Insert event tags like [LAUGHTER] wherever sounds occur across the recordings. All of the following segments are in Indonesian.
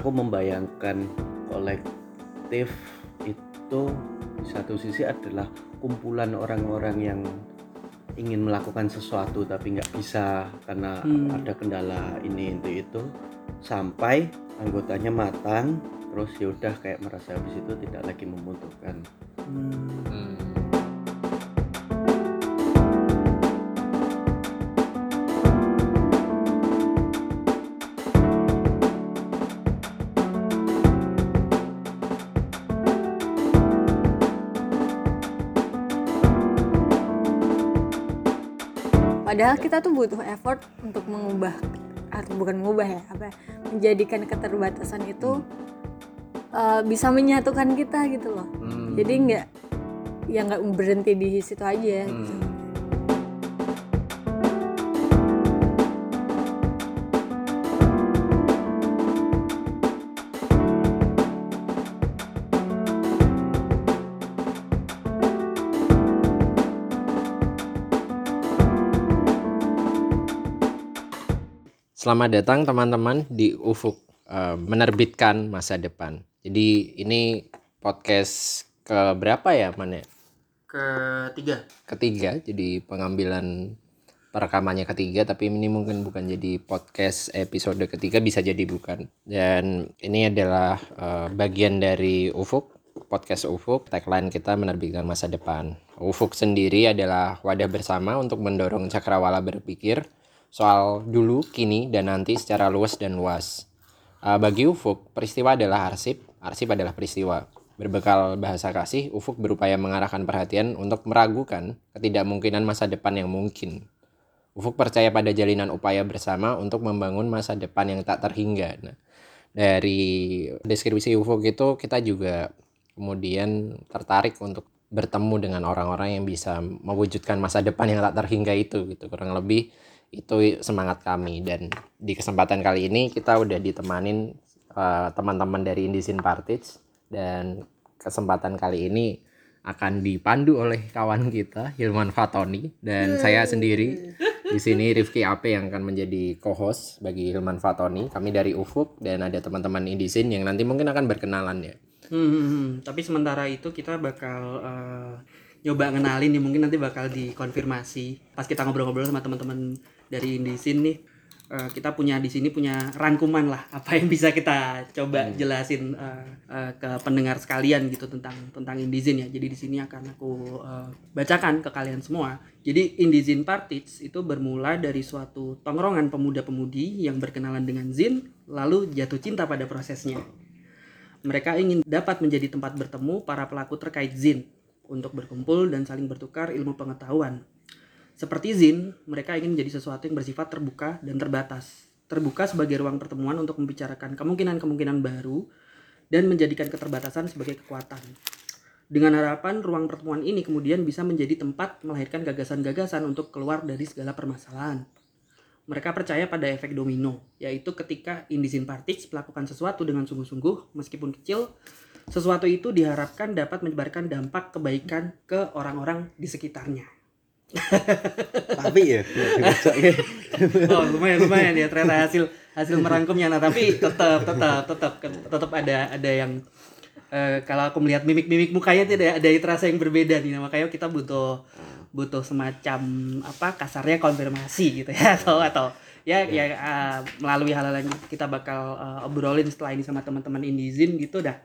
aku membayangkan kolektif itu di satu sisi adalah kumpulan orang-orang yang ingin melakukan sesuatu tapi nggak bisa karena Hmm. ada kendala ini itu itu sampai anggotanya matang terus ya udah kayak merasa habis itu tidak lagi membutuhkan Hmm. Padahal kita tuh butuh effort untuk mengubah atau bukan mengubah ya, apa ya, menjadikan keterbatasan itu uh, bisa menyatukan kita gitu loh. Hmm. Jadi nggak ya nggak berhenti di situ aja. gitu. Selamat datang teman-teman di Ufuk eh, menerbitkan masa depan. Jadi ini podcast ke berapa ya, Man ya? ketiga Ketiga, jadi pengambilan perekamannya ketiga, tapi ini mungkin bukan jadi podcast episode ketiga, bisa jadi bukan. Dan ini adalah eh, bagian dari Ufuk, podcast Ufuk. Tagline kita menerbitkan masa depan. Ufuk sendiri adalah wadah bersama untuk mendorong cakrawala berpikir soal dulu, kini, dan nanti secara luas dan luas. Uh, bagi Ufuk, peristiwa adalah arsip, arsip adalah peristiwa. Berbekal bahasa kasih, Ufuk berupaya mengarahkan perhatian untuk meragukan ketidakmungkinan masa depan yang mungkin. Ufuk percaya pada jalinan upaya bersama untuk membangun masa depan yang tak terhingga. Nah, dari deskripsi Ufuk itu kita juga kemudian tertarik untuk bertemu dengan orang-orang yang bisa mewujudkan masa depan yang tak terhingga itu gitu kurang lebih itu semangat kami. Dan di kesempatan kali ini kita udah ditemanin eh, teman-teman dari Indisin Partage dan kesempatan kali ini akan dipandu oleh kawan kita Hilman Fatoni dan saya sendiri. Di sini Rifki Ape yang akan menjadi co-host bagi Hilman Fatoni. Kami dari Ufuk dan ada teman-teman Indisin yang nanti mungkin akan berkenalan ya. Hmm, hmm, hmm. tapi sementara itu kita bakal eh, nyoba ngenalin nih. Mungkin nanti bakal dikonfirmasi pas kita ngobrol-ngobrol sama teman-teman dari Indisin nih Eh, kita punya di sini punya rangkuman lah apa yang bisa kita coba jelasin eh, eh, ke pendengar sekalian gitu tentang tentang Indizin ya. Jadi di sini akan aku eh, bacakan ke kalian semua. Jadi Indizin Partage itu bermula dari suatu tongrongan pemuda-pemudi yang berkenalan dengan Zin lalu jatuh cinta pada prosesnya. Mereka ingin dapat menjadi tempat bertemu para pelaku terkait Zin untuk berkumpul dan saling bertukar ilmu pengetahuan. Seperti Zin, mereka ingin menjadi sesuatu yang bersifat terbuka dan terbatas. Terbuka sebagai ruang pertemuan untuk membicarakan kemungkinan-kemungkinan baru dan menjadikan keterbatasan sebagai kekuatan. Dengan harapan ruang pertemuan ini kemudian bisa menjadi tempat melahirkan gagasan-gagasan untuk keluar dari segala permasalahan. Mereka percaya pada efek domino, yaitu ketika Indisin Partage melakukan sesuatu dengan sungguh-sungguh, meskipun kecil, sesuatu itu diharapkan dapat menyebarkan dampak kebaikan ke orang-orang di sekitarnya. [LAUGHS] tapi ya [LAUGHS] Oh, lumayan lumayan ya ternyata hasil hasil merangkumnya. Nah, tapi tetap tetap tetap tetap ada ada yang eh, kalau aku melihat mimik-mimik mukanya tidak ada terasa yang berbeda nih. Nah, makanya kita butuh butuh semacam apa kasarnya konfirmasi gitu ya atau atau ya ya eh, melalui hal-hal yang kita bakal eh, obrolin setelah ini sama teman-teman Indizin gitu dah.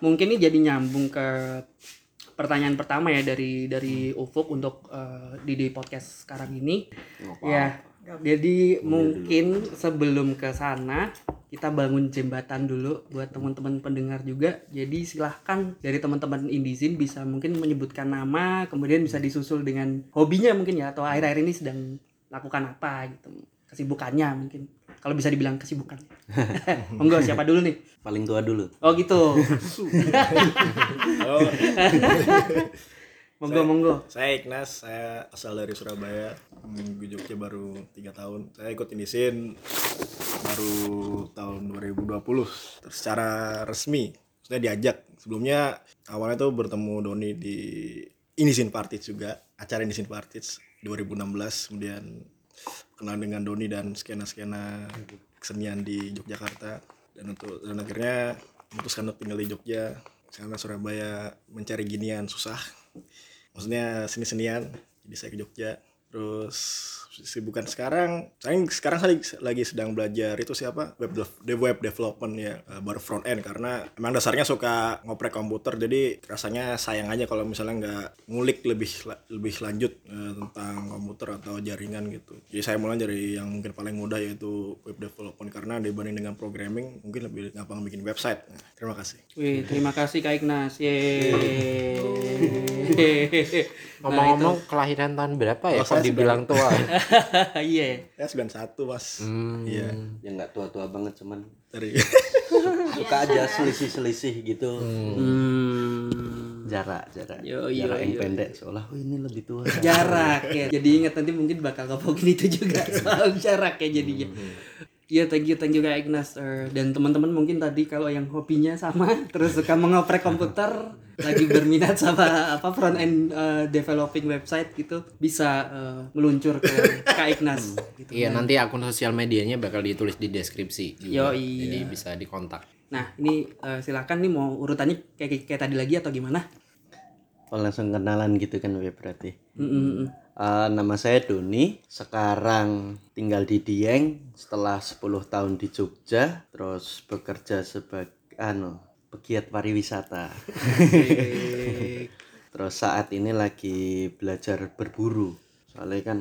Mungkin ini jadi nyambung ke pertanyaan pertama ya dari dari Ufuk untuk eh, di, di podcast sekarang ini. Ya, jadi mungkin sebelum ke sana kita bangun jembatan dulu buat teman-teman pendengar juga. Jadi silahkan dari teman-teman Indizin bisa mungkin menyebutkan nama, kemudian bisa disusul dengan hobinya mungkin ya atau akhir-akhir ini sedang lakukan apa gitu. Kesibukannya mungkin. Kalau bisa dibilang kesibukan. [LAUGHS] Monggo siapa dulu nih? paling tua dulu Oh gitu. [LAUGHS] Oh, [LAUGHS] Monggo monggo. saya Ignas, saya asal dari Surabaya. Hmm, Gue Jogja baru tiga tahun. Saya ikut Indisin baru tahun 2020. Terus secara resmi, saya diajak. Sebelumnya awalnya tuh bertemu Doni di Indisin Parties juga, acara Indisin Parties 2016. Kemudian kenal dengan Doni dan skena-skena kesenian di Yogyakarta. dan untuk dan akhirnya memutuskan untuk tinggal di Jogja karena Surabaya mencari ginian susah maksudnya seni senian jadi saya ke Jogja terus sibukan sekarang saya sekarang saya lagi sedang belajar itu siapa web dev- web development ya eh, baru front end karena emang dasarnya suka ngoprek komputer jadi rasanya sayang aja kalau misalnya nggak ngulik lebih lebih lanjut eh, tentang komputer atau jaringan gitu jadi saya mulai dari yang mungkin paling mudah yaitu web development karena dibanding dengan programming mungkin lebih gampang bikin website Nah, terima kasih Wih, terima kasih Kak Ignas. Yeay. Ngomong-ngomong kelahiran tahun berapa ya? Oh, Kok saya dibilang tua? [LAUGHS] [LAUGHS] Iya. ya 91 mas iya Ya nggak tua-tua banget cuman dari [LAUGHS] suka aja selisih-selisih gitu. Hmm. Jarak, jarak. Yo, yo, jarak yang yo. pendek seolah oh ini lebih tua. jarak ya jadi ingat nanti mungkin bakal ngomongin [LAUGHS] itu juga soal jarak ya jadinya Iya, thank you, thank you Kak Ignas. Eh, dan teman-teman mungkin tadi kalau yang hobinya sama, [LAUGHS] terus suka mengoprek komputer, lagi berminat sama apa front end eh, developing website gitu, bisa eh, meluncur ke Kak Ignas. Gitu. Iya nanti akun sosial medianya bakal ditulis di deskripsi juga. Yoi. Jadi bisa dikontak. Nah, ini eh, silakan nih mau urutannya kayak kayak tadi lagi atau gimana? Oh langsung kenalan gitu kan berarti. Mm, mm, Eh, nama saya Doni, sekarang tinggal di Dieng setelah 10 tahun di Jogja, terus bekerja sebagai anu, pegiat pariwisata. [LAUGHS] terus saat ini lagi belajar berburu. Soalnya kan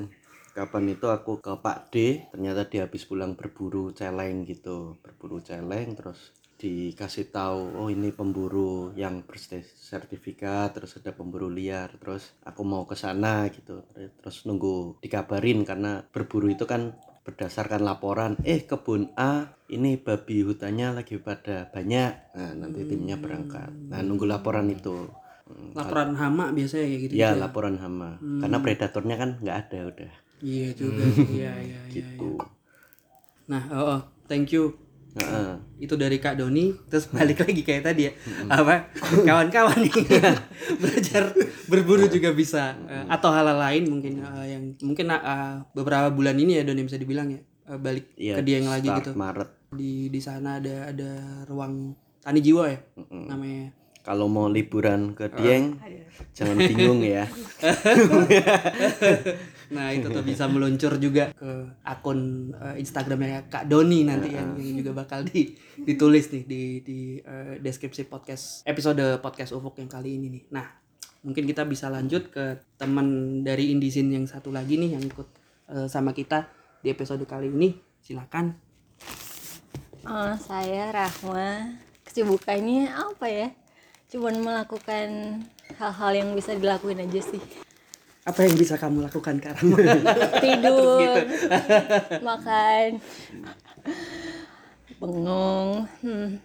kapan itu aku ke Pak D, ternyata dia habis pulang berburu celeng gitu, berburu celeng terus dikasih tahu oh ini pemburu yang bersertifikat terus ada pemburu liar terus aku mau ke sana gitu terus nunggu dikabarin karena berburu itu kan berdasarkan laporan eh kebun A ini babi hutannya lagi pada banyak nah nanti timnya berangkat nah nunggu laporan itu Hmm, Laporan hama biasanya kayak gitu. ya laporan hama karena predatornya kan nggak ada udah Iya juga. Iya, iya, iya. gitu Nah, oh, oh, thank you. Heeh. Itu dari Kak Doni, terus balik lagi kayak tadi ya. Apa? Kawan-kawan nih. [LAUGHS] Belajar berburu juga bisa. Eh, atau hal lain mungkin eh, yang mungkin eh, beberapa bulan ini ya Doni bisa dibilang ya eh, balik Iya, ke dia yang lagi gitu. Maret. Di di sana ada ada ruang tani jiwa ya namanya. kalau mau liburan ke Dieng jangan bingung ya [LAUGHS] Nah itu tuh bisa meluncur juga ke akun eh, Instagramnya Kak Doni nanti yang, yang juga bakal di, ditulis nih di di eh, deskripsi podcast episode podcast Ufuk yang kali ini nih. Nah mungkin kita bisa lanjut ke teman dari Indizin yang satu lagi nih yang ikut eh, sama kita di episode kali ini. Silakan. Oh, saya Rahma. Kesibukannya apa ya? Cuman melakukan hal-hal yang bisa dilakuin aja sih. Apa yang bisa kamu lakukan sekarang? [LAUGHS] Tidur, makan, bengong. Hmm.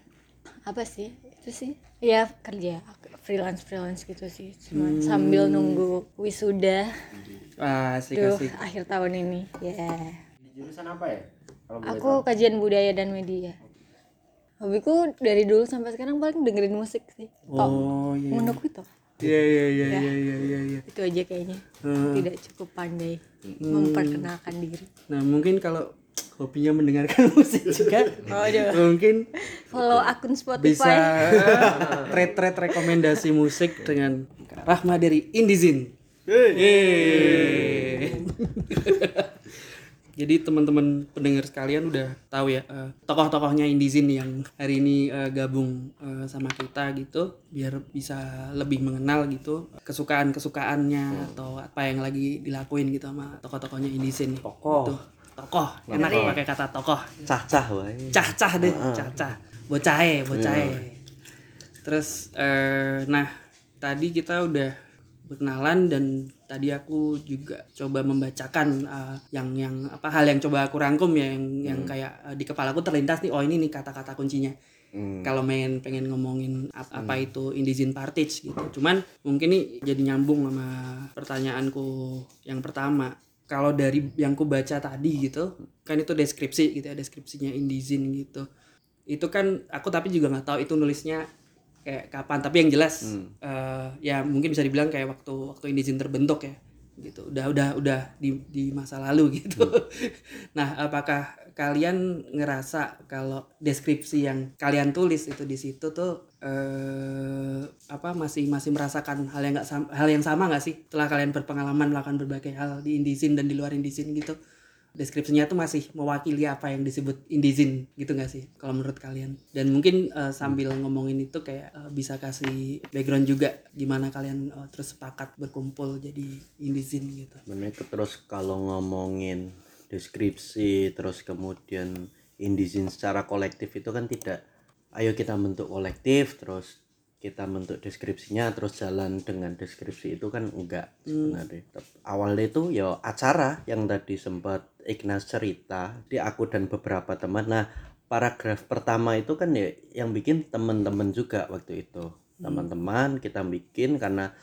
Apa sih? Itu sih. Ya kerja freelance freelance gitu sih. Cuman sambil nunggu wisuda. Wah, asik Duh, asik. akhir tahun ini. Ya. Di jurusan apa ya? Aku kajian budaya dan media. Hobiku dari dulu sampai sekarang paling dengerin musik sih. Oh iya. Menurutku itu. Iya iya iya iya iya iya. iya. Itu aja kayaknya. Hmm. Tidak cukup pandai memperkenalkan diri. Nah mungkin kalau hobinya mendengarkan [LAUGHS] musik juga Waduh. mungkin Follow akun bisa [LAUGHS] Spotify. trade-trade rekomendasi musik dengan Rahma dari Indizin. Yeay. [LAUGHS] Jadi teman-teman pendengar sekalian udah tahu ya eh, tokoh-tokohnya Indizin yang hari ini eh, gabung eh, sama kita gitu biar bisa lebih mengenal gitu kesukaan-kesukaannya atau apa yang lagi dilakuin gitu sama tokoh-tokohnya Indizin. Tokoh. Gitu. Tokoh. Enak pakai kata tokoh cah-cah wae cah-cah deh, cah-cah. Bocahe, bocahe. Terus eh nah, tadi kita udah berkenalan dan tadi aku juga coba membacakan eh, yang yang apa hal yang coba aku rangkum ya yang yang kayak eh, di kepala aku terlintas nih oh ini nih kata-kata kuncinya. Kalau main pengen ngomongin ap- apa itu Indizin Partage gitu. Cuman mungkin nih jadi nyambung sama pertanyaanku yang pertama. Kalau dari yang ku baca tadi gitu kan itu deskripsi gitu ya deskripsinya Indizin gitu. Itu kan aku tapi juga nggak tahu itu nulisnya kayak kapan. Tapi yang jelas eh, ya mungkin bisa dibilang kayak waktu waktu Indizin terbentuk ya gitu. Udah udah udah di di masa lalu [LAUGHS] gitu. Nah apakah kalian ngerasa kalau deskripsi yang kalian tulis itu di situ tuh eh apa masih masih merasakan hal yang nggak hal yang sama nggak sih? Setelah kalian berpengalaman melakukan berbagai hal di Indizin dan di luar Indizin gitu deskripsinya tuh masih mewakili apa yang disebut Indizin gitu nggak sih kalau menurut kalian? Dan mungkin eh, sambil ngomongin itu kayak eh, bisa kasih background juga gimana kalian eh, terus sepakat berkumpul jadi Indizin gitu. Ke- terus kalau ngomongin deskripsi terus kemudian indizin secara kolektif itu kan tidak ayo kita bentuk kolektif terus kita bentuk deskripsinya terus jalan dengan deskripsi itu kan enggak sebenarnya. Tep- awalnya itu ya acara yang tadi sempat Ignas cerita di aku dan beberapa teman. Nah paragraf pertama itu kan ya yang bikin teman-teman juga waktu itu. Teman-teman kita bikin karena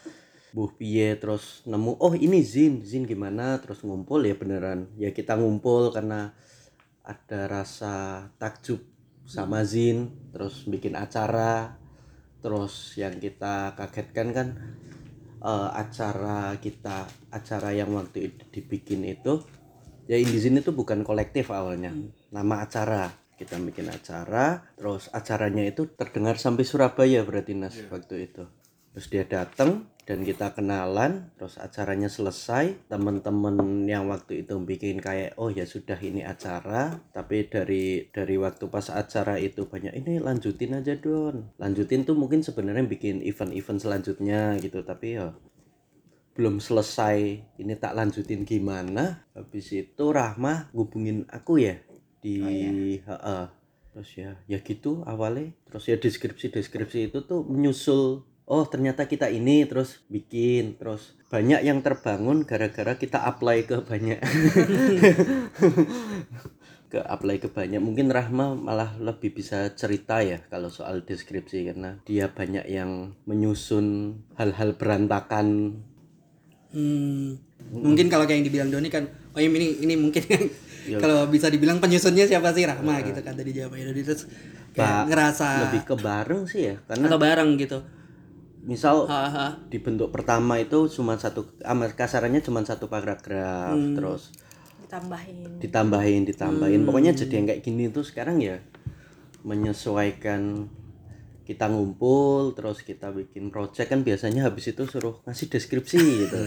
buh piye terus nemu oh ini zin. Zin gimana? Terus ngumpul ya beneran. Ya kita ngumpul karena ada rasa takjub sama zin terus bikin acara. Terus yang kita kagetkan kan eh, acara kita acara yang waktu itu dibikin itu ya Indizin itu bukan kolektif awalnya. Nama acara. Kita bikin acara terus acaranya itu terdengar sampai Surabaya berarti Nas waktu itu. Terus dia datang dan kita kenalan terus acaranya selesai. Teman-teman yang waktu itu bikin kayak oh ya sudah ini acara. Tapi dari dari waktu pas acara itu banyak ini lanjutin aja don. Lanjutin tuh mungkin sebenarnya bikin event-event selanjutnya gitu tapi ya belum selesai ini tak lanjutin gimana. Habis itu Rahma ngubungin aku ya di heeh. terus ya ya gitu awalnya. Terus ya deskripsi deskripsi itu tuh menyusul oh ternyata kita ini terus bikin terus banyak yang terbangun gara-gara kita apply ke banyak. [LAUGHS] Ke apply ke banyak. Mungkin Rahma malah lebih bisa cerita ya kalau soal deskripsi karena dia banyak yang menyusun hal-hal berantakan Hmm, mungkin kalau kayak yang dibilang Doni kan, oh ini ini mungkin Ya. [LAUGHS] kalau bisa dibilang penyusunnya siapa sih? Rahma gitu kan tadi jawabannya Doni. Terus kayak Pak, ngerasa lebih ke bareng sih ya karena atau bareng gitu. misal Haha. di bentuk pertama itu cuma satu amat kasarannya cuma satu paragraf terus ditambahin. ditambahin ditambahin. Pokoknya jadi yang kayak gini. Tuh sekarang ya menyesuaikan kita ngumpul terus kita bikin project kan biasanya habis itu suruh ngasih deskripsi [LAUGHS] gitu.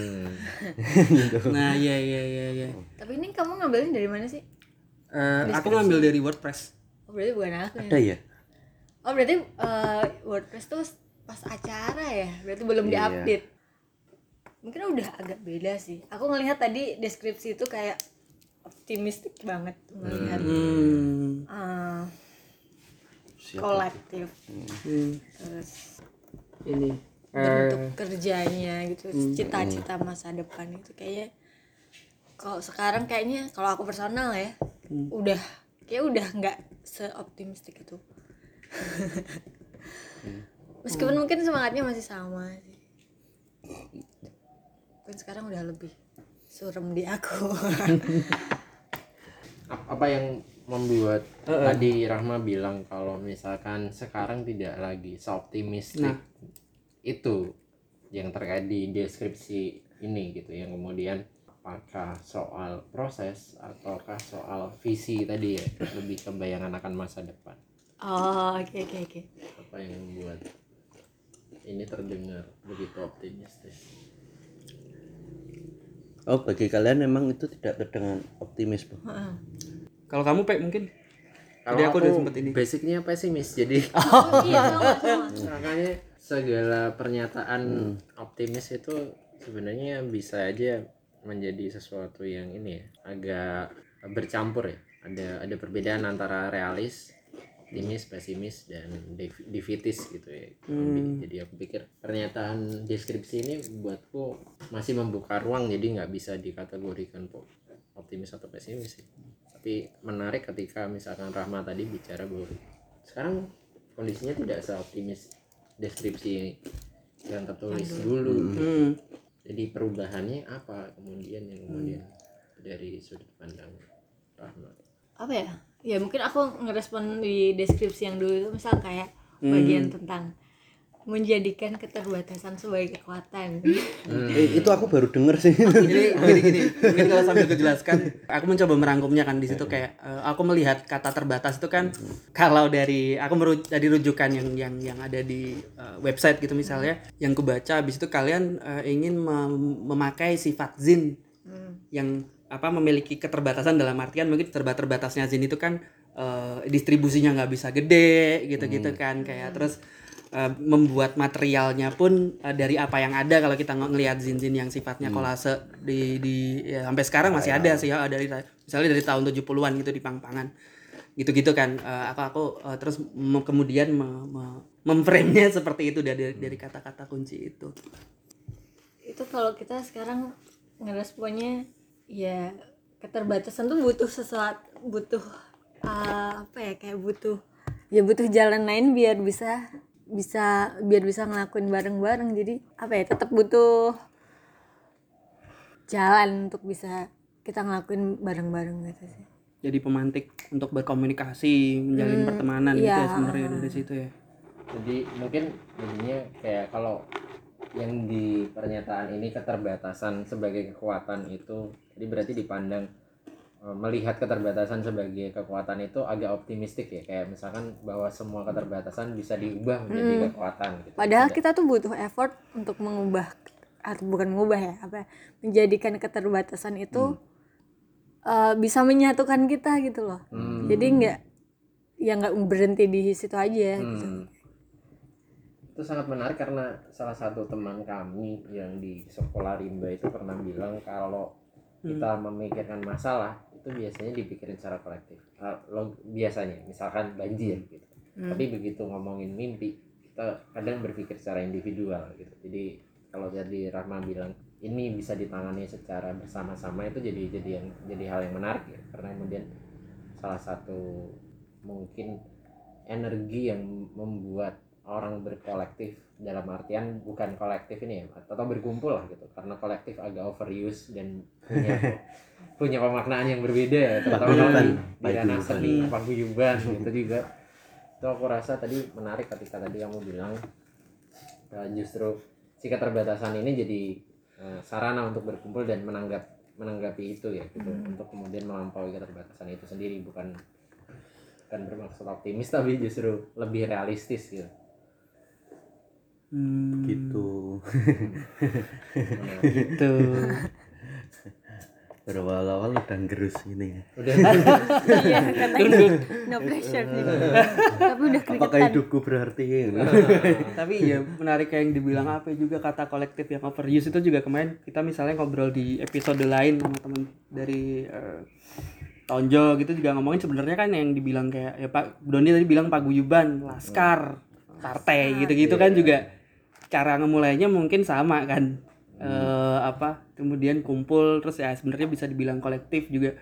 Nah, iya iya iya iya. tapi ini kamu ngambilnya dari mana sih? Eh, aku ngambil dari WordPress. oh berarti bukan aku ya? Ada ya? Oh berarti eh, WordPress tuh pas acara ya? Berarti belum Iya. diupdate. Mungkin udah agak beda sih. Aku ngelihat tadi deskripsi itu kayak optimistik banget melihat. Hmm. eh, Siap. kolektif hmm. terus Ini. Eh, bentuk kerjanya gitu cita-cita masa depan itu kayaknya kalau sekarang kayaknya kalau aku personal ya udah kayak udah nggak seoptimistik itu meskipun mungkin semangatnya masih sama sih mungkin sekarang udah lebih surem di aku [LAUGHS] [LAUGHS] Ap- apa yang membuat tadi Rahma bilang kalau misalkan sekarang tidak lagi seoptimistik Nah. itu yang terkait di deskripsi ini gitu yang kemudian apakah soal proses ataukah soal visi tadi ya lebih ke bayangan akan masa depan. Oh oke oke oke. Apa yang membuat ini terdengar begitu optimistis? Oh bagi kalian memang itu tidak terdengar optimis Bu? Kalau kamu Pe mungkin? Kalau Tadi aku aku, udah sempet ini. basicnya pesimis jadi [LAUGHS] oh iya sama sama makanya segala pernyataan optimis itu sebenarnya bisa aja menjadi sesuatu yang ini ya agak bercampur ya. Ada ada perbedaan antara realis optimis pesimis dan defeatis gitu ya. Jadi aku pikir pernyataan deskripsi ini buatku masih membuka ruang jadi nggak bisa dikategorikan optimis atau pesimis sih tapi menarik ketika misalkan Rahma tadi bicara bahwa sekarang kondisinya tidak seoptimis deskripsi yang tertulis dulu. Hmm. jadi perubahannya apa kemudian yang kemudian dari sudut pandang Rahma? Apa ya? Ya mungkin aku ngerespon di deskripsi yang dulu itu misal kayak bagian tentang menjadikan keterbatasan sebagai kekuatan. Eh, itu aku baru denger sih. Jadi gini gini, mungkin kalau sambil kejelaskan, aku mencoba merangkumnya kan di situ kayak eh, aku melihat kata terbatas itu kan kalau dari aku meru- dari rujukan yang yang yang ada di eh, website gitu misalnya, yang kubaca habis itu kalian eh, ingin mem- memakai sifat zin yang apa memiliki keterbatasan dalam artian mungkin terbatas-terbatasnya zin itu kan eh, distribusinya nggak bisa gede gitu-gitu kan kayak terus eh, membuat materialnya pun eh, dari apa yang ada kalau kita ng- ngelihat zin-zin yang sifatnya kolase di di ya, sampai sekarang masih ada sih ya dari misalnya dari tahun 70-an gitu di pang-pangan. Gitu-gitu kan Eh, aku aku eh, terus kemudian me- me- memframe-nya [LAUGHS] seperti itu dari dari kata-kata kunci itu. Itu kalau kita sekarang ngeresponnya ya keterbatasan tuh butuh sesuatu butuh uh, apa ya kayak butuh ya butuh jalan lain biar bisa bisa biar bisa ngelakuin bareng-bareng. Jadi apa ya tetap butuh jalan untuk bisa kita ngelakuin bareng-bareng gitu sih. Jadi pemantik untuk berkomunikasi menjalin pertemanan gitu ya iya. sebenarnya dari situ ya. Jadi mungkin jadinya kayak kalau yang di pernyataan ini keterbatasan sebagai kekuatan itu jadi berarti dipandang melihat keterbatasan sebagai kekuatan itu agak optimistik ya kayak misalkan bahwa semua keterbatasan bisa diubah menjadi kekuatan gitu. Padahal Tidak- kita tuh butuh effort untuk mengubah atau bukan mengubah ya, apa menjadikan keterbatasan itu eh, bisa menyatukan kita gitu loh. Jadi nggak ya nggak berhenti di situ aja gitu. Hmm. itu sangat menarik karena salah satu teman kami yang di sekolah rimba itu pernah bilang kalau kita memikirkan masalah itu biasanya dipikirin secara kolektif. Lo biasanya misalkan banjir gitu. Tapi begitu ngomongin mimpi kita kadang berpikir secara individual gitu. Jadi kalau jadi Rahma bilang ini bisa ditangani secara bersama-sama itu jadi jadi yang jadi hal yang menarik ya. Karena kemudian salah satu mungkin energi yang membuat orang berkolektif dalam artian bukan kolektif ini ya atau berkumpul lah gitu. Karena kolektif agak overuse dan punya [LAUGHS] punya pemaknaan yang berbeda ya terutama di, di ranah Paguyuban. seni paguyuban gitu juga. Itu aku rasa tadi menarik ketika tadi kamu bilang eh, justru si keterbatasan ini jadi eh, sarana untuk berkumpul dan menanggap menanggapi itu ya gitu. Untuk kemudian melampaui keterbatasan itu sendiri bukan bukan bermaksud optimis tapi justru lebih realistis gitu. Hmm, gitu. [LAUGHS] Gitu [LAUGHS] berawal-awal udah gerus ini udah Iya, katanya no pressure nih. [LAUGHS] Tapi udah apakah keringetan. hidupku berarti [LAUGHS] tapi ya menarik kayak yang dibilang apa juga kata kolektif yang overuse itu juga kemarin kita misalnya ngobrol di episode lain sama temen dari eh, Tonjo gitu juga ngomongin sebenarnya kan yang dibilang kayak ya Pak Doni tadi bilang paguyuban, laskar, partai gitu-gitu kan juga. Cara ngemulainya mungkin sama kan Eh, apa kemudian kumpul terus ya sebenarnya bisa dibilang kolektif juga.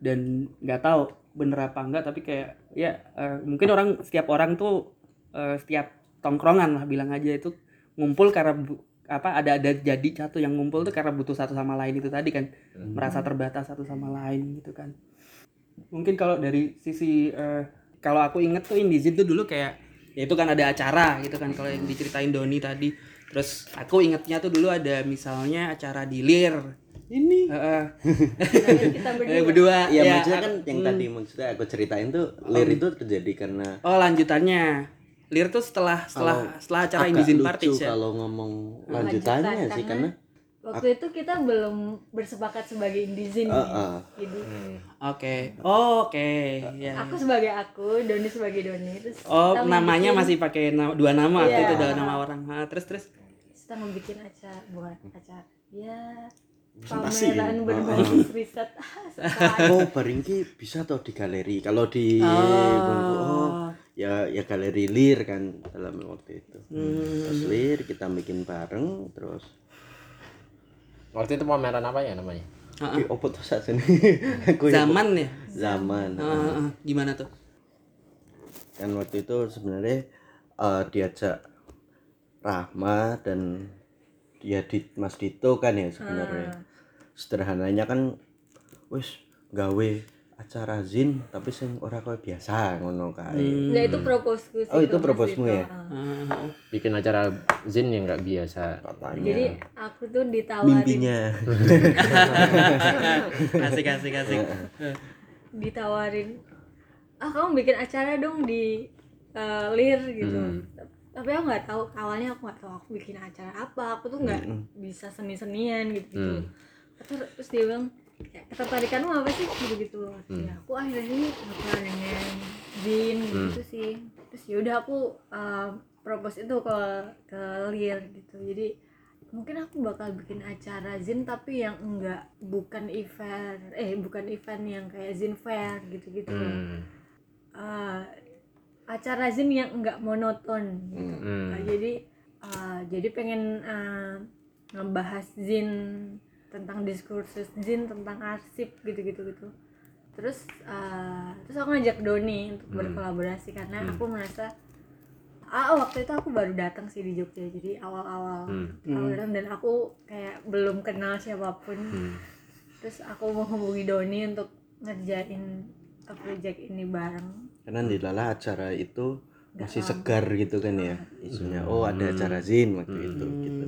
Dan nggak tahu bener apa enggak tapi kayak ya eh, mungkin orang setiap orang tuh eh, setiap tongkrongan lah bilang aja itu ngumpul karena bu- apa ada ada jadi satu yang ngumpul tuh karena butuh satu sama lain itu tadi kan. Merasa terbatas satu sama lain gitu kan. Mungkin kalau dari sisi eh, kalau aku inget tuh Indizin tuh dulu kayak ya itu kan ada acara gitu kan kalau yang diceritain Doni tadi terus aku ingetnya tuh dulu ada misalnya acara di Lir ini Heeh. kita Eh, berdua ya, ya, maksudnya kan yang tadi maksudnya aku ceritain tuh lir itu terjadi karena Oh lanjutannya Lir tuh setelah setelah Kalau setelah acara lucu Parties ya. kalau ngomong lanjutannya Lanjutan, sih karena karena waktu itu kita belum bersepakat sebagai indizin Ah, ah. jadi Oke. Oh, oke. Ya. aku sebagai aku Doni sebagai Doni terus Oh, namanya masih pakai na- dua nama waktu Iya. itu dua nama orang. Ah, terus terus. Kita ngebikin acara bukan acara ya Presentasi. pameran Oh, berbasis riset [LAUGHS] Ah, sesuai. oh baringki bisa tuh di galeri kalau di Oh. Oh ya ya galeri lir kan dalam waktu itu Hmm. terus lir kita bikin bareng terus waktu itu pameran apa ya namanya Ah, ah. Ki, opo tuh saat ini [LAUGHS] ya- Zaman ya. zaman Ah, ah, ah. Gimana tuh? kan waktu itu sebenarnya eh, diajak Rahma dan dia di Mas Dito kan ya sebenarnya sederhananya kan wis gawe acara zin tapi sing ora koyo biasa ngono kae. Nggak itu proposku sih Oh, itu proposmu ya? Ah. bikin acara zin yang nggak biasa Katanya. Jadi aku tuh ditawarin mimpinya. [LAUGHS] asik asik asik ditawarin ah kamu bikin acara dong di eh, lir gitu Hmm. Tapi aku nggak tahu awalnya aku nggak tahu aku bikin acara apa aku tuh nggak bisa seni senian gitu gitu Hmm. terus, terus dia bilang "Ya, ketertarikanmu apa sih gitu gitu Hmm. ya aku akhirnya ini ngobrol dengan Jin Hmm. gitu sih terus yaudah aku uh, propose itu ke ke lir gitu jadi mungkin aku bakal bikin acara zin tapi yang enggak bukan event eh bukan event yang kayak zin fair gitu gitu Hmm. Acara zin yang enggak monoton gitu. Hmm. Uh, jadi uh, jadi pengen uh, ngebahas zin tentang diskursus zin tentang arsip gitu gitu. Gitu terus uh, terus aku ngajak Doni untuk berkolaborasi karena aku merasa ah waktu itu aku baru datang sih di Jogja jadi awal-awal awal datang dan aku kayak belum kenal siapa pun. Terus aku menghubungi Doni untuk ngerjain uh, project ini bareng Karena di lala acara itu masih segar gitu kan ya isunya. Oh ada acara zin waktu itu gitu.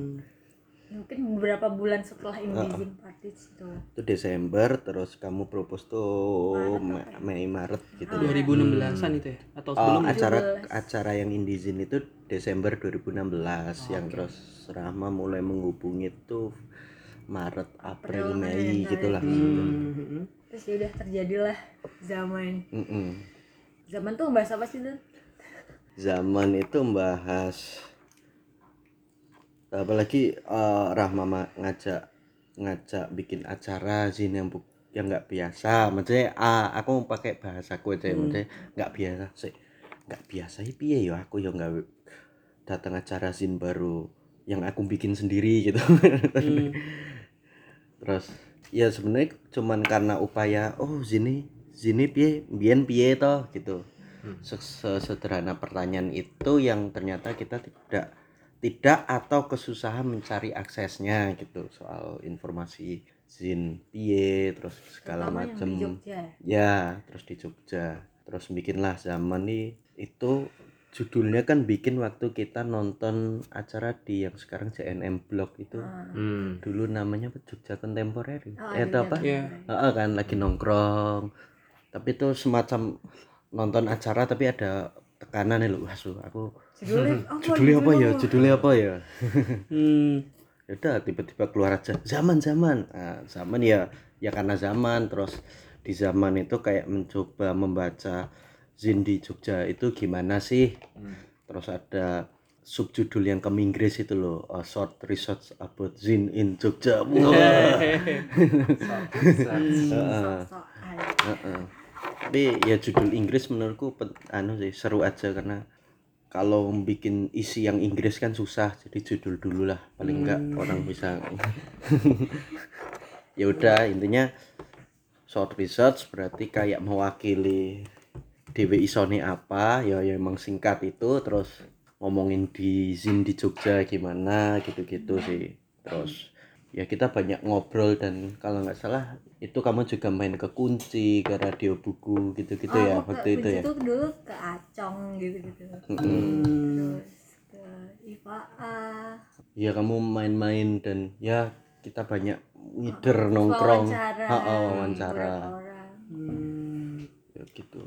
mungkin beberapa bulan setelah Indizin Party itu Itu Desember terus kamu propose tuh Ma- Mei Maret gitu. 2016an itu ya? Atau Oh, sebelum acara acara yang Indizin itu Desember 2016 yang terus Rahma mulai menghubungi itu Maret, April, Mei gitulah. Hmm. terus ya udah terjadilah zaman. Mm-mm. Zaman tuh bahasa apa sih tuh Zaman itu membahas apalagi eh, Rahma ma- ngajak ngajak bikin acara zin yang bu- yang nggak biasa. Maksudnya ah, aku mau pakai bahasaku aja maksudnya nggak biasa sih. Nggak biasa ya piye ya aku yang nggak datang acara zin baru yang aku bikin sendiri gitu. Hmm. [LAUGHS] terus ya sebenarnya cuman karena upaya oh zini zini piye? Biyen piye toh gitu. Se- sesederhana pertanyaan itu yang ternyata kita tidak tidak atau kesusahan mencari aksesnya gitu. Soal informasi zin piye terus segala macam ya terus di Jogja. Terus bikinlah zaman nih itu judulnya kan bikin waktu kita nonton acara di yang sekarang JNM Blog itu. Hmm. dulu namanya Jogja Kontemporer. Oh, eh, itu iya, apa Iya. Heeh, kan lagi nongkrong tapi itu semacam nonton acara tapi ada tekanan ya loh wah su, aku judulnya apa? Judulnya apa ya? Judulnya apa? ya? Hmm. ya udah tiba-tiba keluar aja zaman zaman. Nah, zaman ya ya karena zaman. Terus di zaman itu kayak mencoba membaca zin di Jogja itu gimana sih? Terus ada subjudul yang ke Inggris itu loh a short research about zin in Jogja. [LAUGHS] [LAUGHS] Heeh. soal Heeh. Tapi ya judul Inggris menurutku pen- anu sih seru aja karena kalau bikin isi yang Inggris kan susah jadi judul dulu lah. Paling enggak orang bisa [LAUGHS] ya udah intinya short research berarti kayak mewakili DWI Sony apa ya ya emang singkat itu terus ngomongin di Zin di Jogja gimana gitu-gitu sih. Terus ya kita banyak ngobrol dan kalau nggak salah itu kamu juga main ke kunci ke radio buku gitu-gitu ya aku ke waktu itu ya? tuh dulu ke Acong gitu gitu Mm-mm. terus ke IPA ya kamu main-main dan ya kita banyak ngider nongkrong. wawancara ha, wawancara. Hmm. ya gitu.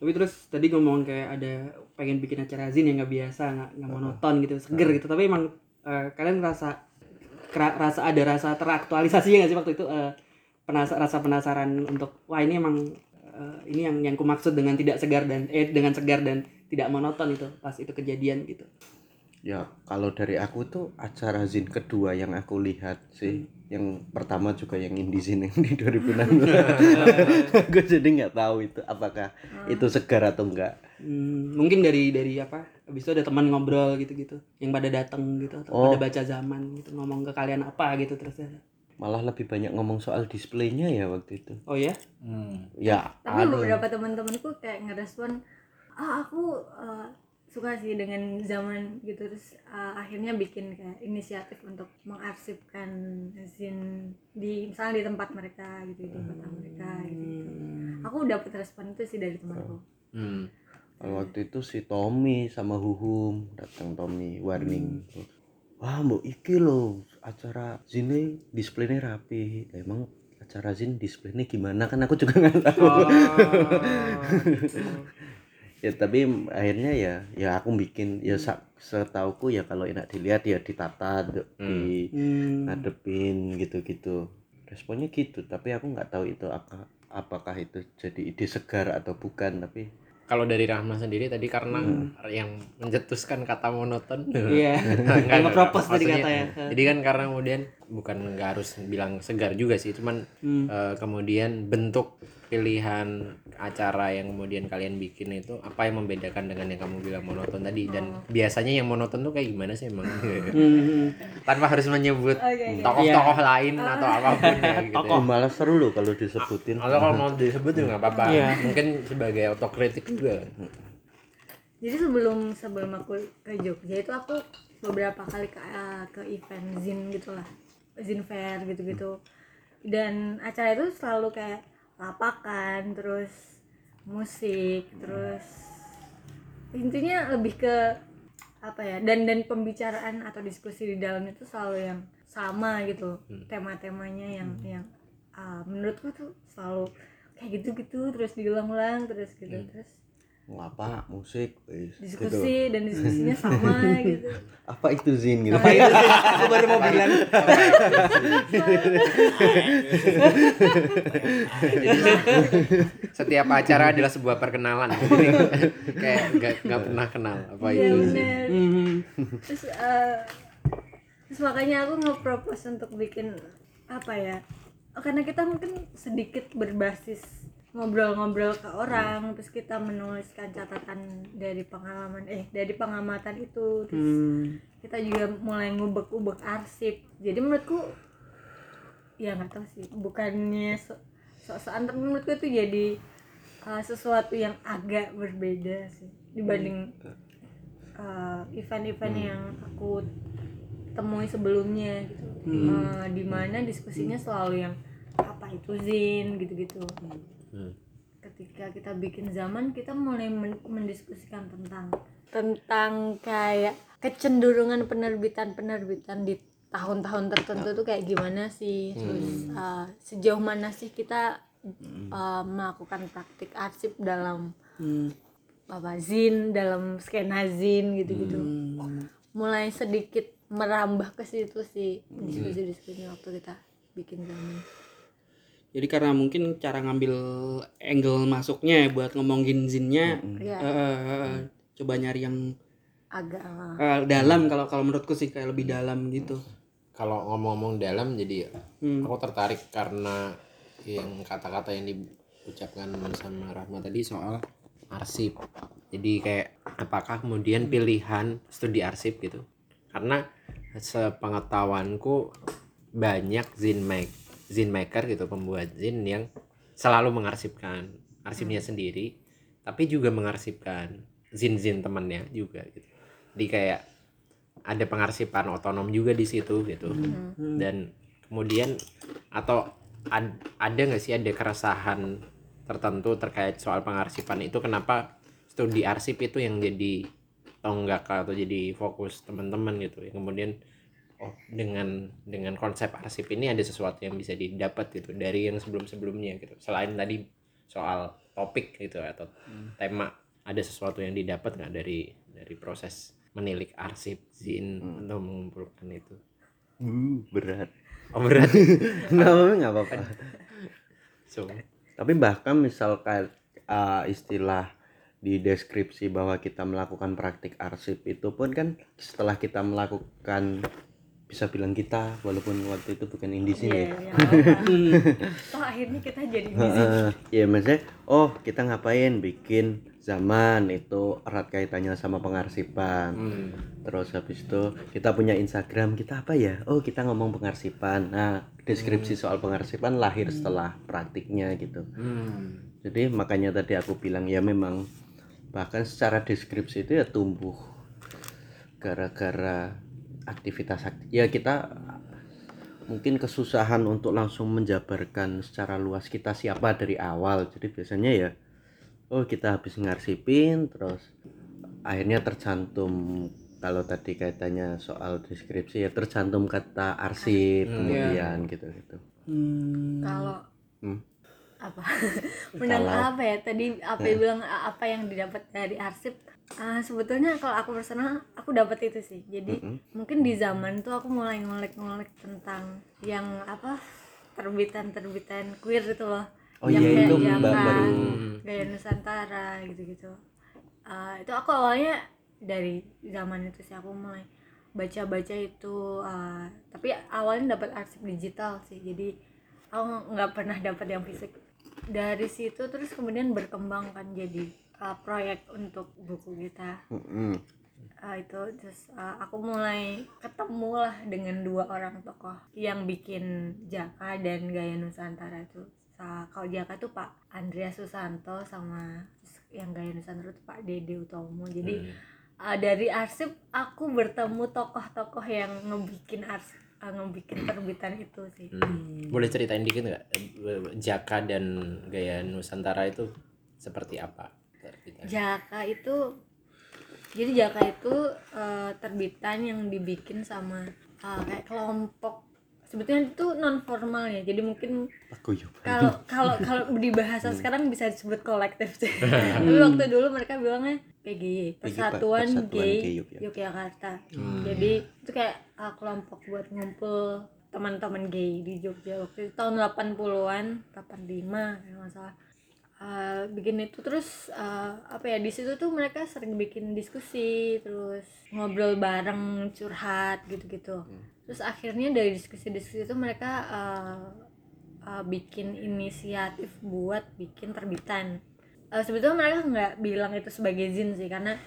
Tapi terus tadi ngomong kayak ada pengen bikin acara zin yang nggak biasa, nggak nggak monoton gitu, seger gitu. Tapi emang eh, kalian rasa kera- rasa ada rasa teraktualisasi nggak sih waktu itu? Eh, penasa, rasa penasaran untuk wah ini emang eh, ini yang yang ku maksud dengan tidak segar dan eh dengan segar dan tidak monoton itu pas itu kejadian gitu. ya kalau dari aku tuh acara zin kedua yang aku lihat sih yang pertama juga yang indizin yang di 2016 [LAUGHS] aku jadi nggak tahu itu apakah itu segar atau enggak Hmm, mungkin dari dari apa? Habis itu ada teman ngobrol gitu-gitu yang pada datang gitu atau Oh. pada baca zaman gitu ngomong ke kalian apa gitu terus ya. Malah lebih banyak ngomong soal displaynya ya waktu itu Oh ya? ya tapi ada beberapa teman-temanku kayak ngerespon ah aku uh, suka sih dengan zaman gitu terus uh, akhirnya bikin kayak inisiatif untuk mengarsipkan zin di misalnya di tempat mereka gitu di kota mereka gitu, Hmm. aku dapet respon itu sih dari temanku Hmm. Kalau waktu itu si Tommy sama Huhum datang Tommy warning. Wah, mbok iki lho acara zine displaynya rapi. Emang acara zin displaynya gimana kan aku juga nggak tahu. Oh, gitu. [LAUGHS] ya tapi akhirnya ya ya aku bikin ya sa- setauku ya kalau enak dilihat ya ditata di Hmm. ngadepin gitu-gitu. Responnya gitu, tapi aku nggak tahu itu aka- apakah itu jadi ide segar atau bukan tapi Kalau dari Rahma sendiri tadi karena yang mencetuskan kata monoton. Iya. [LAUGHS] Nggak, Yang nggak, nge-propose tadi maksudnya- kata ya. Jadi kan karena kemudian bukan nggak harus bilang segar juga sih, cuman Hmm. eh, kemudian bentuk pilihan acara yang kemudian kalian bikin itu apa yang membedakan dengan yang kamu bilang monoton tadi dan biasanya yang monoton tuh kayak gimana sih emang Hmm. tanpa harus menyebut tokoh-tokoh lain atau apa pun ya gitu. oh, malah seru loh kalau disebutin. Kalau kalau mau disebut juga nggak apa-apa. Iya. Mungkin sebagai otokritik juga. jadi sebelum sebelum aku ke Jogja itu aku beberapa kali ke eh, ke event zin gitulah zin fair gitu-gitu dan acara itu selalu kayak lapakan terus musik terus intinya lebih ke apa ya dan dan pembicaraan atau diskusi di dalam itu selalu yang sama gitu tema-temanya yang yang ah, menurutku tuh selalu kayak gitu-gitu terus diulang-ulang terus gitu terus Ngapa musik wis, gitu. diskusi dan diskusinya sama [LAUGHS] gitu Apa itu zin gitu. Apa itu sih? Aku baru mau bilang. Setiap acara adalah sebuah perkenalan. [LAUGHS] Kayak nggak nggak pernah kenal apa Iya itu sih. bener Hmm. terus eh, terus makanya aku nge-propose untuk bikin apa ya oh, karena kita mungkin sedikit berbasis ngobrol-ngobrol ke orang terus kita menuliskan catatan dari pengalaman eh dari pengamatan itu terus Hmm. kita juga mulai ngubek-ubek arsip. Jadi menurutku ya nggak tahu sih bukannya so sok-sokan tapi menurutku itu jadi uh, sesuatu yang agak berbeda sih dibanding uh, event-event yang aku temui sebelumnya gitu. Uh, di mana diskusinya selalu yang apa itu zin? gitu-gitu. Hmm. Ketika kita bikin zaman kita mulai men- mendiskusikan tentang tentang kayak kecenderungan penerbitan-penerbitan di tahun-tahun tertentu tuh kayak gimana sih? Terus uh, sejauh mana sih kita uh, melakukan praktik arsip dalam Hmm. apa zin dalam skena zin gitu-gitu? Mulai sedikit merambah ke situ sih diskusi-diskusi waktu kita bikin zaman Jadi karena mungkin cara ngambil angle masuknya ya buat ngomongin zinnya ya eh, eh, eh, coba nyari yang agak uh, eh, dalam kalau kalau menurutku sih kayak lebih dalam gitu. Kalau ngomong-ngomong dalam jadi Hmm. aku tertarik karena yang kata-kata yang diucapkan sama Rahma tadi soal arsip. Jadi kayak apakah kemudian pilihan studi arsip gitu? Karena sepengetahuanku banyak zin make zin maker gitu pembuat zin yang selalu mengarsipkan arsipnya sendiri tapi juga mengarsipkan zin-zin temannya juga gitu. Jadi kayak ada pengarsipan otonom juga di situ gitu. Dan kemudian atau ad- ada nggak sih ada keresahan tertentu terkait soal pengarsipan itu? Kenapa studi arsip itu yang jadi tonggak atau jadi fokus teman-teman gitu? Ya kemudian oh dengan dengan konsep arsip ini ada sesuatu yang bisa didapat gitu dari yang sebelum-sebelumnya gitu. Selain tadi soal topik gitu atau tema ada sesuatu yang didapat nggak dari dari proses menilik arsip zin atau mengumpulkan itu? Uh, berat. oh berat. [LAUGHS] Nggak apa-apa, nggak apa-apa. so. Tapi bahkan misal kayak uh, istilah di deskripsi bahwa kita melakukan praktik arsip itu pun kan setelah kita melakukan bisa bilang kita walaupun waktu itu bukan indi sini Iya, ya. ya apa-apa. Toh akhirnya kita jadi di sini. Heeh. ya maksudnya oh kita ngapain bikin zaman itu erat kaitannya sama pengarsipan hmm. terus habis itu kita punya Instagram kita apa ya oh kita ngomong pengarsipan nah deskripsi soal pengarsipan lahir setelah praktiknya gitu Hmm. jadi makanya tadi aku bilang ya memang bahkan secara deskripsi itu ya tumbuh gara-gara aktivitas akti- ya kita mungkin kesusahan untuk langsung menjabarkan secara luas kita siapa dari awal. Jadi biasanya ya oh kita habis ngarsipin terus akhirnya tercantum kalau tadi kaitannya soal deskripsi ya tercantum kata arsip kemudian gitu gitu. Hmm. kalau Hmm. apa? [LAUGHS] Menang apa ya? Tadi apa yang bilang apa yang didapat dari arsip Ah, sebetulnya kalau aku personal aku dapat itu sih. Jadi mungkin di zaman tuh aku mulai ngolek-ngolek tentang yang apa terbitan-terbitan queer itu loh. Oh yang iya, kayak itu baru. gaya Nusantara gitu-gitu. Ah, itu aku awalnya dari zaman itu sih aku mulai baca-baca itu ah, tapi awalnya dapat arsip digital sih. Jadi aku nggak pernah dapat yang fisik. Dari situ terus kemudian berkembang kan jadi uh, proyek untuk buku kita Mm-mm. Uh, itu terus uh, aku mulai ketemu lah dengan dua orang tokoh yang bikin Jaka dan Gaya Nusantara itu Sa- kalau Jaka tuh Pak Andreas Susanto sama yang Gaya Nusantara tuh Pak Dede Utomo jadi uh, dari arsip aku bertemu tokoh-tokoh yang ngebikin arsip uh, ngebikin terbitan itu sih Hmm. Boleh ceritain dikit nggak eh, Jaka dan Gaya Nusantara itu seperti apa? Terbitannya? Jaka itu jadi Jaka itu eh, terbitan yang dibikin sama eh, kayak kelompok. Sebetulnya itu non formal ya jadi mungkin Paguyuban. kalau kalau kalau di bahasa sekarang bisa disebut kolektif sih. [LAUGHS] Tapi waktu dulu mereka bilangnya PGY Persatuan, Persatuan Gay Gay Yogyakarta. Yogyakarta. Jadi itu kayak eh, kelompok buat ngumpul teman-teman gay di Jogja waktu itu. Tahun 80-an 85 kalau nggak salah Uh, bikin itu terus uh, apa ya di situ tuh mereka sering bikin diskusi terus ngobrol bareng curhat gitu-gitu. Terus akhirnya dari diskusi-diskusi itu mereka uh, uh, bikin inisiatif buat bikin terbitan. Uh, sebetulnya mereka nggak bilang itu sebagai zin sih karena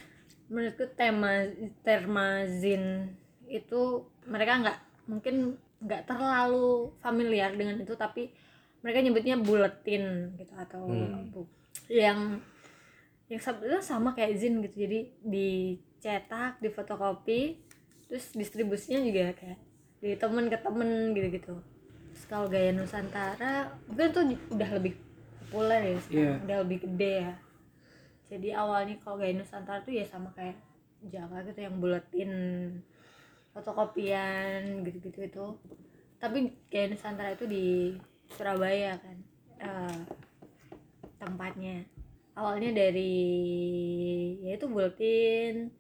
menurutku tema terma zin itu mereka nggak mungkin nggak terlalu familiar dengan itu tapi mereka nyebutnya buletin gitu atau bu- yang yang sebetulnya sama kayak zin gitu. Jadi dicetak difotokopi terus distribusinya juga kayak di temen ke temen gitu gitu terus kalau gaya nusantara mungkin tuh udah lebih populer ya sekarang. Iya. udah lebih gede ya. Jadi awalnya kalau gaya nusantara tuh ya sama kayak Jaka gitu yang buletin fotokopian gitu-gitu itu. Tapi gaya nusantara itu di Surabaya kan eh, tempatnya. Awalnya dari ya itu buletin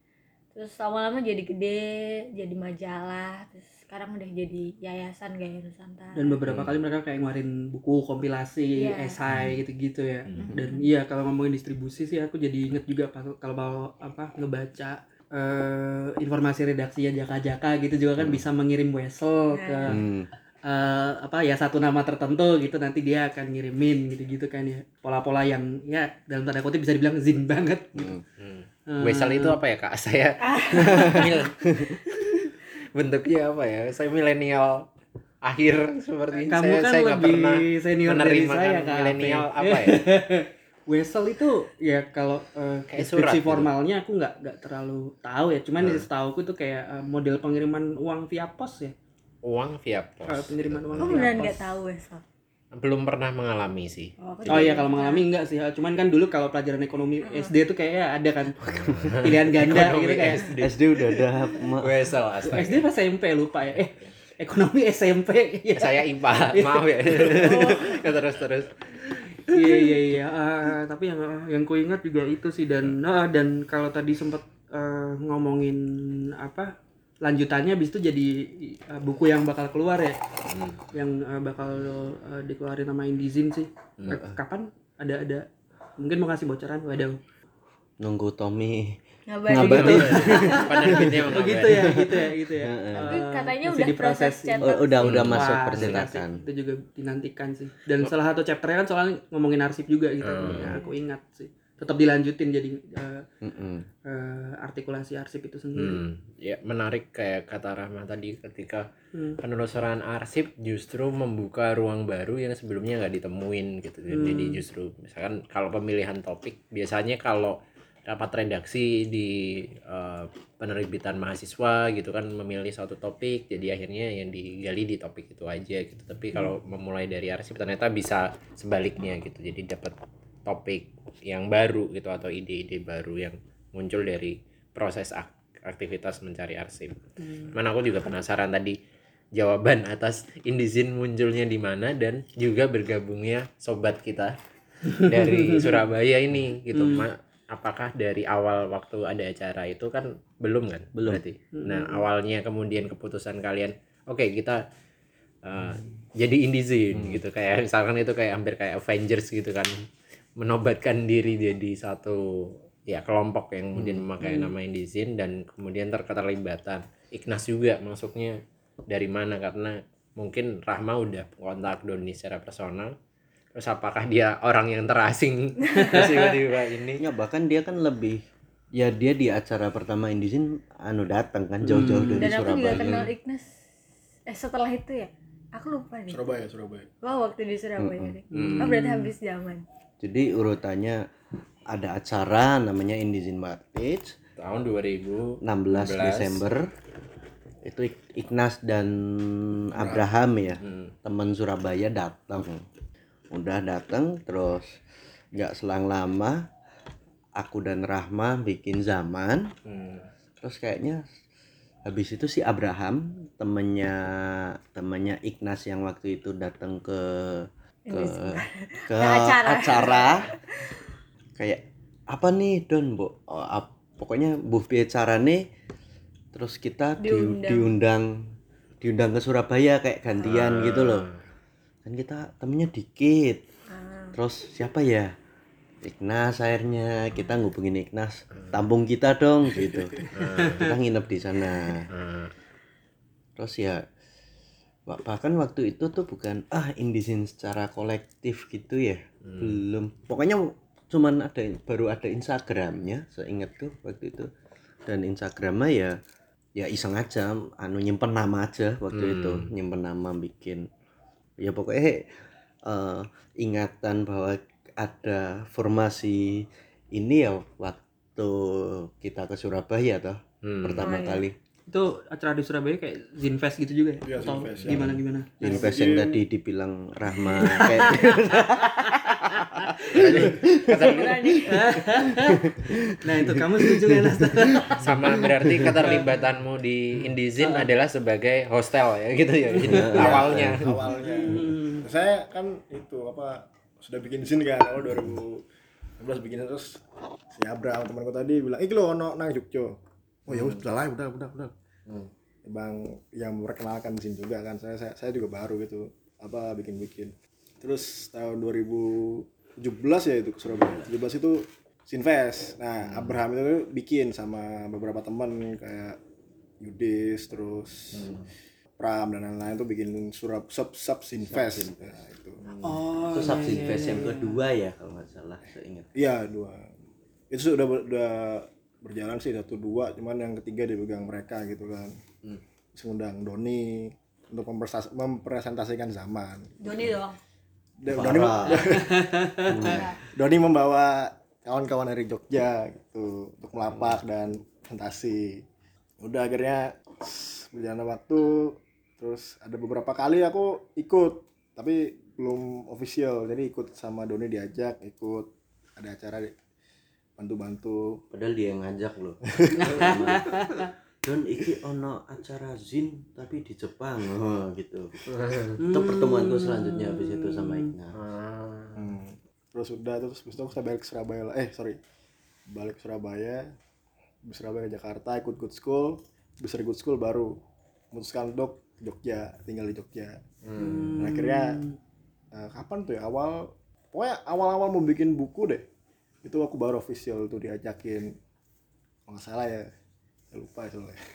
terus lama-lama jadi gede jadi majalah terus sekarang udah jadi yayasan gaya nusantara. Dan beberapa kali mereka kayak ngeluarin buku kompilasi Iya. esai gitu-gitu ya. Dan iya kalau ngomongin distribusi sih aku jadi inget juga kalau mau apa ngebaca eh, informasi redaksinya jaka-jaka gitu juga kan bisa mengirim wesel ke Hmm. Eh, apa ya satu nama tertentu gitu nanti dia akan ngirimin gitu-gitu kan ya pola-pola yang ya dalam tanda kutip bisa dibilang zin banget gitu. Hmm. Eh, Wesel itu apa ya kak? [LAUGHS] Saya mil- [LAUGHS] bentuknya apa ya? Saya milenial akhir seperti Kamu saya, kan saya lebih pernah senior dari saya, Kak milenial apa ya? [LAUGHS] Wesel itu ya kalau Kayak deskripsi surat gitu. formalnya aku nggak nggak terlalu tahu ya cuman Hmm. setahu aku itu kayak eh, model pengiriman uang via pos ya Uang via pos. pengiriman uang aku via beneran pos. nggak tahu Wesel Belum pernah mengalami sih. oh, Oh iya kalau mengalami enggak sih. Cuman kan dulu kalau pelajaran ekonomi SD tuh kayaknya ada kan. [LAUGHS] Pilihan ganda Ekonomi gitu kayak SD. SD udah ada Wesel astaga. SD pas SMP lupa ya. Eh [LAUGHS] ekonomi SMP ya Saya IPA, [LAUGHS] maaf ya. Ya, terus terus. iya iya iya. Ah, tapi yang yang ku ingat juga itu sih dan ah, dan kalau tadi sempat eh, ngomongin apa lanjutannya habis itu jadi eh, buku yang bakal keluar ya. Yang eh, bakal eh, dikeluarin sama Indizin sih. Eh, kapan? Ada ada. Mungkin mau kasih bocoran waduh nunggu Tommy. Ngabarin. ngabarin. Penerbitnya oh gitu ya gitu ya gitu ya. Tapi Eh, katanya udah diproses proses Oh, udah udah Hmm. masuk percetakan. Itu juga dinantikan sih. Dan salah satu chapternya kan soalnya ngomongin arsip juga gitu. Ya, aku ingat sih. Tetap dilanjutin jadi eh, Mm-mm. eh, artikulasi arsip itu sendiri. Hmm, ya menarik kayak kata Rahma tadi ketika Hmm. penelusuran arsip justru membuka ruang baru yang sebelumnya nggak ditemuin gitu. Jadi Hmm. justru misalkan kalau pemilihan topik biasanya kalau rapat redaksi di eh, penerbitan mahasiswa gitu kan memilih suatu topik jadi akhirnya yang digali di topik itu aja gitu tapi kalau memulai dari arsip ternyata bisa sebaliknya gitu jadi dapat topik yang baru gitu atau ide-ide baru yang muncul dari proses ak- aktivitas mencari arsip. Mana aku juga penasaran tadi jawaban atas Indizin munculnya di mana dan juga bergabungnya sobat kita [LAUGHS] dari Surabaya ini gitu. Ma- apakah dari awal waktu ada acara itu kan belum kan? Belum. Berarti. Nah, awalnya kemudian keputusan kalian oke kita uh, jadi Indizin gitu kayak misalkan itu kayak hampir kayak Avengers gitu kan menobatkan diri jadi satu ya kelompok yang kemudian memakai nama Indizin dan kemudian terketerlibatan. Ignas juga masuknya dari mana? Karena mungkin Rahma udah kontak Doni secara personal. Terus apakah dia orang yang terasing? [LAUGHS] Terus tiba-tiba ini. Ya bahkan dia kan lebih ya dia di acara pertama Indizin anu datang kan jauh-jauh dari dan aku juga Surabaya. kenal Ignas eh setelah itu ya? Aku lupa nih. Surabaya Surabaya. Wah waktu di Surabaya deh. Oh berarti habis zaman Jadi urutannya ada acara namanya Indizin Martage tahun 2000 16 16. Desember itu Ignas dan Abraham ya Hmm. teman Surabaya datang udah datang terus nggak selang lama aku dan Rahma bikin zaman Hmm. terus kayaknya habis itu si Abraham temennya temennya Ignas yang waktu itu datang ke ke ke acara. acara. [LAUGHS] Kayak apa nih Don? Bu Oh, ap- pokoknya bu acara nih terus kita di- Diundang. diundang diundang ke Surabaya kayak gantian gitu loh. Kan kita temennya dikit. Ah. terus siapa ya? Ignas akhirnya kita ngubungin Ignas tampung kita dong gitu. [LAUGHS] Kita nginep di sana. Hmm. terus ya bahkan waktu itu tuh bukan ah indisin secara kolektif gitu ya. Belum. Pokoknya cuman ada baru ada Instagramnya seingatku waktu itu. Dan Instagramnya ya ya iseng aja anu nyimpen nama aja waktu itu. Nyimpen nama bikin ya pokoknya eh, ingatan bahwa ada formasi ini ya waktu kita ke Surabaya toh Hmm. pertama kali itu acara di Surabaya kayak Zinfest gitu juga ya? Iya, atau Zinfest, ya. gimana gimana? Invest yang tadi dibilang Rahma [LAUGHS] kayak nah itu kamu setuju Nas? sama berarti keterlibatanmu di Indizin adalah sebagai hostel ya gitu ya jadi awalnya. Awalnya. Saya kan itu apa sudah bikin di sini kan awal 2016 bikin terus si Abraham temanku tadi bilang iki lo ono nang Jogja oh ya udah lah udah udah udah. Bang yang memperkenalkan di sini juga kan saya, saya saya juga baru gitu apa bikin bikin terus tahun 2017 ya itu ke Surabaya. 17 itu Sinvest. Nah Abraham itu bikin sama beberapa teman kayak Yudis terus Pram dan lain-lain tuh bikin surab sub sub Sinvest. Nah, itu. Oh itu subsinvest yang kedua ya kalau nggak salah seingat iya dua. Itu sudah udah berjalan sih satu dua. Cuman yang ketiga dipegang mereka gitu kan. Terus ngundang Doni untuk mempresentasikan zaman. Doni doang Da- [LAUGHS] Doni, Doni membawa kawan-kawan dari Jogja gitu untuk melapak dan presentasi. Udah akhirnya berjalan waktu terus ada beberapa kali aku ikut tapi belum official. Jadi ikut sama Doni diajak ikut ada acara di- bantu-bantu. Padahal dia yang ngajak loh. [LAUGHS] Don iki ono acara zin tapi di Jepang oh gitu. Itu pertemuanku selanjutnya habis itu sama Igna. Hmm. terus udah terus habis itu aku balik ke Surabaya lah. eh sorry. Balik ke Surabaya di Surabaya ke Jakarta ikut good school. Dari good school baru memutuskan untuk ke Jogja tinggal di Jogja. Dan akhirnya eh, kapan tuh ya? Awal pokoknya awal-awal mau bikin buku deh itu aku baru official tuh diajakin. Kalau nggak salah ya saya lupa itu soalnya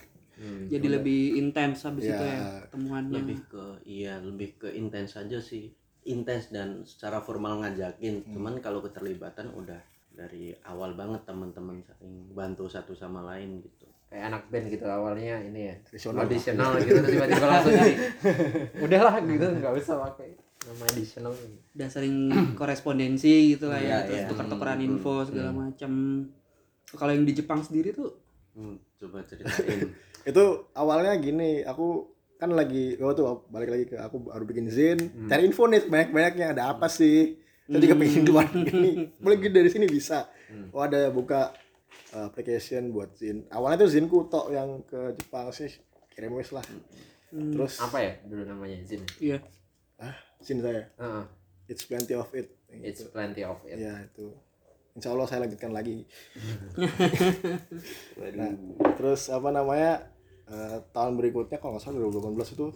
jadi lebih intens habis Ya. itu ya temuannya lebih ke iya lebih ke intens aja sih. Intens dan secara formal ngajakin. Cuman kalau keterlibatan udah dari awal banget teman-teman saling bantu satu sama lain gitu. Kayak anak band gitu awalnya ini ya. Tradisional. gitu terus tiba-tiba langsung jadi [LAUGHS] udahlah gitu nggak usah pakai nama additional udah sering korespondensi gitu lah ya Iya, terus iya. tukar-tukaran info segala macam kalau yang di Jepang sendiri tuh? Hmm, coba ceritain. [LAUGHS] itu awalnya gini aku kan lagi oh tuh balik lagi ke aku baru bikin zin. Cari info nih banyak banyaknya ada apa sih? Jadi kepingin luar negeri boleh gitu dari sini bisa. Oh ada buka uh, application buat zin. Awalnya tuh zinku tok yang ke Jepang sih kirim wes lah. Terus Apa ya dulu namanya Zin? iya ah zin saya. Heeh. it's plenty of it. It's gitu. plenty of it. ya itu. Insya Allah saya lanjutkan lagi. [LAUGHS] Nah, terus apa namanya eh, tahun berikutnya kalau nggak salah 2018 itu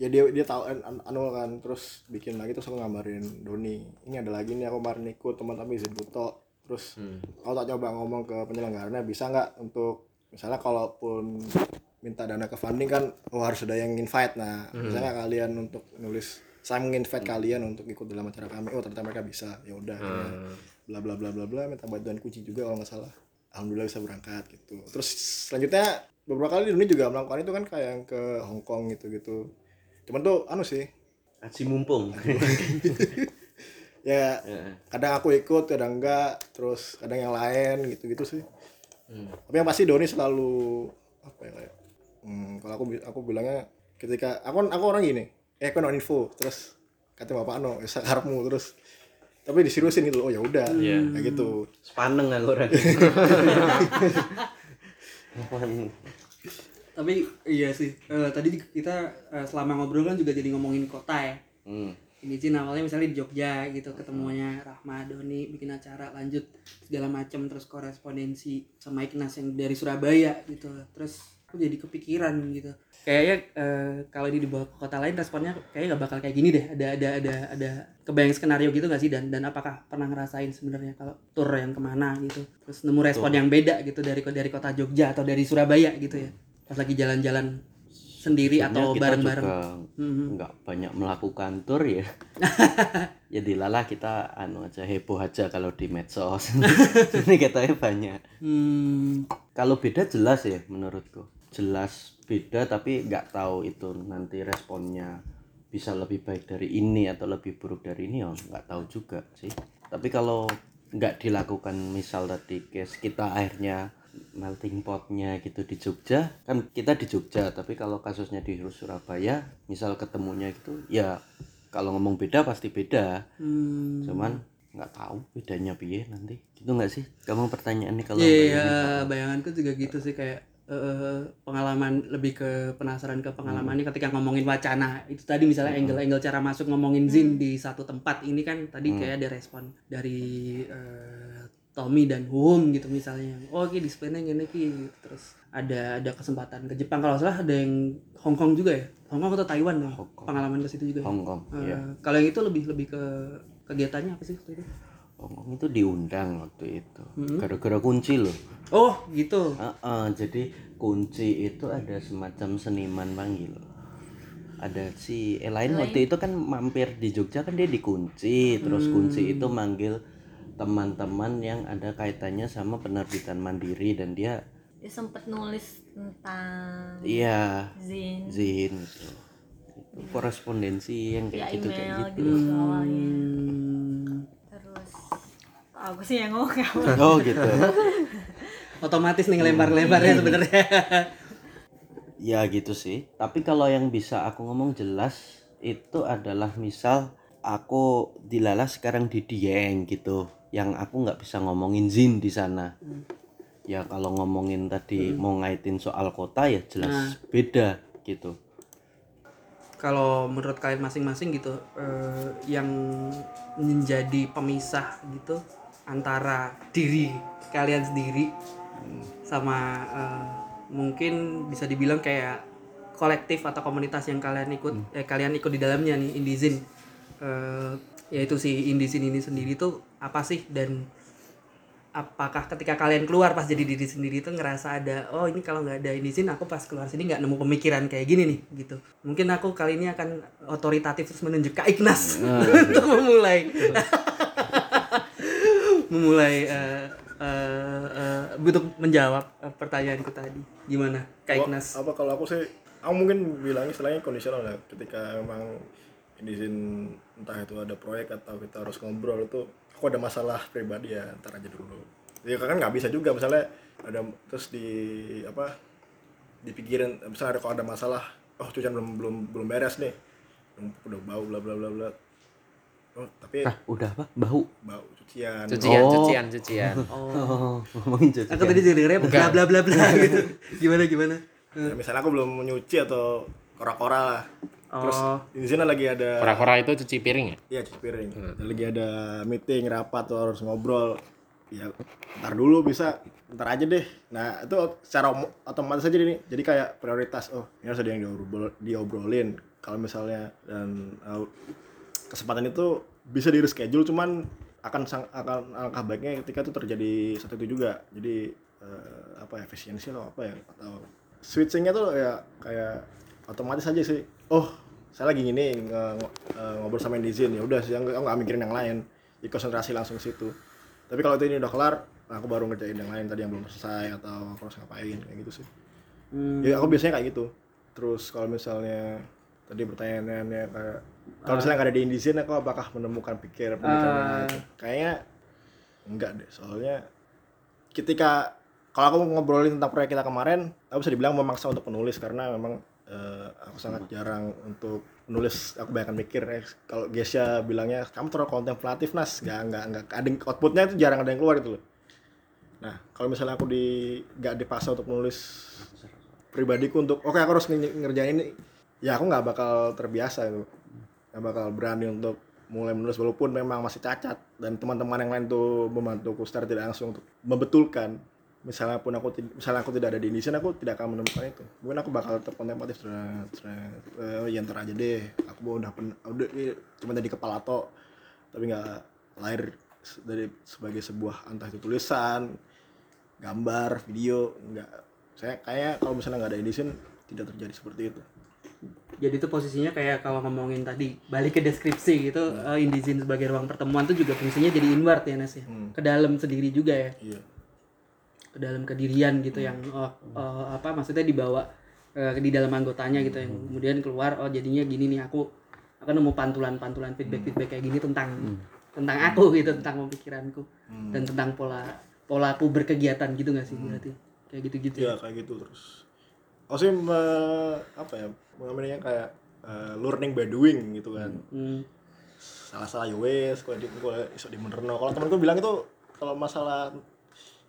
ya dia dia tahu an- an- anu kan terus bikin lagi terus aku ngabarin Doni. Ini ada lagi nih aku kemarin ikut teman tapi izin buto. Terus aku tak coba ngomong ke penyelenggaranya bisa nggak untuk misalnya kalaupun minta dana ke funding kan oh harus ada yang invite. Nah bisa nggak kalian untuk nulis saya menginvite kalian untuk ikut dalam acara kami. Oh ternyata mereka bisa. Ya udah akhirnya bla bla bla bla bla minta bantuan kunci juga kalau nggak salah. Alhamdulillah bisa berangkat gitu. Terus selanjutnya beberapa kali Doni juga melakukan itu kan kayak yang ke Hong Kong gitu gitu cuman tuh anu sih. Aji mumpung. [LAUGHS] ya Ya. kadang aku ikut kadang enggak terus kadang yang lain gitu gitu sih tapi yang pasti Doni selalu apa ya hmm, kalau aku aku bilangnya ketika aku aku orang gini eh aku no info terus kata bapak no ya karepmu terus tapi diseriusin gitu oh ya udah Iya. kayak gitu Sepaneng aku orang. [LAUGHS] tapi iya sih Eh, tadi kita eh, selama ngobrol kan juga jadi ngomongin kota ya Hmm. ini Jin awalnya misalnya di Jogja gitu ketemunya Rahma Doni bikin acara lanjut segala macam terus korespondensi sama Ignas yang dari Surabaya gitu terus aku jadi kepikiran gitu kayaknya eh, kalau ini dibawa ke kota lain responnya kayaknya nggak bakal kayak gini deh ada ada ada ada kebayang skenario gitu gak sih dan dan apakah pernah ngerasain sebenarnya kalau tour yang ke mana gitu terus nemu respon yang beda gitu dari dari kota Jogja atau dari Surabaya gitu ya pas lagi jalan-jalan sendiri Sebenarnya atau bareng-bareng Mhm. nggak banyak melakukan tour ya. [LAUGHS] ya dilalah kita anu aja heboh aja kalau di medsos. [LAUGHS] Ini katanya banyak. Hmm. Kalau beda jelas ya menurutku. Jelas beda tapi nggak tahu itu nanti responnya bisa lebih baik dari ini atau lebih buruk dari ini ya nggak tahu juga sih. Tapi kalau nggak dilakukan misal tadi case kita akhirnya melting potnya gitu di Jogja kan kita di Jogja tapi kalau kasusnya di Surabaya misal ketemunya gitu ya kalau ngomong beda pasti beda Hmm. cuman nggak tahu bedanya piye nanti gitu nggak sih kamu pertanyaannya kalau Iya, bayangin? iya, bayanganku juga gitu sih kayak eh, pengalaman lebih ke penasaran ke pengalaman ini ketika ngomongin wacana itu tadi misalnya angle-angle cara masuk ngomongin zin di satu tempat ini kan tadi kayak ada respon dari eh, Tommy dan Hum gitu misalnya oh oke displaynya gini Ki. gitu. terus ada ada kesempatan ke Jepang kalau salah ada yang Hong Kong juga ya Hong Kong atau Taiwan? Hong Kong. pengalaman ke situ juga ya? Hong Kong Eh, ya kalau yang itu lebih lebih ke kegiatannya apa sih waktu itu Hong Kong itu diundang waktu itu. Gara-gara kunci loh. Oh gitu? Heeh, jadi kunci itu ada semacam seniman panggil ada si Elaine waktu itu kan mampir di Jogja kan dia dikunci. Terus kunci itu manggil teman-teman yang ada kaitannya sama penerbitan mandiri dan dia dia sempet nulis tentang iya zin. Zin gitu itu korespondensi yang kayak gitu kayak gitu. gitu, awalnya. Hmm. Aku sih yang ngomong oh gitu. Otomatis nih ngelempar-lemparnya sebenarnya. ya gitu sih. Tapi kalau yang bisa aku ngomong jelas itu adalah misal aku dilala sekarang di Dieng gitu. Yang aku nggak bisa ngomongin Zin di sana. Ya kalau ngomongin tadi mau ngaitin soal kota ya jelas beda gitu. Kalau menurut kalian masing-masing gitu, eh, yang menjadi pemisah gitu antara diri kalian sendiri sama eh, mungkin bisa dibilang kayak kolektif atau komunitas yang kalian ikut, eh kalian ikut di dalamnya nih Indizin, eh, yaitu si Indizin ini sendiri tuh apa sih? Dan apakah ketika kalian keluar pas jadi diri sendiri itu ngerasa ada oh ini kalau nggak ada Indizin aku pas keluar sini nggak nemu pemikiran kayak gini nih gitu. Mungkin aku kali ini akan otoritatif terus menunjuk Kak Ignas [LAUGHS] untuk memulai memulai eh, eh, eh, untuk menjawab pertanyaanku tadi. Gimana Kak Kalau- Ignas? apa kalau aku sih aku mungkin bilangnya istilahnya kondisional ya ketika emang izin entah itu ada proyek atau kita harus ngobrol itu aku ada masalah pribadi ya ntar aja dulu. Ya kan nggak bisa juga misalnya ada terus di apa dipikirin misalnya ada kalau ada masalah oh cucian belum belum belum beres nih. Udah bau bla bla bla bla. Oh tapi ah udah apa? Bau. Bau cucian Cucian, Oh. cucian, cucian. [LAUGHS] oh ngomongin cuci Aku tadi dengernya bla bla bla bla [LAUGHS] gitu. Gimana gimana? Ya, misalnya aku belum nyuci atau kora-kora lah terus Oh. di sini lagi ada Kora-kora itu cuci piring ya? Iya cuci piring. Dan lagi ada meeting, rapat, atau harus ngobrol. Ya ntar dulu bisa, ntar aja deh. Nah itu secara om- otomatis aja nih. Jadi kayak prioritas. Oh ini harus ada yang diobrol- diobrolin. Kalau misalnya dan uh, kesempatan itu bisa di reschedule, cuman akan sang, akan alangkah baiknya ketika itu terjadi satu itu juga. Jadi eh, apa efisiensi atau apa ya atau switchingnya tuh ya kayak otomatis aja sih. Oh saya lagi gini nge- eh, ngobrol sama yang di Zin ya udah sih aku nggak mikirin yang lain jadi konsentrasi langsung ke situ tapi kalau itu ini udah kelar nah aku baru ngerjain yang lain tadi yang belum selesai atau aku harus ngapain kayak gitu sih Hmm. ya aku biasanya kayak gitu terus kalau misalnya tadi pertanyaannya kayak kalau misalnya nggak ada di Indizin aku apakah menemukan pikir pemikiran yang lain? kayaknya enggak deh soalnya ketika kalau aku ngobrolin tentang proyek kita kemarin aku bisa dibilang memaksa untuk penulis karena memang eh, aku sangat jarang untuk menulis. Aku banyak mikir eh, kalau Gesya bilangnya kamu terlalu kontemplatif nas. Nggak nggak nggak. Ada outputnya itu jarang ada yang keluar gitu loh. Nah kalau misalnya aku di nggak dipaksa untuk menulis pribadiku untuk oke aku harus nge- ngerjain ini ya aku nggak bakal terbiasa gitu nggak bakal berani untuk mulai menulis walaupun memang masih cacat. Dan teman-teman yang lain tuh membantuku secara tidak langsung untuk membetulkan. Misalnya pun aku misalnya aku tidak ada di Indonesia aku tidak akan menemukan itu. Mungkin aku bakal tetap kontemplatif terus eh, ya ntar aja deh. Aku udah pen, udah ini cuma dari kepala tok. Tapi nggak lahir dari sebagai sebuah entah itu tulisan gambar video nggak. Saya kayak kalau misalnya nggak ada Indonesia tidak terjadi seperti itu Jadi itu posisinya kayak kalau ngomongin tadi balik ke deskripsi gitu eh, Indizin sebagai ruang pertemuan tuh juga fungsinya jadi inward ya Nas ya. Hmm. Ke dalam sendiri juga ya. iya. Ke dalam kedirian gitu yang oh, oh, apa maksudnya dibawa eh, di dalam anggotanya gitu yang kemudian keluar oh jadinya gini nih aku aku nemu pantulan-pantulan feedback-feedback kayak gini tentang tentang aku gitu tentang pemikiranku dan tentang pola pola aku berkegiatan gitu gak sih berarti? Kayak gitu-gitu. Iya kayak gitu terus. Aku sih me- apa ya mengambilnya kayak eh, learning by doing gitu kan. Hmm. Salah salah ya wes, kalau di kalau iso di benerno. Kalau temanku bilang itu kalau masalah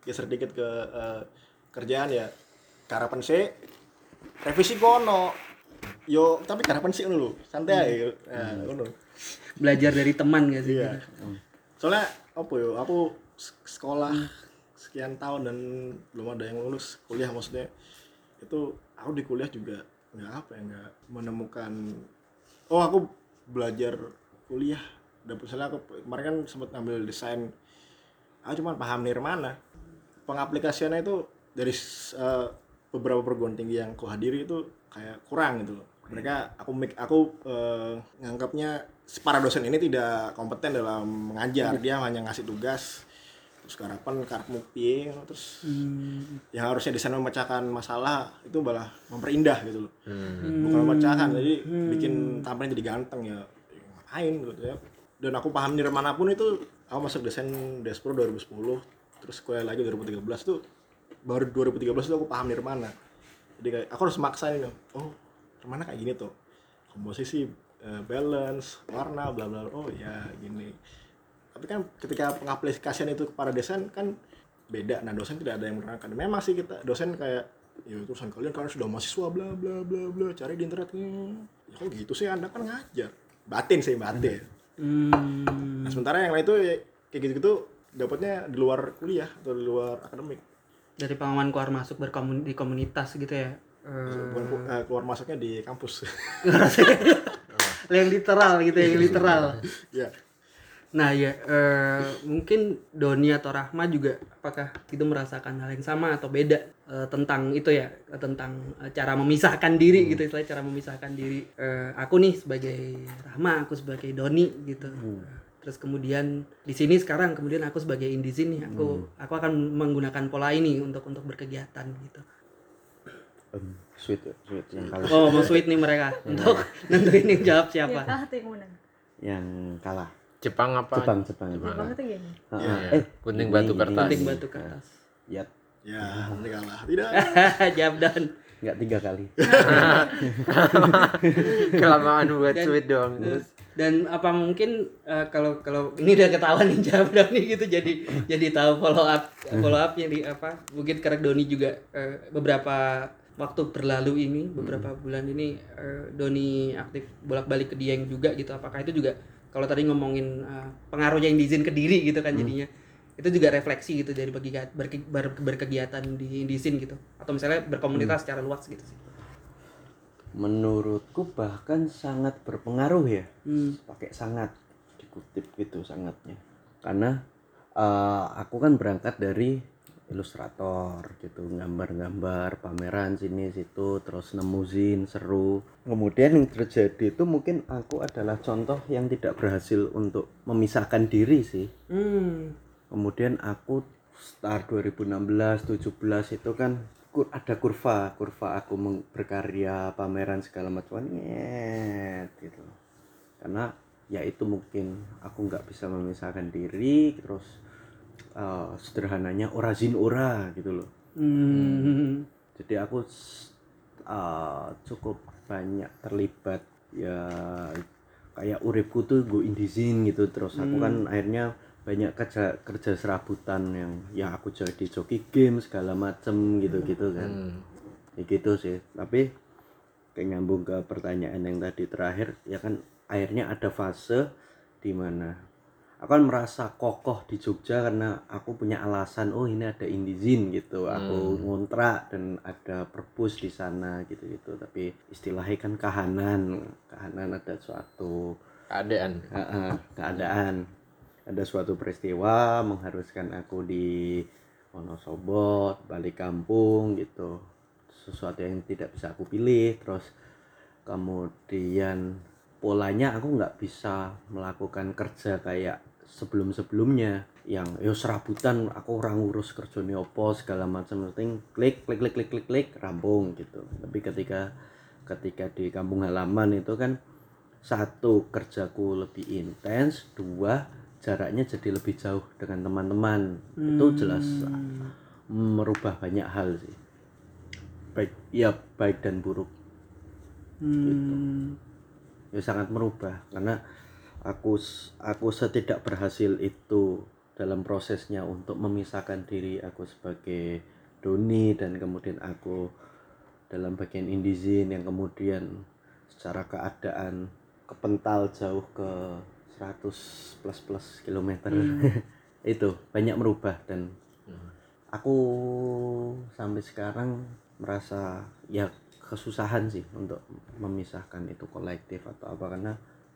geser dikit ke eh, kerjaan ya karapan sih revisi kono. Yo, tapi karapan sih dulu, santai aja. Nah, ngono. belajar dari teman gak sih Iya. Soalnya apa yo, aku sekolah sekian tahun dan belum ada yang lulus kuliah maksudnya itu aku di kuliah juga nggak apa ya nggak menemukan oh aku belajar kuliah. Dan misalnya aku kemarin kan sempat ngambil desain. Aku cuma paham nirmana pengaplikasiannya itu dari eh, beberapa perguruan tinggi yang aku hadiri itu kayak kurang gitu mereka aku mik- aku eh, nganggapnya para dosen ini tidak kompeten dalam mengajar. Dia hanya ngasih tugas terus harapan karepmu piye terus yang harusnya desain memecahkan masalah itu malah memperindah gitu loh. Bukan memecahkan jadi bikin tampilnya jadi ganteng ya ngapain gitu ya. Dan aku paham nirmana pun itu aku masuk desain Despro 2010 terus kuliah lagi 2013 tuh baru 2013 itu aku paham nirmana. Jadi kayak aku harus maksain loh oh nirmana kayak gini tuh. Komposisi eh, balance warna bla bla oh ya gini tapi kan ketika pengaplikasian itu kepada desain kan beda. Nah dosen tidak ada yang menerangkan. Memang sih kita dosen kayak ya urusan kalian kalian sudah mahasiswa bla bla bla bla cari di internet. Hmm. ya kok gitu sih. Anda kan ngajar. Batin sih batin. Hmm. nah, sementara yang lain itu ya, kayak gitu gitu dapatnya di luar kuliah atau di luar akademik. Dari pengalaman keluar masuk berkomun di komunitas gitu ya? Eh, bukan eh, keluar masuknya di kampus. [LAUGHS] Yang literal gitu ya yang literal. [LAUGHS] Ya nah ya eh, mungkin Doni atau Rahma juga apakah itu merasakan hal yang sama atau beda eh, tentang itu ya tentang eh, cara memisahkan diri gitu istilah cara memisahkan diri Eh, aku nih sebagai Rahma aku sebagai Doni gitu. Terus kemudian di sini sekarang kemudian aku sebagai Indizin nih aku aku akan menggunakan pola ini untuk untuk berkegiatan gitu. Em, sweet sweet yang kalah. Oh mau sweet nih mereka. [LAUGHS] Untuk nentuin yang jawab siapa. Ya yang kalah Jepang apa Jepang Jepang Jepang itu gini Ah, Iya. ah. eh Gunting ini- batu kertas. Gunting ini. batu kertas. ya Ya, nanti kalah. Tidak. [LAUGHS] Jabdan. nggak tiga kali [LAUGHS] kelamaan buat Dan- sweet dong terus Dan apa mungkin eh, kalau kalau ini udah ketahuan nih Jabdan nih gitu jadi jadi tahu follow up follow upnya di apa mungkin karena Doni juga eh, beberapa waktu berlalu ini beberapa bulan ini eh, Doni aktif bolak-balik ke Dieng juga gitu apakah itu juga kalau tadi ngomongin eh, pengaruhnya yang diizin ke diri gitu kan jadinya. Itu juga refleksi gitu dari bagi berke- ber- berkegiatan di Indisin gitu. Atau misalnya berkomunitas secara luas gitu sih. menurutku bahkan sangat berpengaruh ya. Hmm. pakai sangat dikutip gitu sangatnya. Karena eh, aku kan berangkat dari ilustrator gitu gambar-gambar pameran sini situ terus nemu zin seru. Kemudian yang terjadi itu mungkin aku adalah contoh yang tidak berhasil untuk memisahkan diri sih. Hmm. kemudian aku start 2016 17 itu kan ada kurva kurva aku berkarya pameran segala macam gitu. Karena ya itu mungkin aku nggak bisa memisahkan diri terus eh, sederhananya ora zin ora gitu loh. Hmm. jadi aku uh, cukup banyak terlibat ya kayak uripku tuh gue indizin gitu. Terus aku kan akhirnya banyak kerja kerja serabutan yang ya aku jadi joki game segala macem gitu gitu kan. Hmm. ya gitu sih. Tapi kayak nyambung ke pertanyaan yang tadi terakhir ya kan akhirnya ada fase di mana aku kan merasa kokoh di Jogja karena aku punya alasan oh ini ada indizin gitu. Aku ngontrak dan ada perpus di sana gitu gitu tapi istilahnya kan kahanan kahanan ada suatu keadaan. Heeh, keadaan. Ada suatu peristiwa mengharuskan aku di Wonosobo balik kampung gitu. Sesuatu yang tidak bisa aku pilih. Terus kemudian polanya aku nggak bisa melakukan kerja kayak sebelum-sebelumnya yang yo serabutan aku orang ngurus kerjanya opo segala macam. Penting klik klik klik klik klik klik rampung gitu. Tapi ketika ketika di kampung halaman itu kan satu kerjaku lebih intens dua jaraknya jadi lebih jauh dengan teman-teman. Itu jelas merubah banyak hal sih. Baik ya baik dan buruk. Hmm. ya sangat merubah karena aku aku setidak berhasil itu dalam prosesnya untuk memisahkan diri aku sebagai Doni dan kemudian aku dalam bagian indizin yang kemudian secara keadaan kepental jauh ke 100 plus plus kilometer. [LAUGHS] Itu banyak merubah dan aku sampai sekarang merasa ya kesusahan sih untuk memisahkan itu kolektif atau apa karena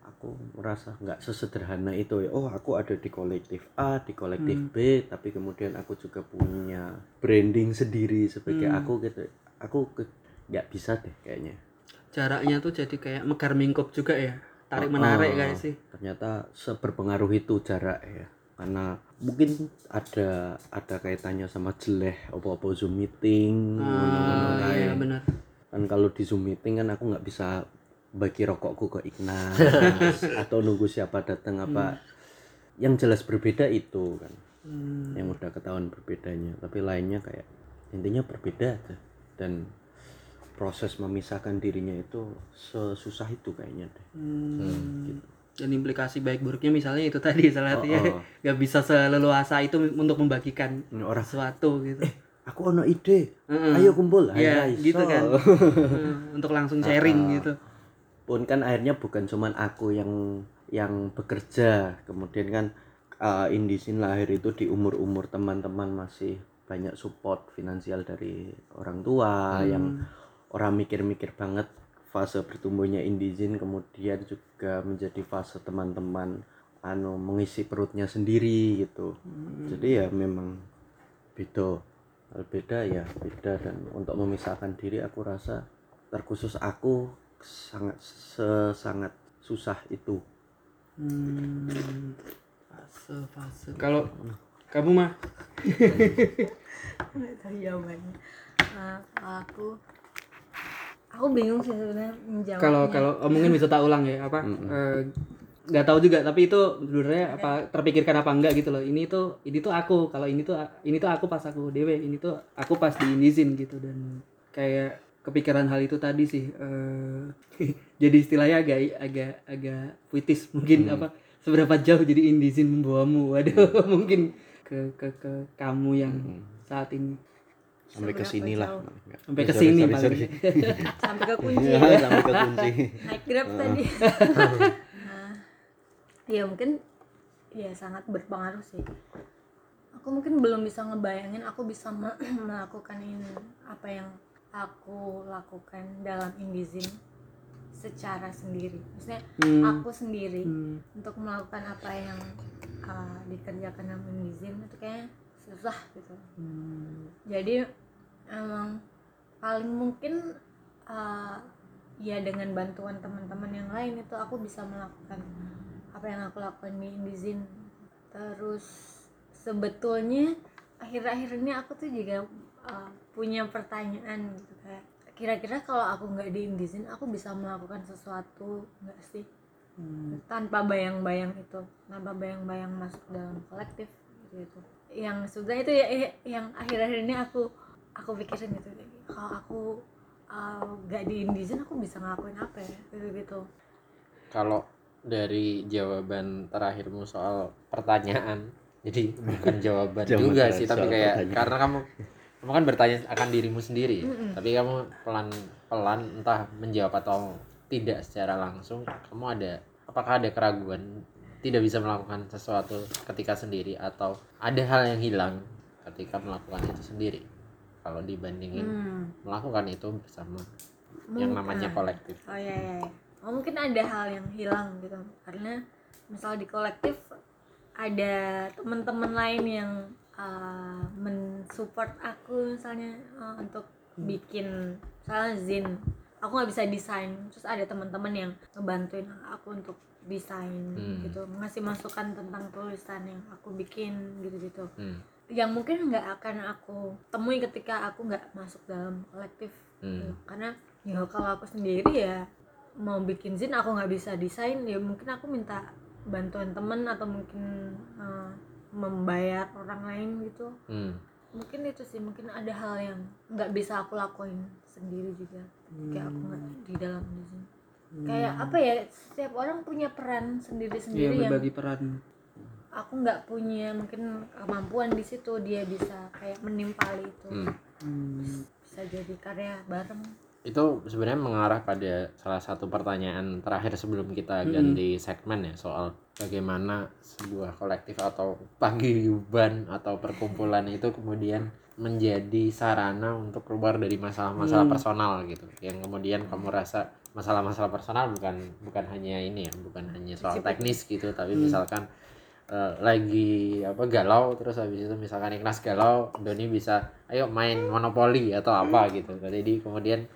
aku merasa nggak sesederhana itu ya. Oh aku ada di kolektif A di kolektif B tapi kemudian aku juga punya branding sendiri sebagai aku gitu. Aku nggak bisa deh kayaknya. Jaraknya tuh jadi kayak megar mingkup juga ya. Tarik Oh, menarik oh, kayak sih. ternyata seberpengaruh itu jarak ya. Karena mungkin ada ada kaitannya sama jeleh apa-apa zoom meeting Ah, iya benar. kan kalau di zoom meeting kan aku nggak bisa bagi rokokku ke Ignas [LAUGHS] atau nunggu siapa datang apa yang jelas berbeda itu kan Hmm. yang udah ketahuan berbedanya tapi lainnya kayak intinya berbeda aja dan proses memisahkan dirinya itu sesusah itu kayaknya deh Hmm. Dan implikasi baik buruknya misalnya itu tadi salah satunya Oh, oh. nggak bisa seleluasa itu untuk membagikan orang sesuatu gitu. aku ono ide Heeh. ayo kumpul Iya, Ayo, gitu kan. Hmm, [LAUGHS] untuk langsung sharing Ah, ah. gitu. Pun kan akhirnya bukan cuman aku yang yang bekerja. Kemudian kan uh, Indisin lahir itu di umur-umur teman-teman masih banyak support finansial dari orang tua yang orang mikir-mikir banget fase bertumbuhnya Indizin kemudian juga menjadi fase teman-teman anu mengisi perutnya sendiri gitu. Jadi ya memang beda. Beda ya beda. Dan untuk memisahkan diri aku rasa terkhusus aku sangat se- sangat susah itu. Hmm. Fase fase. Kalau kamu mah jawabannya. Aku aku bingung sih sebenarnya menjawabnya. Kalau kalau oh, mungkin bisa tak ulang ya apa eh, nggak tahu juga tapi itu sebenarnya apa terpikirkan apa enggak gitu loh. Ini tuh ini tuh aku. Kalau ini tuh ini tuh aku pas aku dewe. Ini tuh aku pas di indizin gitu. Dan kayak kepikiran hal itu tadi sih eh, [LAUGHS] jadi istilahnya agak agak agak puitis. Mungkin apa seberapa jauh jadi indizin membawamu. Waduh [LAUGHS] mungkin ke ke ke kamu yang saat ini. Sampai ke sini lah sampai ke sini paling. [LAUGHS] sampai ke kunci. Iya, sampai ke kunci. Naik grab tadi. Nah, ya mungkin ya sangat berpengaruh sih. Aku mungkin belum bisa ngebayangin aku bisa me- [CLEARS THROAT] melakukan ini apa yang aku lakukan dalam indizin secara sendiri maksudnya Hmm. aku sendiri Hmm. untuk melakukan apa yang uh, dikerjakan dalam indizin itu kayaknya susah gitu Hmm. jadi emang paling mungkin uh, ya dengan bantuan teman-teman yang lain itu aku bisa melakukan apa yang aku lakukan di Indizin terus sebetulnya akhir-akhir ini aku tuh juga uh, punya pertanyaan gitu kayak kira-kira kalau aku nggak di Indizin aku bisa melakukan sesuatu nggak sih? Tanpa bayang-bayang itu tanpa bayang-bayang masuk dalam kolektif gitu. Yang sudah itu ya eh, yang akhir-akhir ini aku aku pikirin gitu kalau aku uh, nggak di aku bisa ngelakuin apa ya? Gitu gitu. Kalau dari jawaban terakhirmu soal pertanyaan, jadi bukan [LAUGHS] jawaban juga sih, tapi kayak pertanyaan. karena kamu kamu kan bertanya akan dirimu sendiri, Mm-mm. tapi kamu pelan-pelan entah menjawab atau tidak secara langsung, kamu ada apakah ada keraguan tidak bisa melakukan sesuatu ketika sendiri atau ada hal yang hilang ketika melakukan itu sendiri? Kalau dibandingin hmm, melakukan itu bersama yang mungkin- namanya kolektif. Oh iya iya iya. Oh, mungkin ada hal yang hilang gitu. Karena misal di kolektif ada teman-teman lain yang uh, mensupport aku misalnya uh, untuk bikin misalnya zin aku nggak bisa desain terus ada teman-teman yang ngebantuin aku untuk desain Hmm. gitu. Ngasih masukan tentang tulisan yang aku bikin gitu-gitu. Hmm, yang mungkin nggak akan aku temui ketika aku nggak masuk dalam kolektif hmm, gitu. karena ya kalau aku sendiri ya mau bikin zin aku nggak bisa desain ya mungkin aku minta bantuan temen atau mungkin eh, membayar orang lain gitu. Hmm. mungkin itu sih mungkin ada hal yang nggak bisa aku lakuin sendiri juga. Kayak aku nggak di dalam zin kayak apa ya setiap orang punya peran Iya sendiri-sendiri yang berbagi peran. aku nggak punya mungkin kemampuan di situ dia bisa kayak menimpali itu. Hmm. Hmm. bisa jadi karya bareng itu sebenarnya mengarah pada salah satu pertanyaan terakhir sebelum kita ganti segmen ya soal bagaimana sebuah kolektif atau paguyuban atau perkumpulan itu kemudian menjadi sarana untuk keluar dari masalah-masalah Hmm. personal gitu. Yang kemudian kamu rasa masalah-masalah personal bukan bukan hanya ini ya bukan hanya soal teknis gitu tapi Hmm. misalkan eh, lagi apa galau terus habis itu misalkan Ignas galau Doni bisa ayo main monopoli atau apa gitu. Jadi kemudian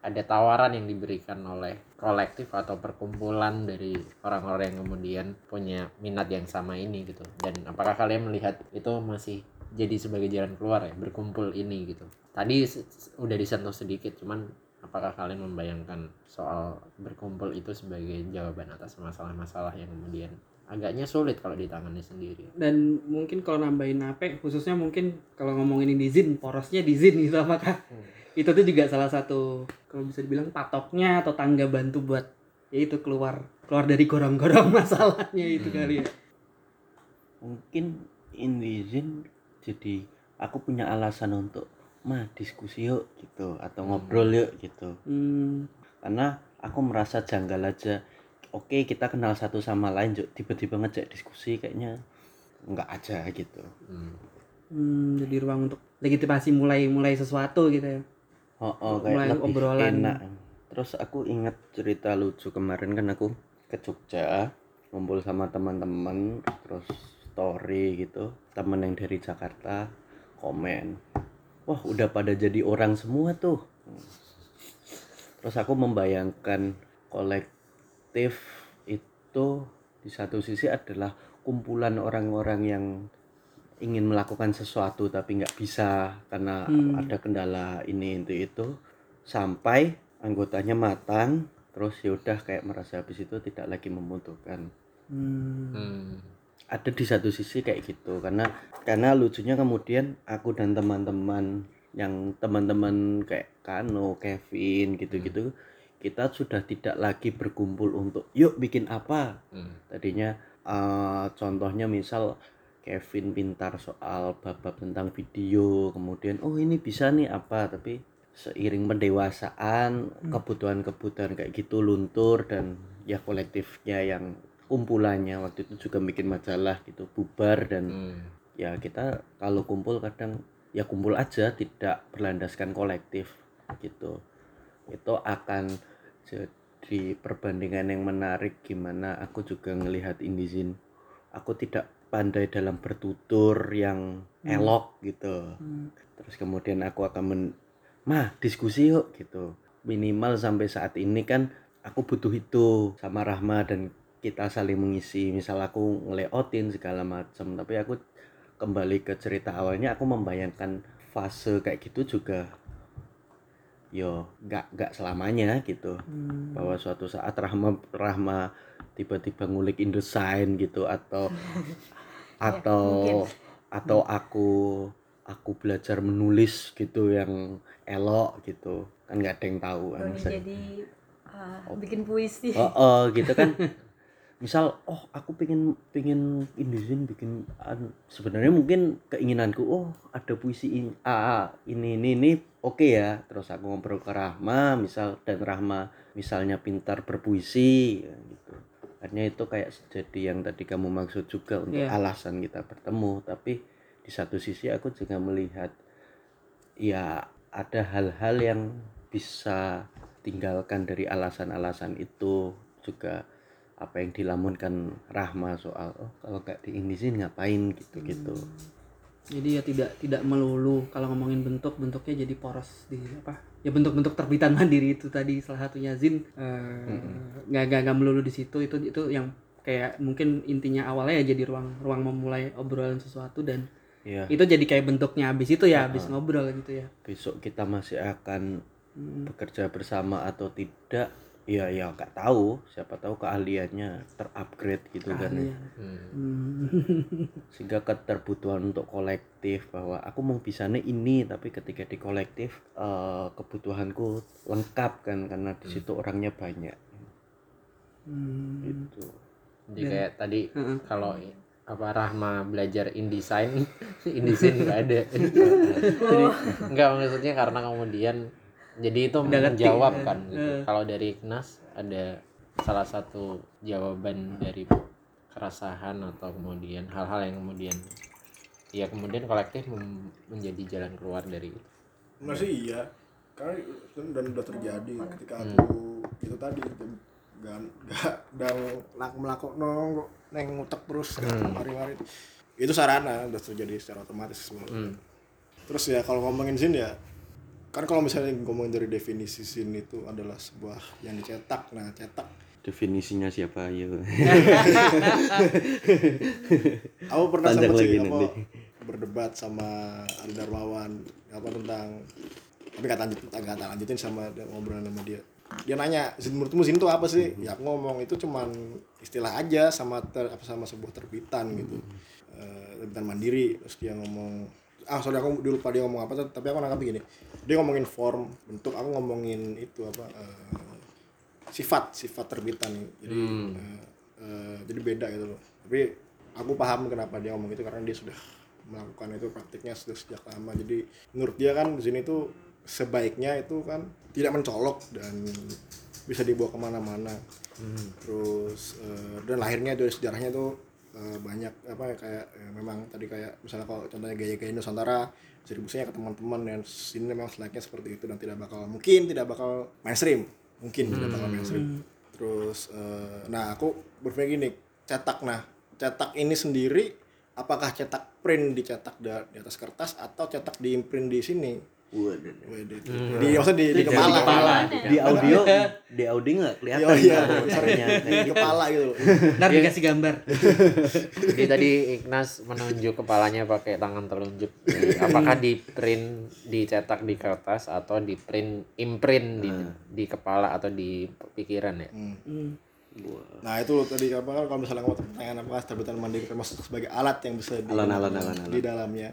ada tawaran yang diberikan oleh kolektif atau perkumpulan dari orang-orang yang kemudian punya minat yang sama ini gitu. Dan apakah kalian melihat itu masih jadi sebagai jalan keluar ya berkumpul ini gitu? Tadi udah disentuh sedikit cuman apakah kalian membayangkan soal berkumpul itu sebagai jawaban atas masalah-masalah yang kemudian agaknya sulit kalau ditangani sendiri? Dan mungkin kalau nambahin apa khususnya mungkin kalau ngomongin di zin porosnya di zin gitu apakah itu tuh juga salah satu kalau bisa dibilang patoknya atau tangga bantu buat ya itu keluar keluar dari gorong-gorong [LAUGHS] masalahnya itu Hmm. kali ya. Mungkin indizin jadi aku punya alasan untuk mah diskusi yuk gitu atau ngobrol yuk gitu. Hmm, karena aku merasa janggal aja. Oke kita kenal satu sama lain Juk. tiba-tiba ngejak diskusi kayaknya nggak aja gitu. Hmm. hmm, jadi ruang untuk legitimasi mulai mulai sesuatu gitu ya oh, oh kayak Mulai lebih obrolan. enak. Terus aku ingat cerita lucu kemarin kan aku ke Jogja ngumpul sama teman-teman terus story gitu temen yang dari Jakarta komen. Wah udah pada jadi orang semua tuh. Terus aku membayangkan kolektif itu di satu sisi adalah kumpulan orang-orang yang ingin melakukan sesuatu tapi nggak bisa karena Hmm. ada kendala ini itu itu sampai anggotanya matang terus yaudah kayak merasa habis itu tidak lagi membutuhkan Hmm. Hmm. ada di satu sisi kayak gitu karena karena lucunya kemudian aku dan teman-teman yang teman-teman kayak Kano, Kevin gitu-gitu kita sudah tidak lagi berkumpul untuk yuk bikin apa Hmm. tadinya eh, contohnya misal Kevin pintar soal bab-bab tentang video kemudian oh ini bisa nih apa? Tapi seiring pendewasaan kebutuhan-kebutuhan kayak gitu luntur dan ya kolektifnya yang kumpulannya waktu itu juga bikin majalah gitu bubar dan Hmm. ya kita kalau kumpul kadang ya kumpul aja tidak berlandaskan kolektif gitu. Itu akan jadi perbandingan yang menarik gimana aku juga ngelihat Indizin. Aku tidak pandai dalam bertutur yang elok gitu. Hmm. terus kemudian aku akan men mah diskusi yuk gitu. Minimal sampai saat ini kan aku butuh itu sama Rahma dan kita saling mengisi. Misal aku ngeleotin segala macam tapi aku kembali ke cerita awalnya aku membayangkan fase kayak gitu juga yo nggak nggak selamanya gitu. Hmm. bahwa suatu saat Rahma Rahma tiba-tiba ngulik InDesign gitu atau [LAUGHS] atau mungkin. atau aku aku belajar menulis gitu yang elok gitu. Kan nggak ada yang tahu kan jadi uh, bikin puisi? Oh, oh, gitu kan. [LAUGHS] Misal oh aku pengen pengen Indizin bikin an- sebenarnya mungkin keinginanku oh ada puisi ini ah, ini ini ini oke ya. Terus aku ngobrol ke Rahma misal dan Rahma misalnya pintar berpuisi ya, gitu akhirnya itu kayak jadi yang tadi kamu maksud juga untuk Iya. alasan kita bertemu. Tapi di satu sisi aku juga melihat ya ada hal-hal yang bisa tinggalkan dari alasan-alasan itu. Juga apa yang dilamunkan Rahma soal oh kalau nggak di ini sih ngapain? Gitu-gitu Jadi ya tidak tidak melulu kalau ngomongin bentuk bentuknya jadi poros di apa? Ya bentuk-bentuk terbitan [LAUGHS] mandiri itu tadi salah satunya Zin. Eh, nggak nggak nggak melulu di situ. Itu itu yang kayak mungkin intinya awalnya ya jadi ruang ruang memulai obrolan sesuatu dan ya itu jadi kayak bentuknya habis itu ya habis ngobrol gitu ya. Besok kita masih akan Hmm. bekerja bersama atau tidak ya ya nggak tahu siapa tahu keahliannya terupgrade gitu kan ya. Keahlian. Hmm. Hmm. sehingga keterbutuhan untuk kolektif bahwa aku mau bisanya ini tapi ketika di kolektif eh, kebutuhanku lengkap kan karena di situ orangnya banyak Hmm. gitu Jadi kayak tadi Heeh. kalau apa Rahma belajar InDesign, [LAUGHS] InDesign nggak ada. [LAUGHS] Jadi nggak maksudnya karena kemudian jadi itu Udah ngerti, menjawab ya. kan. gitu. Eh. Kalau dari Ignas ada salah satu jawaban dari keresahan atau kemudian hal-hal yang kemudian ya kemudian kolektif menjadi jalan keluar dari itu. masih iya karena itu dan udah terjadi ketika aku itu tadi gak gak dan laku melaku nong neng ngutek terus mari-mari itu sarana udah terjadi secara otomatis sebenarnya terus ya kalau ngomongin sin ya kan kalau misalnya ngomongin dari definisi sin itu adalah sebuah yang dicetak. Nah cetak. Definisinya siapa? Ya [LAUGHS] aku pernah Panjang sempet lagi sih nanti. berdebat sama Ari Darmawan apa tentang tapi kata lanjut tak lanjutin sama dia ngobrolan sama dia. Dia nanya zin menurutmu zin itu apa sih? Ya aku ngomong itu cuman istilah aja sama ter, apa sama sebuah terbitan gitu. Eh, terbitan mandiri. Terus dia ngomong ah sorry aku dulu lupa dia ngomong apa tapi aku nangkap begini. Dia ngomongin form bentuk aku ngomongin itu apa eh, sifat sifat terbitan jadi eh, eh, jadi beda gitu loh. Tapi aku paham kenapa dia ngomong itu karena dia sudah melakukan itu praktiknya sudah sejak lama. Jadi menurut dia kan di sini tuh sebaiknya itu kan tidak mencolok dan bisa dibawa ke mana-mana. Terus eh, dan lahirnya dari sejarahnya tuh eh, banyak apa ya, kayak eh, memang tadi kayak misalnya kalau contohnya gaya-gaya Nusantara distribusinya ke teman-teman dan sini memang selayaknya seperti itu dan tidak bakal mungkin tidak bakal mainstream mungkin tidak bakal mainstream. Terus eh, nah aku berpikir gini cetak nah cetak ini sendiri apakah cetak print dicetak di atas kertas atau cetak di imprint di sini Waduh. Wede, itu. di maksudnya di, di kepala, di audio di audio nggak kelihatan Oh, iya, sorry. caranya. di kepala gitu loh. Ntar dikasih gambar. [LAUGHS] Jadi tadi Ignas menunjuk kepalanya pakai tangan telunjuk. Apakah di print dicetak di kertas atau di print imprint di di kepala atau di pikiran ya? Hmm. Hmm. Nah itu tadi apa kan kalau misalnya ngomong pertanyaan apa terbitan mandiri termasuk sebagai alat yang bisa di, Alon, alon, alon, alon. di dalamnya.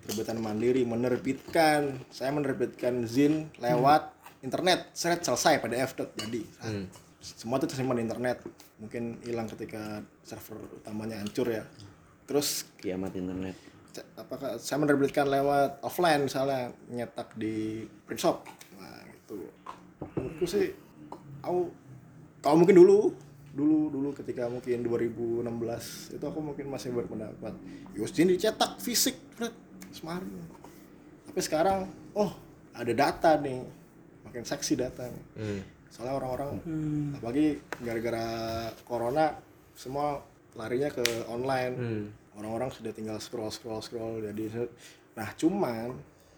Terbitan mandiri menerbitkan, saya menerbitkan zin lewat internet, seret selesai PDF jadi. Nah, Semua itu tersimpan di internet. Mungkin hilang ketika server utamanya hancur ya. Terus kiamat internet. Apakah saya menerbitkan lewat offline misalnya nyetak di print shop. Nah gitu. Menurutku sih aku kalau mungkin dulu dulu dulu ketika mungkin 2016 itu aku mungkin masih berpendapat yus ini dicetak fisik Fred semarin. Tapi sekarang oh ada data nih makin seksi data nih. Hmm. soalnya orang-orang apalagi gara-gara corona semua larinya ke online. Orang-orang sudah tinggal scroll scroll scroll jadi nah cuman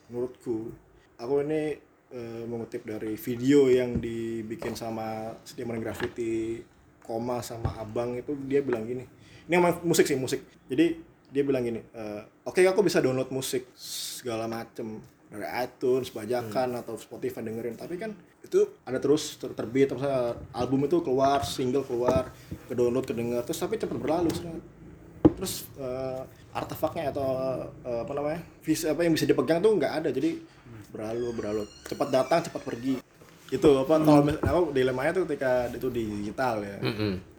menurutku aku ini eh, mengutip dari video yang dibikin sama Seniman Graffiti Koma sama Abang itu dia bilang gini. Ini emang musik sih musik. Jadi dia bilang gini eh, oke aku bisa download musik segala macem. Dari iTunes bajakan atau Spotify dengerin. Tapi kan itu ada terus ter- terbit misalnya album itu keluar single keluar ke download ke denger terus tapi cepat berlalu terus eh, artefaknya atau eh, apa namanya vis apa yang bisa dipegang tuh nggak ada. Jadi berlalu berlalu. Cepat datang cepat pergi itu apa kalau mis- aku dilemanya tuh ketika itu digital ya.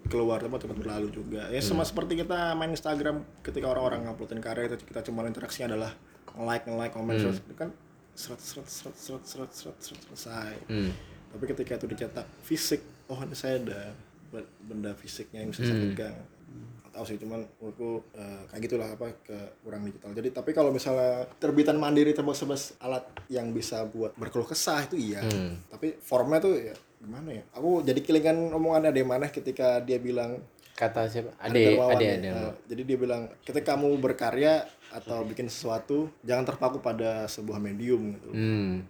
Keluar tempat cepat berlalu juga. Ya sama seperti kita main Instagram ketika orang-orang nguploadin karya itu kita cuma interaksinya adalah like like komen terus itu kan seret seret seret seret seret seret seret selesai. Tapi ketika itu dicetak fisik oh ini saya ada be- benda fisiknya yang bisa saya pegang. Nggak tahu sih cuman menurutku eh, kayak gitulah apa ke kurang digital jadi tapi kalau misalnya terbitan mandiri termasuk alat yang bisa buat berkeluh kesah itu iya tapi formnya tuh ya gimana ya aku jadi kelingan omongan ada mana ketika dia bilang Kata siapa? ada Ade, ade, ya. ade. Eh, jadi dia bilang ketika kamu berkarya atau bikin sesuatu jangan terpaku pada sebuah medium gitu Hmm.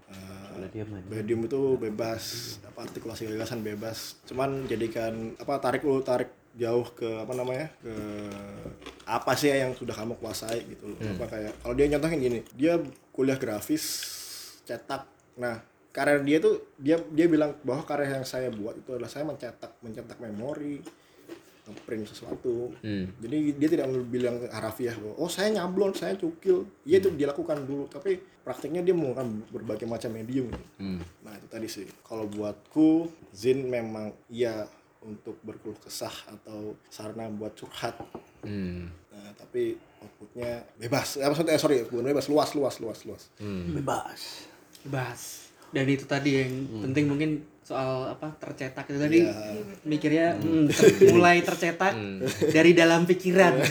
Maju. medium itu bebas apa artikulasi gagasan bebas cuman jadikan apa tarik lu tarik jauh ke apa namanya ke apa sih yang sudah kamu kuasai gitu loh. Apa kayak kalau dia nyontohin gini dia kuliah grafis cetak. Nah karya dia tuh dia dia bilang bahwa karya yang saya buat itu adalah saya mencetak mencetak memori print sesuatu. Jadi dia tidak bilang harafiah bahwa oh saya nyablon saya cukil. Iya itu dilakukan dulu tapi praktiknya dia menggunakan berbagai macam medium. Gitu. nah itu tadi sih. Kalau buatku zin memang iya untuk berkeluh kesah atau sarana buat curhat. Hmm. nah tapi outputnya bebas. Eh, maksudnya eh, sorry bukan bebas luas luas luas luas. Bebas. Bahas dan itu tadi yang penting mungkin soal apa tercetak itu tadi. Mikirnya hmm, ter- mulai tercetak dari dalam pikiran [LAUGHS]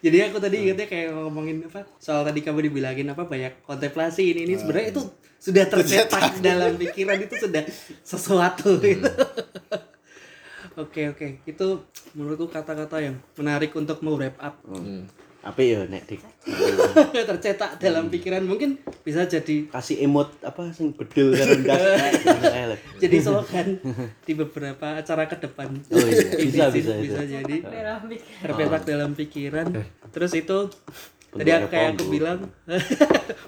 jadi aku tadi ingetnya kayak ngomongin apa soal tadi kamu dibilangin apa banyak kontemplasi ini ini sebenarnya itu sudah tercetak [LAUGHS] dalam pikiran itu sudah sesuatu gitu. [LAUGHS] Oke oke. Itu menurutku kata-kata yang menarik untuk mau wrap up apa ya nek dik [LAUGHS] tercetak dalam pikiran mungkin bisa jadi kasih emot apa sing bedul karo ndas [LAUGHS] lho. jadi [LAUGHS] slogan di beberapa acara ke depan. Oh iya, bisa, bisa, bisa bisa. jadi terpetak dalam pikiran. Terus itu tadi aku kayak aku bilang,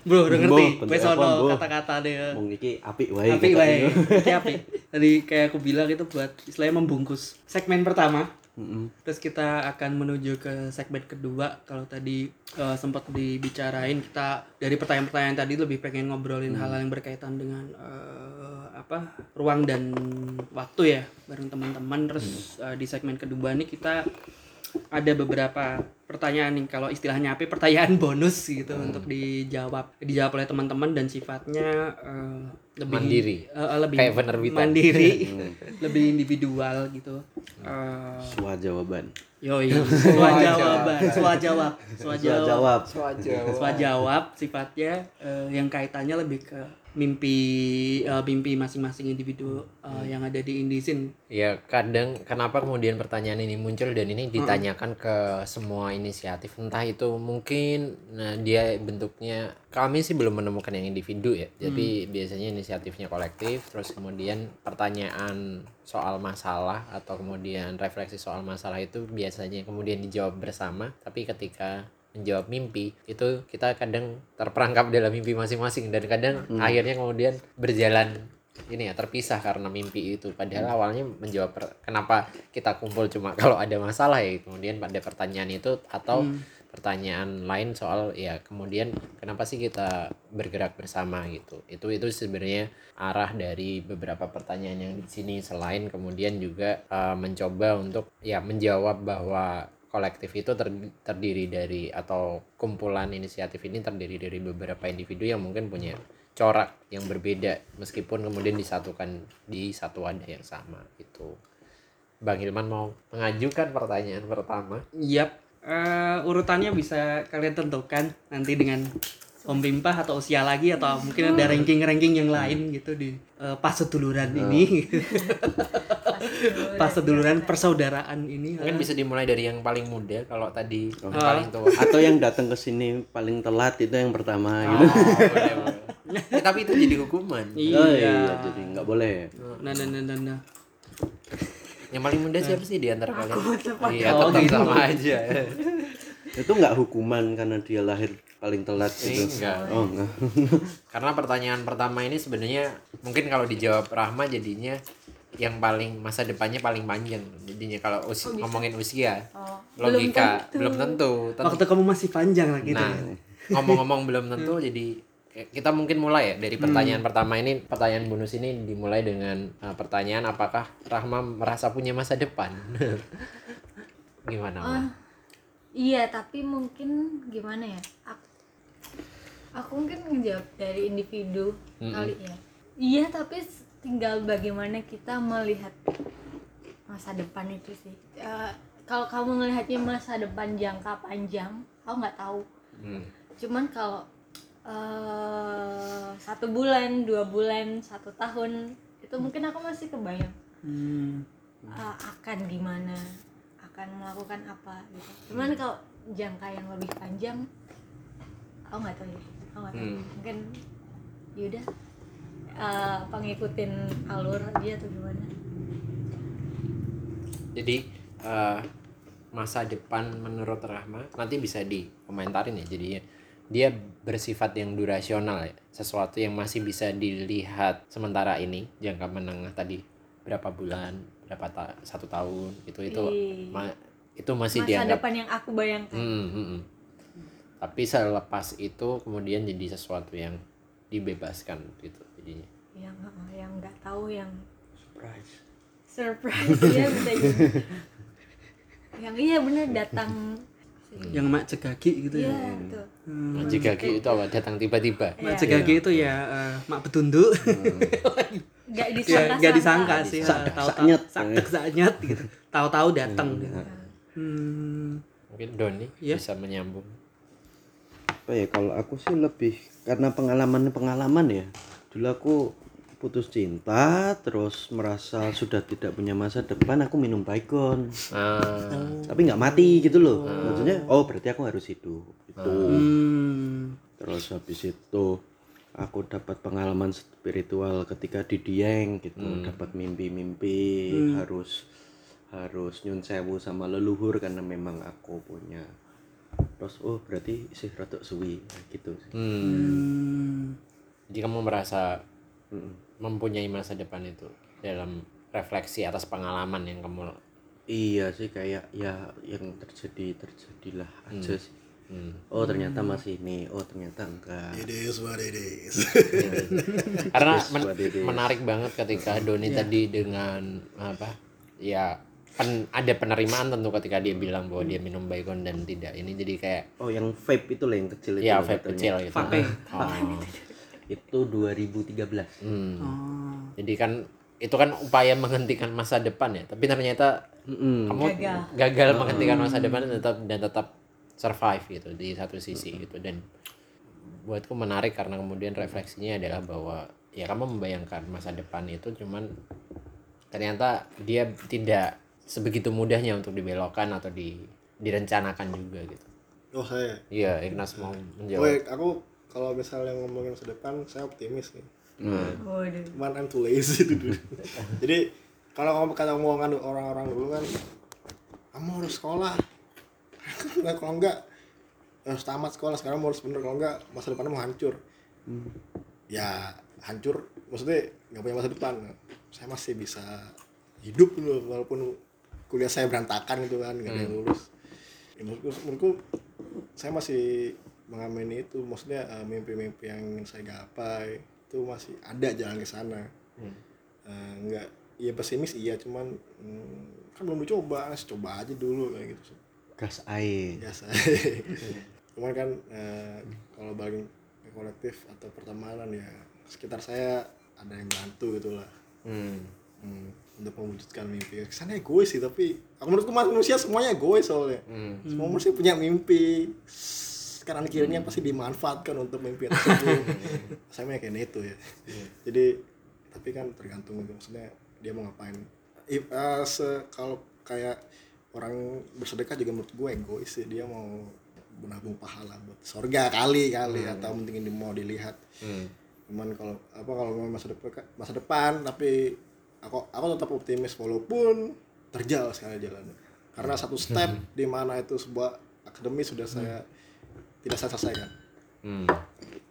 bro udah ngerti, wes ono kata-kata deh. Wong iki apik wae. Apik kata wae, dia. iki apik. Tadi kayak aku bilang itu buat istilahnya membungkus segmen pertama. Mm-mm. Terus kita akan menuju ke segmen kedua. Kalau tadi eh, sempat dibicarain kita dari pertanyaan-pertanyaan tadi lebih pengen ngobrolin hal-hal yang berkaitan dengan eh, apa ruang dan waktu ya bareng teman-teman. Terus eh, di segmen kedua nih kita ada beberapa pertanyaan nih. Kalau istilahnya apa pertanyaan bonus gitu untuk dijawab dijawab oleh teman-teman dan sifatnya eh, lebih Mandiri. eh, lebih Kayak penerbitan. mandiri. [LAUGHS] [LAUGHS] Lebih individual gitu. Eh, Suah jawaban. Yoi, [LAUGHS] soal jawaban, soal jawab, Suah jawab, jawab. soal jawab. Sifatnya eh, yang kaitannya lebih ke mimpi eh, mimpi masing-masing individu eh, yang ada di Indisin. Ya kadang kenapa kemudian pertanyaan ini muncul dan ini ditanyakan ke semua inisiatif? Entah itu mungkin nah dia bentuknya kami sih belum menemukan yang individu ya. Jadi biasanya inisiatifnya kolektif terus kemudian pertanyaan soal masalah atau kemudian refleksi soal masalah itu biasanya kemudian dijawab bersama. Tapi ketika menjawab mimpi itu kita kadang terperangkap dalam mimpi masing-masing dan kadang akhirnya kemudian berjalan ini ya terpisah karena mimpi itu. Padahal awalnya menjawab per- kenapa kita kumpul cuma [LAUGHS] kalau ada masalah ya kemudian pada pertanyaan itu atau pertanyaan lain soal ya kemudian kenapa sih kita bergerak bersama gitu. Itu itu sebenarnya arah dari beberapa pertanyaan yang di sini. Selain kemudian juga eh, mencoba untuk ya menjawab bahwa kolektif itu ter- terdiri dari atau kumpulan inisiatif ini terdiri dari beberapa individu yang mungkin punya corak yang berbeda meskipun kemudian disatukan di satu wadah yang sama itu Bang Hilman mau mengajukan pertanyaan pertama? Yap, eh, urutannya bisa kalian tentukan nanti dengan Om Pimpah atau usia lagi atau mungkin ada ranking-ranking yang lain gitu di eh, pas seduluran ini. [LAUGHS] pas seduluran persaudaraan ini. mungkin bisa dimulai dari yang paling muda kalau tadi yang Oh. paling tua atau yang datang ke sini paling telat itu yang pertama gitu. Oh, boleh, boleh. Eh, tapi itu jadi hukuman Oh Iya. iya, jadi nggak boleh. Nah, nah, nah, nah, nah. yang paling muda siapa sih di antara kalian iya Oh, tetap gitu. sama aja Itu nggak hukuman karena dia lahir paling telat gitu. Enggak. Oh enggak. [LAUGHS] karena pertanyaan pertama ini sebenarnya mungkin kalau dijawab Rahma jadinya yang paling masa depannya paling panjang jadinya kalau usi- ngomongin usia Oh, logika belum tentu, Ten- Waktu kamu masih panjang lah gitu. nah ya. ngomong-ngomong belum [LAUGHS] tentu jadi kita mungkin mulai ya dari pertanyaan pertama ini pertanyaan bonus ini dimulai dengan eh, pertanyaan apakah Rahma merasa punya masa depan [LAUGHS] gimana Ma? Iya tapi mungkin gimana ya? Aku, aku mungkin ngejawab dari individu kali ya. Iya tapi tinggal bagaimana kita melihat masa depan itu sih. Eh, kalau kamu melihatnya masa depan jangka panjang aku nggak tahu. Hmm. cuman kalau eh, satu bulan dua bulan satu tahun itu mungkin aku masih kebayang Hmm. uh, akan gimana akan melakukan apa gitu. Cuman kalau jangka yang lebih panjang aku nggak tahu ya. Aku nggak tahu. Hmm. mungkin yaudah uh, pengikutin alur aja atau gimana? Jadi eh, masa depan menurut Rahma nanti bisa dikomentarin ya. Jadinya dia bersifat yang durasional ya. Sesuatu yang masih bisa dilihat sementara ini jangka menengah tadi berapa bulan berapa ta- satu tahun itu itu Iya. ma- itu masih masa dianggap depan yang aku bayangkan Hmm, hmm, hmm. tapi selepas itu kemudian jadi sesuatu yang dibebaskan gitu jadinya yang yang nggak tahu yang Surprise. surprise ya bisa jadi yang iya bener datang Yang mak cegagi gitu iya ya. tuh Hmm. jika itu apa datang tiba-tiba Mak Iya. cegagi itu ya eh, mak betunduk. nggak [LAUGHS] ya, disangka nggak disangka sih. Tahu-tahu saknyet. sakdak saknyet gitu. Tahu-tahu datang gitu. Hmm. mungkin Doni Iya. bisa menyambung Apa ya kalau aku sih lebih karena pengalaman-pengalaman ya. Dulu aku putus cinta terus merasa sudah tidak punya masa depan aku minum baygon ah. Tapi nggak mati gitu loh. Maksudnya oh berarti aku harus hidup itu Hmm. terus habis itu aku dapat pengalaman spiritual ketika di Dieng gitu. Dapat mimpi-mimpi harus harus nyun sewu sama leluhur karena memang aku punya. Terus oh berarti sih rotok suwi gitu. Sih hmm. Hmm. jadi kamu merasa Mm. Mempunyai masa depan itu dalam refleksi atas pengalaman yang kamu iya sih kayak ya yang terjadi terjadilah aja sih hmm. oh ternyata masih ini oh ternyata enggak It is what it is. karena men- what it is. menarik banget ketika Doni tadi dengan apa ya pen- ada penerimaan tentu ketika dia bilang bahwa dia minum baygon dan tidak ini jadi kayak oh yang vape itu lah yang kecil itu ya vape katanya. kecil gitu Vape. oh. Itu 2013 Hmm. Oh. jadi kan itu kan upaya menghentikan masa depan ya tapi ternyata Mm-mm. kamu Gagal. gagal menghentikan masa depan dan tetap dan tetap survive gitu di satu sisi gitu dan buatku menarik karena kemudian refleksinya adalah bahwa ya kamu membayangkan masa depan itu cuman ternyata dia tidak sebegitu mudahnya untuk dibelokkan atau di direncanakan juga gitu Oh saya. iya Ignas mau menjawab Wait, aku kalau misalnya ngomongin masa depan, saya optimis nih. waduh. Cuman I'm too lazy to do. Jadi kalau kamu kata omongan orang-orang dulu kan, kamu harus sekolah. [LAUGHS] nah, kalau enggak harus tamat sekolah. Sekarang harus bener. Kalau enggak masa depannya mau hancur. Ya hancur. Maksudnya nggak punya masa depan. Saya masih bisa hidup dulu walaupun kuliah saya berantakan gitu kan nggak ada yang lulus. Ya, menurutku, menurutku saya masih mengamini itu maksudnya eh, mimpi-mimpi yang ingin saya gapai itu masih ada jalan ke sana. Eh, nggak iya pesimis iya cuman hmm, kan belum dicoba coba aja dulu kayak gitu gas air. Biasa [LAUGHS] cuman kan eh, kalau ke kolektif atau pertemanan ya sekitar saya ada yang bantu gitu lah. Hmm. hmm, untuk mewujudkan mimpi. Kesannya egois sih tapi aku menurutku manusia semuanya egois soalnya. Hmm. semua manusia punya mimpi kanan kirinya pasti dimanfaatkan untuk mimpi tersebut [LAUGHS] saya mah kayak itu ya. Jadi tapi kan tergantung maksudnya dia mau ngapain. I- eh, se kalau kayak orang bersedekah juga menurut gue egois sih. Dia mau menabung pahala buat surga kali kali atau mungkin mau dilihat. Hmm. cuman kalau apa kalau masa depan masa depan tapi aku aku tetap optimis walaupun terjal sekali jalannya. Karena satu step [LAUGHS] di mana itu sebuah akademis sudah saya tidak saya selesaikan Hmm.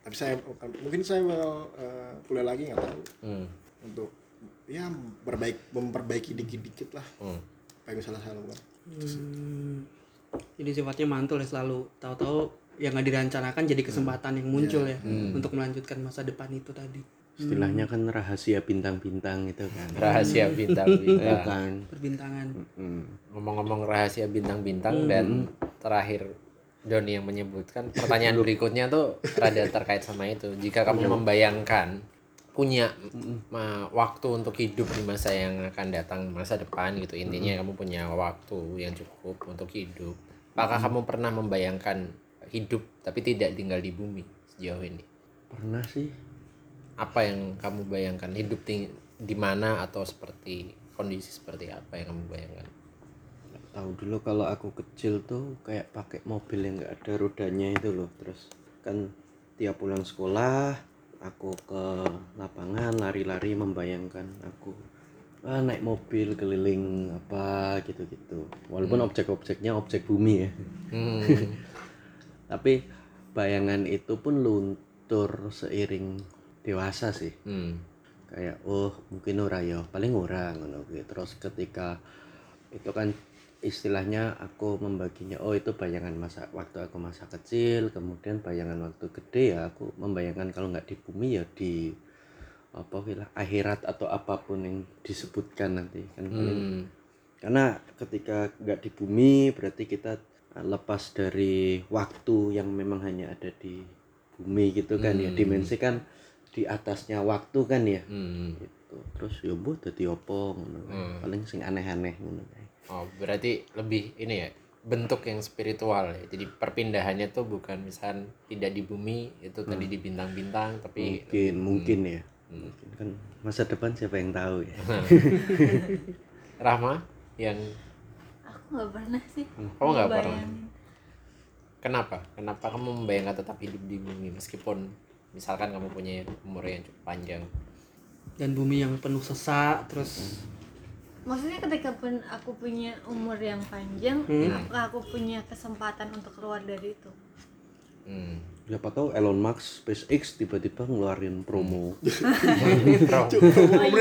tapi saya mungkin saya mau eh, kuliah lagi nggak tahu Hmm. untuk ya berbaik memperbaiki dikit-dikit lah Hmm. apa yang bisa saya lakukan Hmm. Jadi sifatnya mantul ya selalu tahu-tahu yang nggak direncanakan jadi kesempatan yang muncul ya untuk melanjutkan masa depan itu tadi. istilahnya kan rahasia bintang-bintang itu kan [LAUGHS] Rahasia bintang-bintang. kan Perbintangan. Hmm. Ngomong-ngomong rahasia bintang-bintang dan terakhir Doni yang menyebutkan pertanyaan berikutnya tuh rada terkait sama itu. Jika kamu membayangkan punya waktu untuk hidup di masa yang akan datang masa depan gitu intinya kamu punya waktu yang cukup untuk hidup apakah kamu pernah membayangkan hidup tapi tidak tinggal di bumi sejauh ini? Pernah sih. Apa yang kamu bayangkan? Hidup ting- di mana atau seperti kondisi seperti apa yang kamu bayangkan tahu dulu kalau aku kecil tuh kayak pakai mobil yang nggak ada rodanya itu loh terus kan tiap pulang sekolah aku ke lapangan lari-lari membayangkan aku ah, naik mobil keliling apa gitu-gitu walaupun objek-objeknya objek bumi ya hmm. [LAUGHS] tapi bayangan itu pun luntur seiring dewasa sih Hmm. kayak oh mungkin ora ya paling ora ngono kuwi. terus ketika itu kan istilahnya aku membaginya oh itu bayangan masa waktu aku masa kecil kemudian bayangan waktu gede ya aku membayangkan kalau nggak di bumi ya di apa bilang akhirat atau apa pun yang disebutkan nanti kan Hmm. karena ketika nggak di bumi berarti kita uh, lepas dari waktu yang memang hanya ada di bumi gitu kan ya Hmm. dimensi kan di atasnya waktu kan ya Hmm. gitu terus ya bu dadi opo ngono kan. Hmm. paling sing aneh-aneh ngono kae. Oh, berarti lebih ini ya bentuk yang spiritual ya. Jadi perpindahannya tuh bukan misal tidak di bumi itu tadi di bintang-bintang tapi mungkin mungkin ya Hmm. mungkin kan masa depan siapa yang tahu ya [LAUGHS] Rahma yang aku nggak pernah sih Kamu nggak pernah? kenapa? Kenapa kamu membayangkan tetap hidup di bumi meskipun misalkan kamu punya umur yang cukup panjang? Dan bumi yang penuh sesak terus maksudnya ketika pun aku punya umur yang panjang Hmm. apakah aku punya kesempatan untuk keluar dari itu. Hmm. siapa tahu Elon Musk SpaceX tiba-tiba ngeluarin promo. Udah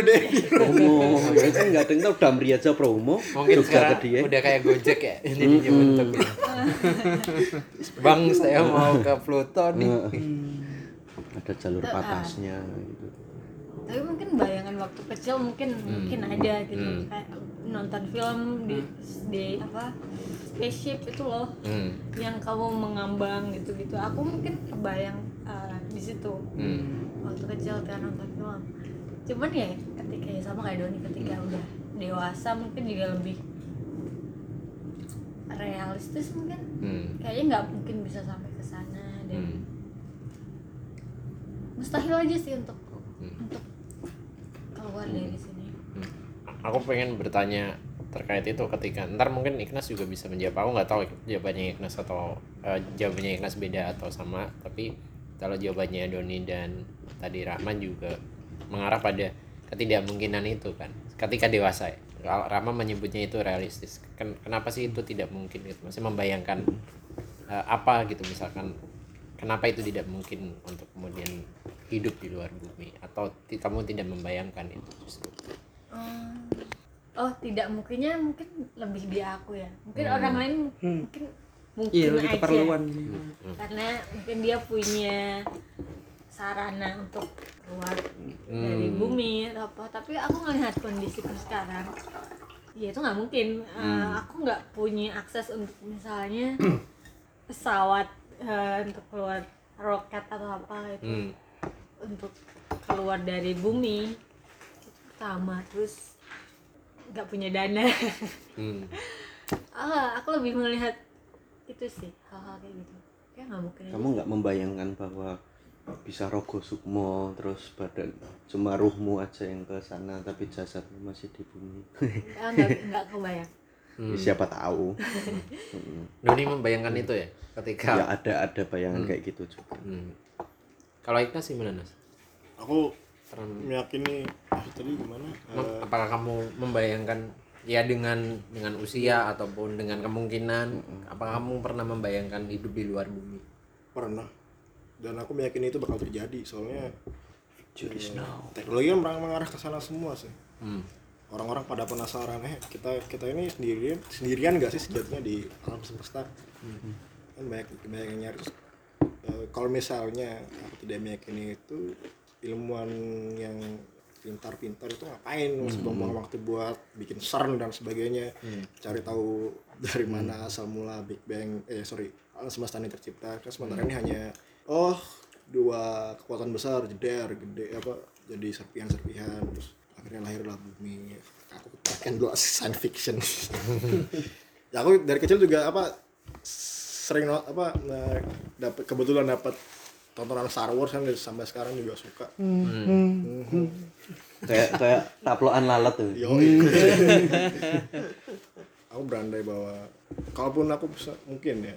[LAUGHS] deh promo ya kan nggak ada yang tahu Damri aja promo mungkin sekarang ke dia. udah kayak Gojek ya ini dia bentuknya. Bang, saya mau ke Pluto nih. ada jalur patasnya gitu tapi mungkin bayangan waktu kecil mungkin mungkin ada gitu Hmm. kayak nonton film di di apa spaceship itu loh Hmm. yang kamu mengambang gitu gitu aku mungkin kebayang uh, di situ Hmm. waktu kecil kan nonton film cuman ya ketika ya sama kayak Doni ketika udah dewasa mungkin juga lebih realistis mungkin Hmm. kayaknya nggak mungkin bisa sampai ke sana dan Hmm. mustahil aja sih Hmm. untuk keluar dari sini. Aku pengen bertanya terkait itu ketika ntar mungkin Ignas juga bisa menjawab. Aku nggak tahu jawabannya Ignas atau eh, jawabannya Ignas beda atau sama tapi kalau jawabannya Doni dan tadi Rahman juga mengarah pada ketidakmungkinan itu kan ketika dewasa. Ya Rahman menyebutnya itu realistis. Ken- kenapa sih itu tidak mungkin gitu? Masih membayangkan eh, apa gitu misalkan kenapa itu tidak mungkin untuk kemudian hidup di luar bumi? Atau kamu tidak membayangkan itu justru? Hmm. oh tidak mungkinnya mungkin lebih di aku ya. Mungkin orang lain mungkin mungkin iya lebih aja. keperluan. Karena mungkin dia punya sarana untuk keluar dari bumi atau apa. Tapi aku ngelihat kondisiku sekarang ya itu nggak mungkin. Eh, aku nggak punya akses untuk misalnya [CLEARS THROAT] pesawat eh, untuk keluar roket atau apa itu. Hmm. untuk keluar dari bumi itu pertama terus nggak punya dana. Hmm. [LAUGHS] ah aku lebih melihat itu sih hal-hal kayak gitu. Kayak nggak mungkin kamu nggak membayangkan bahwa bisa rogo sukmo terus badan cuma ruhmu aja yang ke sana tapi jasadmu masih di bumi? Ah, nggak nggak kebayang Ya, siapa tahu. [LAUGHS] Nuni membayangkan itu ya ketika ya ada ada bayangan kayak gitu juga. Hmm. kalau Ignas gimana Nas? aku Pernah meyakini ah, tadi gimana? Mem- Eh, apakah kamu membayangkan ya dengan dengan usia ataupun dengan kemungkinan? Apakah kamu pernah membayangkan hidup di luar bumi? Pernah. Dan aku meyakini itu bakal terjadi soalnya now. teknologi kan merang- mengarah ke sana semua sih. Hmm. Orang-orang pada penasaran eh kita kita ini sendirian sendirian gak sih sejatinya di alam semesta? Kan banyak banyak yang nyari. Eh, kalau misalnya aku tidak meyakini itu ilmuwan yang pintar-pintar itu ngapain? Masih buang-buang waktu buat bikin CERN dan sebagainya. Cari tahu dari mana asal mula Big Bang eh sorry alam semesta ini tercipta. Kan sementara ini hanya oh dua kekuatan besar jeder gede apa jadi serpihan-serpihan. Terus akhirnya lahirlah bumi. Aku kan dulu science fiction. [LAUGHS] Ya aku dari kecil juga apa sering apa dapat kebetulan dapat tontonan Star Wars kan sampai sekarang juga suka. Kayak kayak taploan lalat tuh. Yo, [LAUGHS] aku berandai bahwa kalaupun aku bisa mungkin ya.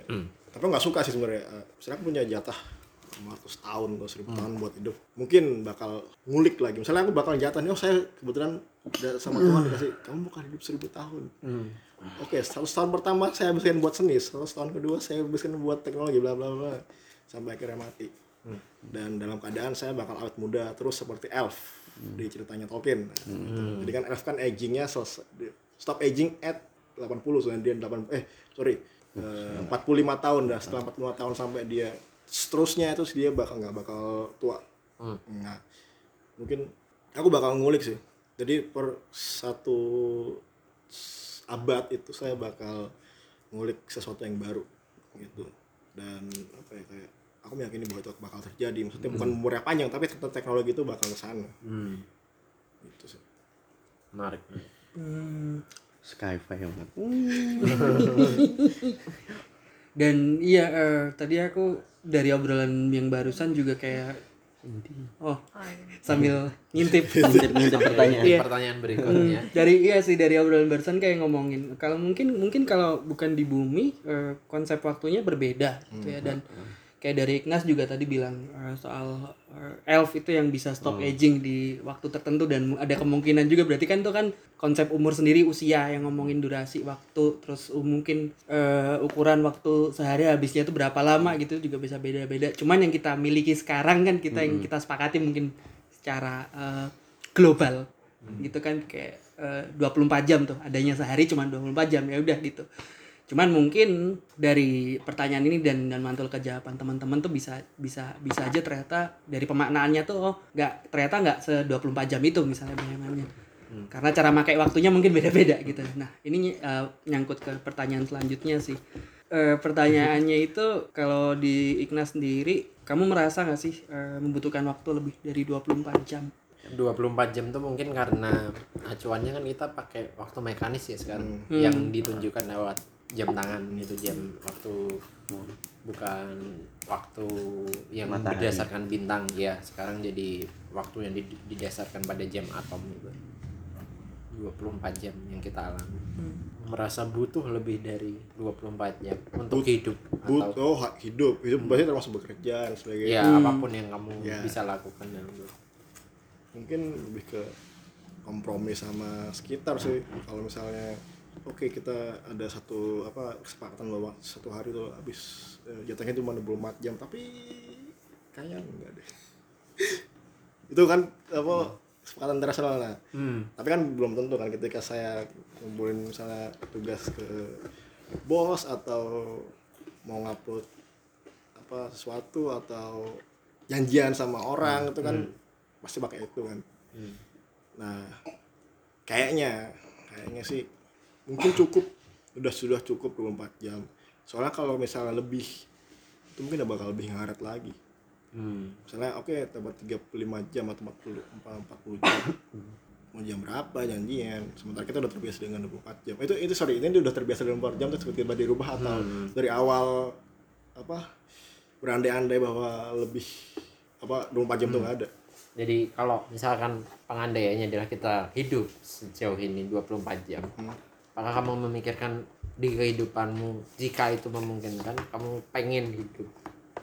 Tapi nggak suka sih sebenarnya aku punya jatah 500 tahun atau 1000 tahun buat hidup. Mungkin bakal ngulik lagi. Misalnya aku bakal jatah nih oh saya kebetulan sama Tuhan dikasih kamu bakal hidup 1000 tahun. Oke 100 tahun pertama saya habiskan buat seni 100 tahun kedua saya habiskan buat teknologi bla bla bla sampai akhirnya mati. Dan dalam keadaan saya bakal awet muda terus seperti elf di ceritanya Tolkien. Nah, gitu. jadi kan elf kan agingnya selesai stop aging at 80 soalnya dia 8 eh sorry eh, 45 tahun dah setelah 45 tahun sampai dia seterusnya itu dia bakal nggak bakal tua. Nah mungkin aku bakal ngulik sih. Jadi per satu abad itu saya bakal ngulik sesuatu yang baru gitu. Dan apa ya kayak aku meyakini bahwa itu bakal terjadi. Maksudnya bukan umurnya panjang tapi tetap teknologi itu bakal ke sana. Hmm. gitu sih. Menarik. Sci-fi banget [LAUGHS] dan iya eh, tadi aku dari obrolan yang barusan juga kayak oh sambil [LAUGHS] ngintip. Ngintip pertanyaan Iya. pertanyaan berikutnya. Dari iya sih dari obrolan barusan kayak ngomongin kalau mungkin mungkin kalau bukan di bumi eh, konsep waktunya berbeda gitu ya dan kayak dari Ignas juga tadi bilang eh, soal eh, elf itu yang bisa stop aging di waktu tertentu dan ada kemungkinan juga. Berarti kan itu kan konsep umur sendiri usia yang ngomongin durasi waktu terus uh, mungkin eh, ukuran waktu sehari habisnya itu berapa lama gitu juga bisa beda-beda. Cuman yang kita miliki sekarang kan kita yang kita sepakati mungkin secara eh, global. Gitu kan kayak eh, 24 jam tuh adanya sehari cuma 24 jam ya udah gitu cuman mungkin dari pertanyaan ini dan dan mantul ke jawaban teman-teman tuh bisa bisa bisa aja ternyata dari pemaknaannya tuh oh nggak ternyata nggak se 24 jam itu misalnya bayangannya. Karena cara pakai waktunya mungkin beda-beda gitu. Nah ini eh, nyangkut ke pertanyaan selanjutnya sih. Eh, pertanyaannya itu kalau di Ignas sendiri kamu merasa nggak sih eh, membutuhkan waktu lebih dari 24 jam? 24 jam tuh mungkin karena acuannya kan kita pakai waktu mekanis ya sekarang yang ditunjukkan lewat jam tangan itu jam waktu bukan waktu yang Matahari. berdasarkan bintang. Ya sekarang jadi waktu yang di- didasarkan pada jam atom itu 24 jam yang kita alami. Merasa butuh lebih dari 24 jam untuk But- hidup but atau oh hidup. Hidup berarti termasuk bekerja dan sebagainya. Ya apa pun yang kamu Ya. bisa lakukan dalam hidup. mungkin lebih ke kompromi sama sekitar sih. Kalau misalnya oke kita ada satu apa kesepakatan bahwa satu hari tuh habis eh, jatahnya cuma 24 jam tapi kayaknya enggak deh. [LAUGHS] Itu kan apa kesepakatan internasional nah. Hmm. tapi kan belum tentu kan ketika saya ngumpulin misalnya tugas ke bos atau mau ngupload apa sesuatu atau janjian sama orang itu kan pasti pakai itu kan. Nah kayaknya kayaknya sih mungkin cukup. Udah sudah cukup 24 jam. Soalnya kalau misalnya lebih itu mungkin udah bakal lebih ngaret lagi. Hmm. misalnya oke dapat 35 jam atau 40 40 jam. Mau jam berapa janjian? Sementara kita udah terbiasa dengan 24 jam. Itu itu sorry ini udah terbiasa dengan 24 jam terus tiba-tiba dirubah atau dari awal apa berandai-andai bahwa lebih apa 24 jam tuh nggak ada. Jadi kalau misalkan pengandaiannya adalah kita hidup sejauh ini 24 jam. Apakah kamu memikirkan di kehidupanmu jika itu memungkinkan kamu pengen hidup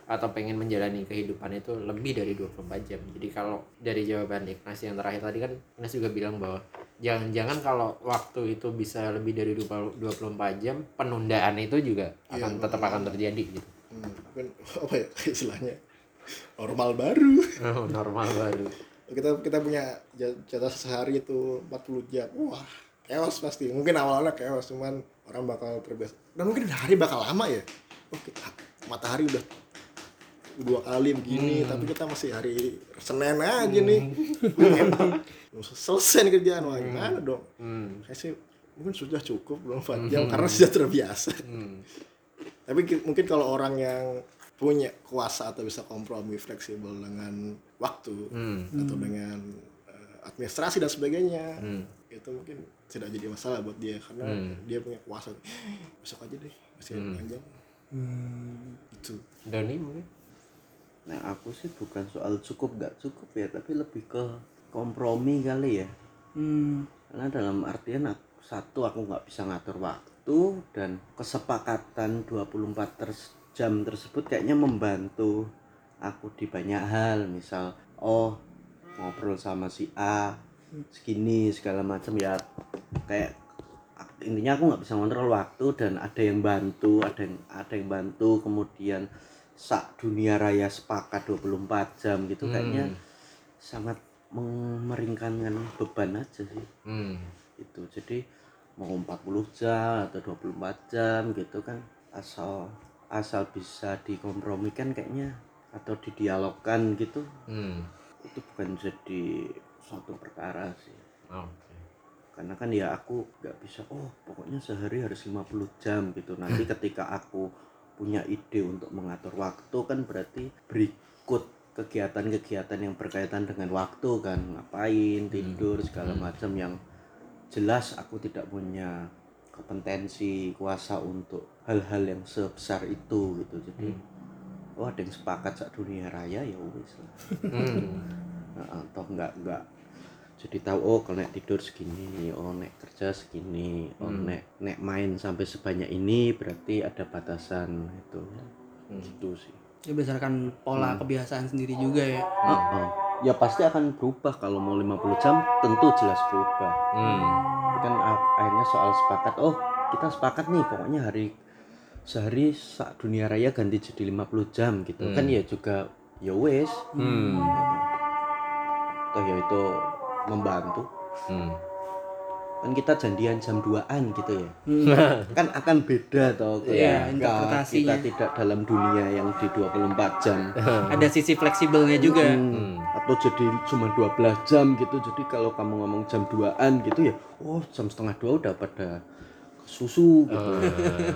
atau pengen menjalani kehidupan itu lebih dari 24 jam. Jadi kalau dari jawaban Ignas yang terakhir tadi kan Ignas juga bilang bahwa jangan-jangan kalau waktu itu bisa lebih dari 20 24 jam, penundaan itu juga Iya, akan tetap akan terjadi gitu. hmm, mungkin [LAUGHS] apa ya [LAUGHS] istilahnya normal baru Oh, normal baru. kita kita punya ja- jatah sehari itu 40 jam wah chaos pasti. Mungkin awalnya chaos cuman orang bakal terbiasa. Dan mungkin hari bakal lama ya. Oh kita matahari udah dua kali begini tapi kita masih hari Senin aja nih. Enak belum selesai nih kerjaan. Wah gimana dong? Hmm. saya sih mungkin sudah cukup belum 4 jam karena sudah terbiasa. Hmm. tapi ki- mungkin kalau orang yang punya kuasa atau bisa kompromi fleksibel dengan waktu Hmm. atau dengan eh, administrasi dan sebagainya Hmm. itu mungkin tidak jadi masalah buat dia karena Hmm. dia punya kuasa besok aja deh masih Hmm. panjang itu Doni mungkin? Nah aku sih bukan soal cukup nggak cukup ya, tapi lebih ke kompromi kali ya. Hmm. Karena dalam artian aku, satu aku nggak bisa ngatur waktu dan kesepakatan 24 ters- jam tersebut kayaknya membantu aku di banyak hal. Misal, oh ngobrol sama si A segini segala macam ya kayak intinya aku nggak bisa ngontrol waktu dan ada yang bantu ada yang ada yang bantu kemudian sak dunia raya sepakat 24 jam gitu kayaknya sangat meringkankan beban aja sih Hmm. itu jadi mau 40 jam atau 24 jam gitu kan asal asal bisa dikompromikan kayaknya atau didialogkan gitu Hmm. itu bukan jadi suatu perkara sih. Oke. karena kan ya aku nggak bisa oh pokoknya sehari harus 50 jam gitu. Nanti [LAUGHS] ketika aku punya ide untuk mengatur waktu kan berarti berikut kegiatan-kegiatan yang berkaitan dengan waktu kan. Ngapain tidur segala macam yang jelas aku tidak punya kompetensi kuasa untuk hal-hal yang sebesar itu gitu. Jadi oh ada yang sepakat sak dunia raya ya wis lah. Hmm. [LAUGHS] Nah, atau enggak enggak jadi tahu oh kalau nek tidur segini oh nek kerja segini oh Hmm. nek nek main sampai sebanyak ini berarti ada batasan itu Hmm. gitu sih Ya berdasarkan pola kebiasaan sendiri juga ya. Oh, oh. ya pasti akan berubah kalau mau 50 jam tentu jelas berubah Hmm. Kan a- akhirnya soal sepakat oh kita sepakat nih pokoknya hari sehari sak dunia raya ganti jadi 50 jam gitu Hmm. kan ya juga ya wes Hmm. toh ya itu membantu Hmm. kan kita janjian jam 2an gitu ya Hmm. [LAUGHS] kan akan beda toh Iya, ketika interpretasinya. kita tidak dalam dunia yang di 24 jam [LAUGHS] Ada sisi fleksibelnya juga. Hmm, atau jadi cuma 12 jam gitu jadi kalau kamu ngomong jam 2an gitu ya oh jam setengah dua udah pada susu gitu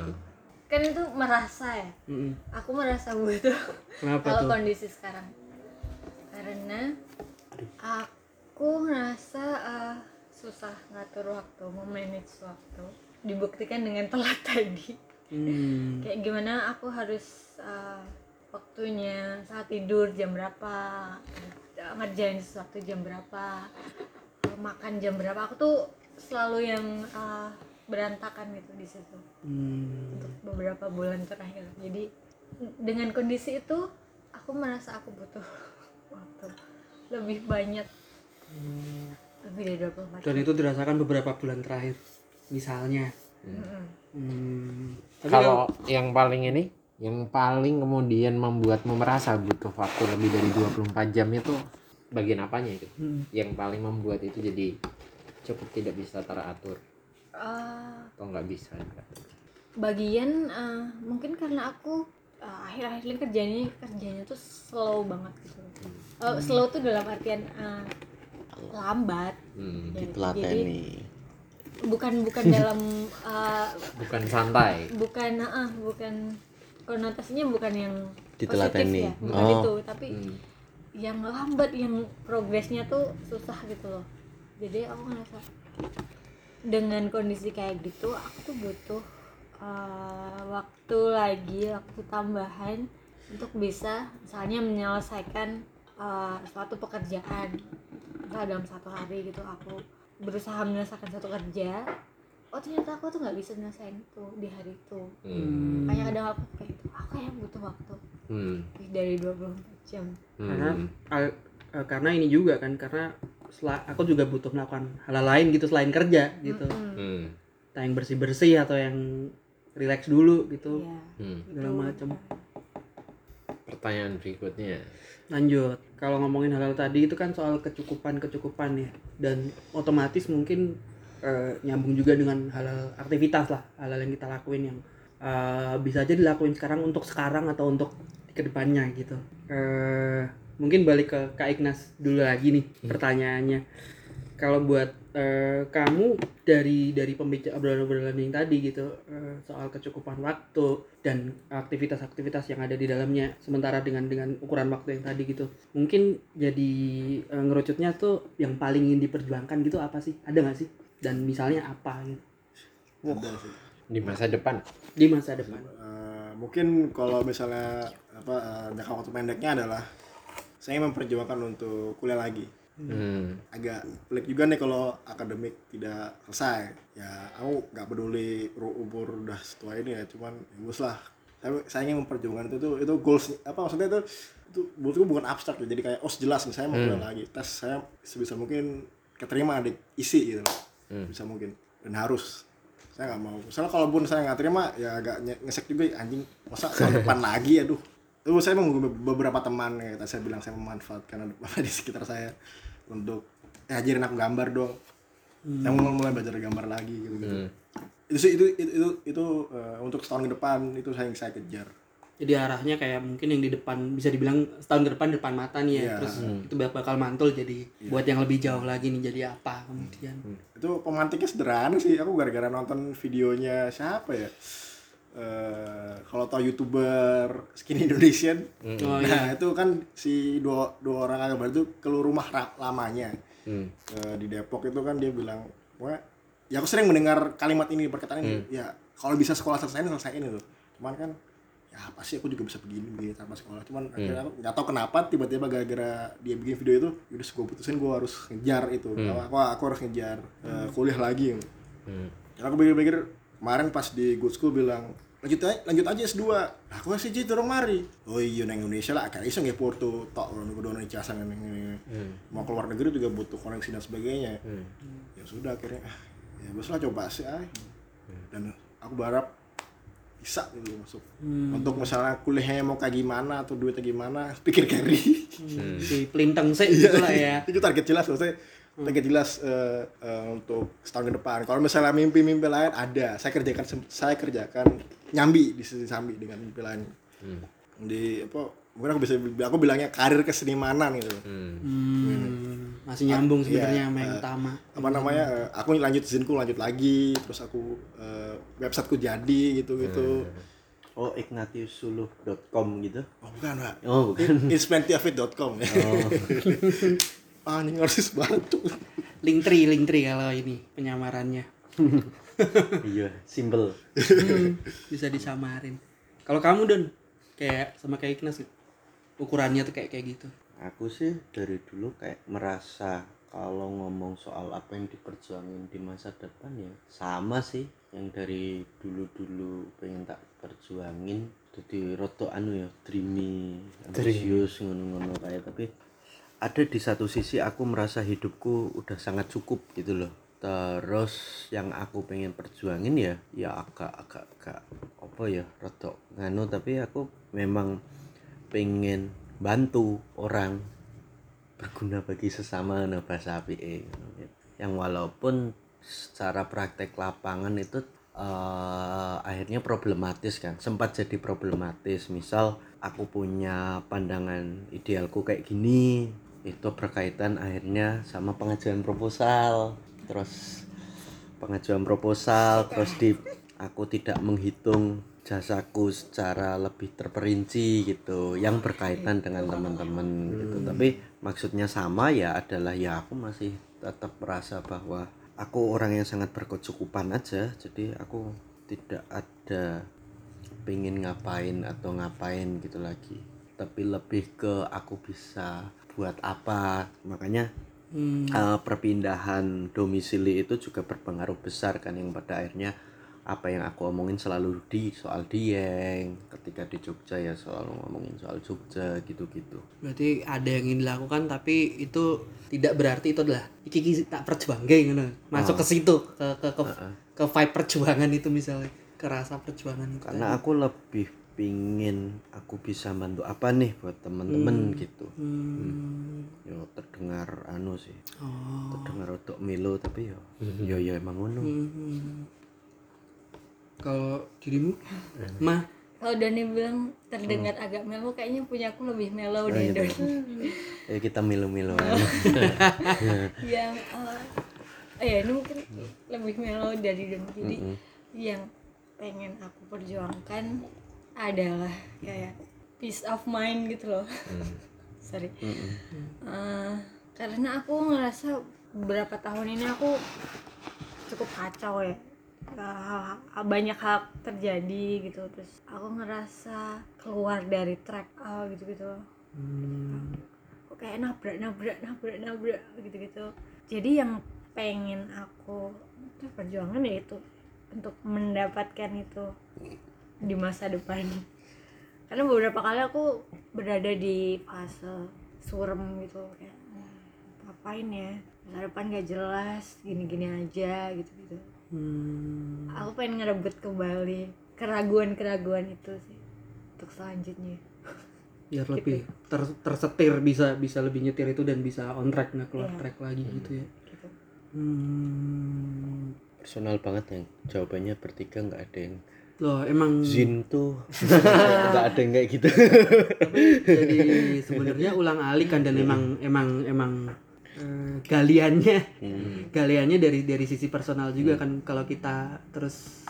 [LAUGHS] kan itu merasa ya Mm-mm. aku merasa butuh Kenapa kalau tuh? kondisi sekarang karena aku ngerasa eh, susah ngatur waktu memanage waktu. Dibuktikan dengan telat [LAUGHS] tadi. Hmm. kayak gimana aku harus eh, waktunya saat tidur jam berapa ngerjain sesuatu jam berapa eh, makan jam berapa. Aku tuh selalu yang eh, berantakan gitu di situ. Hmm. untuk beberapa bulan terakhir. Jadi dengan kondisi itu aku merasa aku butuh [LAUGHS] waktu. Lebih banyak lebih dari 24 Dan itu dirasakan beberapa bulan terakhir. Misalnya. Hmm. Tapi Kalau yang paling ini, yang paling kemudian membuatmu merasa butuh waktu lebih dari 24 jam itu bagian apanya itu Hmm. yang paling membuat itu jadi cukup tidak bisa teratur Eh, atau nggak bisa bagian eh, mungkin karena aku eh, akhir-akhir ini kerjanya kerjanya tuh slow banget gitu Eh, slow tuh dalam artian eh, lambat Hmm, Ya, ditelateni bukan bukan dalam [LAUGHS] eh, bukan santai bukan eh, bukan konotasinya bukan yang Ditelateni. positif ya bukan Oh. itu tapi Hmm. yang lambat yang progresnya tuh susah gitu loh jadi aku ngerasa dengan kondisi kayak gitu aku tuh butuh uh, waktu lagi waktu tambahan untuk bisa misalnya menyelesaikan uh, suatu pekerjaan misalnya dalam satu hari gitu aku berusaha menyelesaikan satu kerja oh ternyata aku tuh nggak bisa nyelesain itu di hari itu Hmm. makanya kadang aku kayak gitu aku kayak butuh waktu Hmm. lebih dari 24 jam karena Hmm. al- eh, karena ini juga kan karena sela- aku juga butuh melakukan hal lain gitu selain kerja gitu. Hmm. entah yang bersih bersih atau yang relax dulu gitu Iya, Hmm. segala gitu. macam pertanyaan berikutnya lanjut. Kalau ngomongin hal-hal tadi itu kan soal kecukupan kecukupan ya. Dan otomatis mungkin eh, nyambung juga dengan hal-hal aktivitas lah hal-hal yang kita lakuin yang eh, bisa aja dilakuin sekarang untuk sekarang atau untuk ke depannya gitu. Eh mungkin balik ke Kak Ignas dulu lagi nih pertanyaannya. Kalau buat eh, kamu dari dari pembicara obrolan-obrolan yang tadi gitu eh, soal kecukupan waktu dan aktivitas-aktivitas yang ada di dalamnya sementara dengan dengan ukuran waktu yang tadi gitu. Mungkin jadi eh, ngerucutnya tuh yang paling ingin diperjuangkan gitu apa sih? Ada nggak sih? Dan misalnya apa gitu? Di masa depan? Di masa depan. Eh, mungkin kalau misalnya apa jangka waktu pendeknya adalah saya memperjuangkan untuk kuliah lagi hmm. agak pelik juga nih kalau akademik tidak selesai. Ya aku nggak peduli umur udah setua ini ya cuman ya bagus lah. Tapi saya ingin memperjuangkan itu tuh itu goals apa maksudnya itu itu menurutku bukan abstrak ya jadi kayak oh jelas nih saya mau kuliah lagi. Tes saya sebisa mungkin keterima di isi gitu loh. Bisa mungkin. Dan harus. Saya nggak mau. Misalnya kalaupun saya nggak terima ya agak ngesek juga anjing masa tahun depan [LAUGHS] lagi? Aduh itu saya menunggu beberapa teman ya tadi saya bilang saya memanfaatkan apa [LAUGHS] di sekitar saya untuk eh ajarin aku gambar dong. Saya mau mulai belajar gambar lagi gitu gitu Hmm. itu sih itu itu itu, itu, eh, untuk setahun ke depan itu saya yang saya kejar. Jadi arahnya kayak mungkin yang di depan bisa dibilang setahun ke depan depan mata nih ya Iya. terus itu bak- bakal mantul jadi buat yang lebih jauh lagi nih jadi apa kemudian? Itu pemantiknya sederhana sih aku gara-gara nonton videonya siapa ya eh kalau tau youtuber skinny Indonesian oh nah itu kan si dua dua orang agak baru itu keluar rumah lamanya. Hmm. Eh, di Depok itu kan dia bilang pokoknya ya aku sering mendengar kalimat ini perkataan ini ya kalau bisa sekolah selesaiin selesaiin itu cuman kan ya apa sih aku juga bisa begini begini tanpa sekolah. Cuman akhirnya aku nggak tahu kenapa tiba-tiba gara-gara dia bikin video itu udah gue putusin gue harus ngejar itu. Aku, aku harus ngejar eh, kuliah lagi Hmm. dan aku pikir-pikir kemarin pas di good school bilang lanjut aja lanjut aja S2 nah, aku sih jadi orang mari oh iya nang Indonesia lah kayak iso nggak Porto tok orang kudu ono ijazah nang ini mau keluar negeri juga butuh koneksi dan sebagainya. Hmm. ya sudah akhirnya ah, ya bos lah coba sih ay. dan aku berharap bisa gitu masuk. Untuk misalnya kuliahnya mau kayak gimana atau duitnya gimana [LAUGHS] pikir carry. Hmm. di pelintang sih gitu lah ya. [LAUGHS] itu target jelas maksudnya target jelas eh, eh, untuk setahun ke depan. Kalau misalnya mimpi-mimpi lain ada. Saya kerjakan saya kerjakan nyambi di sisi sambi dengan mimpi lain di apa mungkin aku bisa aku bilangnya karir kesenimanan gitu. Hmm. Hmm, masih nyambung sebenarnya Iya, sama yang utama. apa namanya eh, aku lanjut zinku lanjut lagi terus aku eh, websiteku jadi gitu gitu oh ignatiussuluh.com gitu? Oh bukan pak. Oh bukan. Inspentiafit.com ya [LAUGHS] ah banget tuh link tree link tree kalau ini penyamarannya [LAUGHS] [LAUGHS] iya simple Hmm, bisa disamarin. Kalau kamu don kayak sama kayak Ignas gitu? ukurannya tuh kayak kayak gitu. Aku sih dari dulu kayak merasa kalau ngomong soal apa yang diperjuangin di masa depan ya sama sih yang dari dulu-dulu pengen tak perjuangin. Jadi roto anu ya dreamy. ambisius ngono-ngono kayak. Tapi ada di satu sisi aku merasa hidupku udah sangat cukup gitu loh terus yang aku pengen perjuangin ya ya agak agak agak apa ya rotok nganu tapi aku memang pengen bantu orang berguna bagi sesama no bahasa APE yang walaupun secara praktek lapangan itu eh, akhirnya problematis kan sempat jadi problematis. Misal aku punya pandangan idealku kayak gini itu berkaitan akhirnya sama pengajuan proposal terus pengajuan proposal terus di aku tidak menghitung jasaku secara lebih terperinci gitu yang berkaitan dengan teman-teman gitu. Tapi maksudnya sama ya adalah ya aku masih tetap merasa bahwa aku orang yang sangat berkecukupan aja. Jadi aku tidak ada pengen ngapain atau ngapain gitu lagi. Tapi lebih ke aku bisa buat apa. Makanya Hmm. eh, perpindahan domisili itu juga berpengaruh besar kan yang pada akhirnya apa yang aku omongin selalu di soal Dieng ketika di Jogja ya soal ngomongin soal Jogja gitu-gitu Berarti ada yang ingin dilakukan tapi itu tidak berarti itu adalah iki iki tak perjuangke ngono. Masuk ke situ ke ke ke, ke vibe perjuangan itu misalnya, ke rasa perjuangan itu. karena aku lebih pingin aku bisa bantu apa nih buat temen-temen gitu. Hmm. yo terdengar anu sih. Oh. terdengar untuk milo tapi yo yo yo emang ngono. Hmm. Kalau dirimu, mah kalau Doni bilang terdengar agak melo kayaknya punya aku lebih melo deh Don ya kita milo-milo. [LAUGHS] Yang eh, eh ya ini mungkin lebih melo dari Don jadi yang pengen aku perjuangkan adalah kayak peace of mind gitu loh. [LAUGHS] Sorry. Eh, karena aku ngerasa beberapa tahun ini aku cukup kacau ya. Hal- banyak hal terjadi gitu terus aku ngerasa keluar dari track ah, gitu gitu kok kayak nabrak nabrak nabrak nabrak gitu gitu jadi yang pengen aku perjuangan ya itu untuk mendapatkan itu di masa depan. Karena beberapa kali aku berada di fase surem gitu kayak "Hmm, ngapain ya? Masa depan gak jelas gini-gini aja gitu gitu hmm, aku pengen ngerebut kembali keraguan-keraguan itu sih untuk selanjutnya. Biar [LAUGHS] lebih ter- tersetir bisa bisa lebih nyetir itu dan bisa on track nggak keluar Iya. track lagi gitu ya. gitu. Hmm. personal banget yang jawabannya bertiga nggak ada yang Loh emang Zin tuh. [LAUGHS] Nggak ada yang kayak gitu. Tapi jadi sebenarnya ulang alik kan dan emang emang emang eh, galiannya. Galiannya dari dari sisi personal juga kan kalau kita terus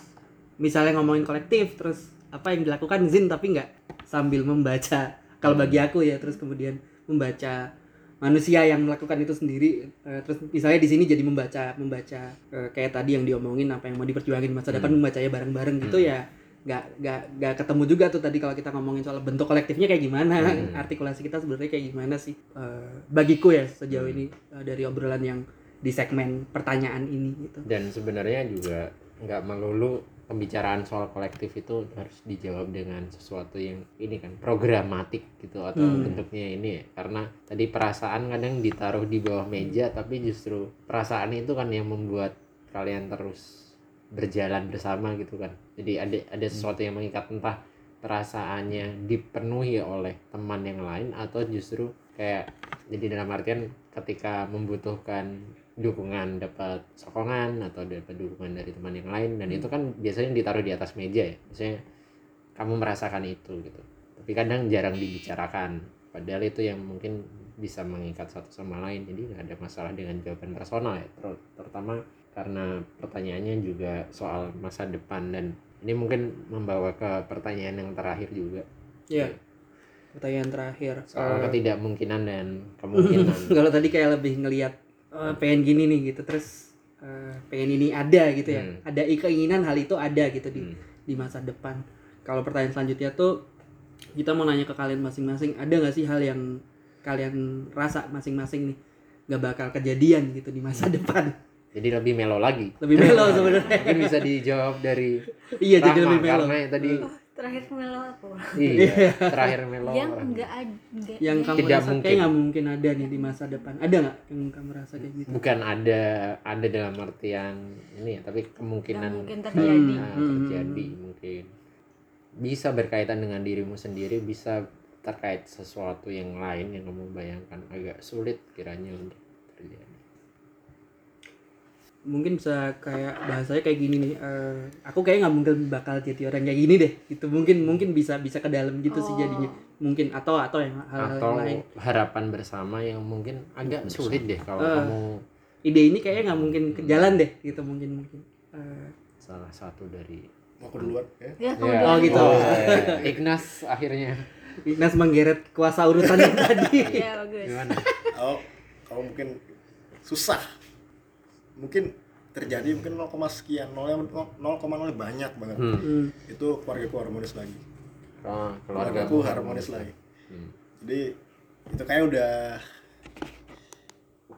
misalnya ngomongin kolektif terus apa yang dilakukan Zin tapi nggak sambil membaca. Kalau bagi aku ya terus kemudian membaca manusia yang melakukan itu sendiri. Eh, terus misalnya di sini jadi membaca membaca eh, kayak tadi yang diomongin apa yang mau diperjuangin di masa depan membacanya bareng-bareng gitu ya. Nggak nggak nggak ketemu juga tuh tadi kalau kita ngomongin soal bentuk kolektifnya kayak gimana [LAUGHS] artikulasi kita sebenarnya kayak gimana sih. Eh, bagiku ya sejauh ini eh, dari obrolan yang di segmen pertanyaan ini gitu. Dan sebenarnya juga nggak melulu pembicaraan soal kolektif itu harus dijawab dengan sesuatu yang ini kan programatik gitu atau bentuknya ini ya. Karena tadi perasaan kadang ditaruh di bawah meja tapi justru perasaan itu kan yang membuat kalian terus berjalan bersama gitu kan. Jadi ada ada sesuatu yang mengikat entah perasaannya dipenuhi oleh teman yang lain atau justru kayak jadi dalam artian ketika membutuhkan dukungan dapat sokongan atau dapat dukungan dari teman yang lain dan itu kan biasanya ditaruh di atas meja ya. Biasanya kamu merasakan itu gitu. Tapi kadang jarang dibicarakan. Padahal itu yang mungkin bisa mengikat satu sama lain. Jadi nggak ada masalah dengan jawaban personal ya. Ter- terutama karena pertanyaannya juga soal masa depan dan ini mungkin membawa ke pertanyaan yang terakhir juga. Ya pertanyaan terakhir soal Eh, ketidakmungkinan dan kemungkinan. [LAUGHS] Kalau tadi kayak lebih ngelihat eh, pengen gini nih gitu terus eh, pengen ini ada gitu ya. Hmm. ada keinginan hal itu ada gitu di Hmm. di masa depan. Kalau pertanyaan selanjutnya tuh kita mau nanya ke kalian masing-masing ada nggak sih hal yang kalian rasa masing-masing nih nggak bakal kejadian gitu di masa Hmm. depan? Jadi lebih melo lagi. Lebih melo sebenarnya. mungkin bisa dijawab dari iya jadi Rama, lebih melo. karena yang tadi terakhir melo aku. Iya terakhir melo yang enggak ada yang kamu Tidak rasa mungkin. kayak nggak mungkin ada nih di masa depan. Ada nggak yang kamu rasa kayak gitu? Bukan ada ada dalam artian ini ya tapi kemungkinan mungkin terjadi. nah, terjadi mungkin. Bisa berkaitan dengan dirimu sendiri bisa terkait sesuatu yang lain yang kamu bayangkan agak sulit kiranya untuk terjadi mungkin bisa kayak bahasanya kayak gini nih eh, aku kayak nggak mungkin bakal jadi orang kayak gini deh. Gitu mungkin mungkin bisa bisa ke dalam gitu sih jadinya. Mungkin atau atau yang hal-hal atau lain. harapan bersama yang mungkin agak sulit deh kalau Eh. kamu ide ini kayaknya nggak mungkin ke jalan deh gitu mungkin mungkin. Eh, salah satu dari mau aku duluan ya? Ya. Ya. Oh, gitu. aja. [LAUGHS] Ignas akhirnya. Ignas menggeret kuasa urutan yang [LAUGHS] tadi ya bagus. gimana? Oh kalau mungkin susah mungkin terjadi mungkin 0, sekian 0, 0,0 banyak banget Hmm. Hmm. itu keluargaku harmonis lagi Oh, keluarga keluarga aku harmonis lagi Hmm. jadi itu kayak udah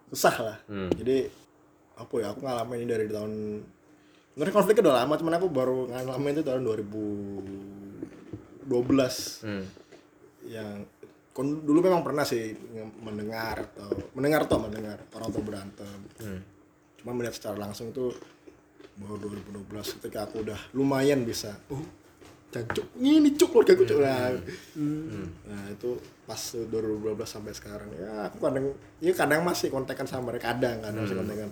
susah lah Hmm. jadi apa ya aku ngalamin ini dari tahun sebenarnya konfliknya udah lama cuman aku baru ngalamin itu tahun 2012 Hmm. yang kon- dulu memang pernah sih mendengar atau mendengar atau mendengar orang tua berantem Hmm. Cuma melihat secara langsung itu baru 2012 ketika aku udah lumayan bisa oh jancuk ini cuk keluarga aku cuk. Nah, nah itu pas tuh 2012 sampai sekarang ya aku kadang ya kadang masih kontekan sama mereka kadang kadang masih kontekan.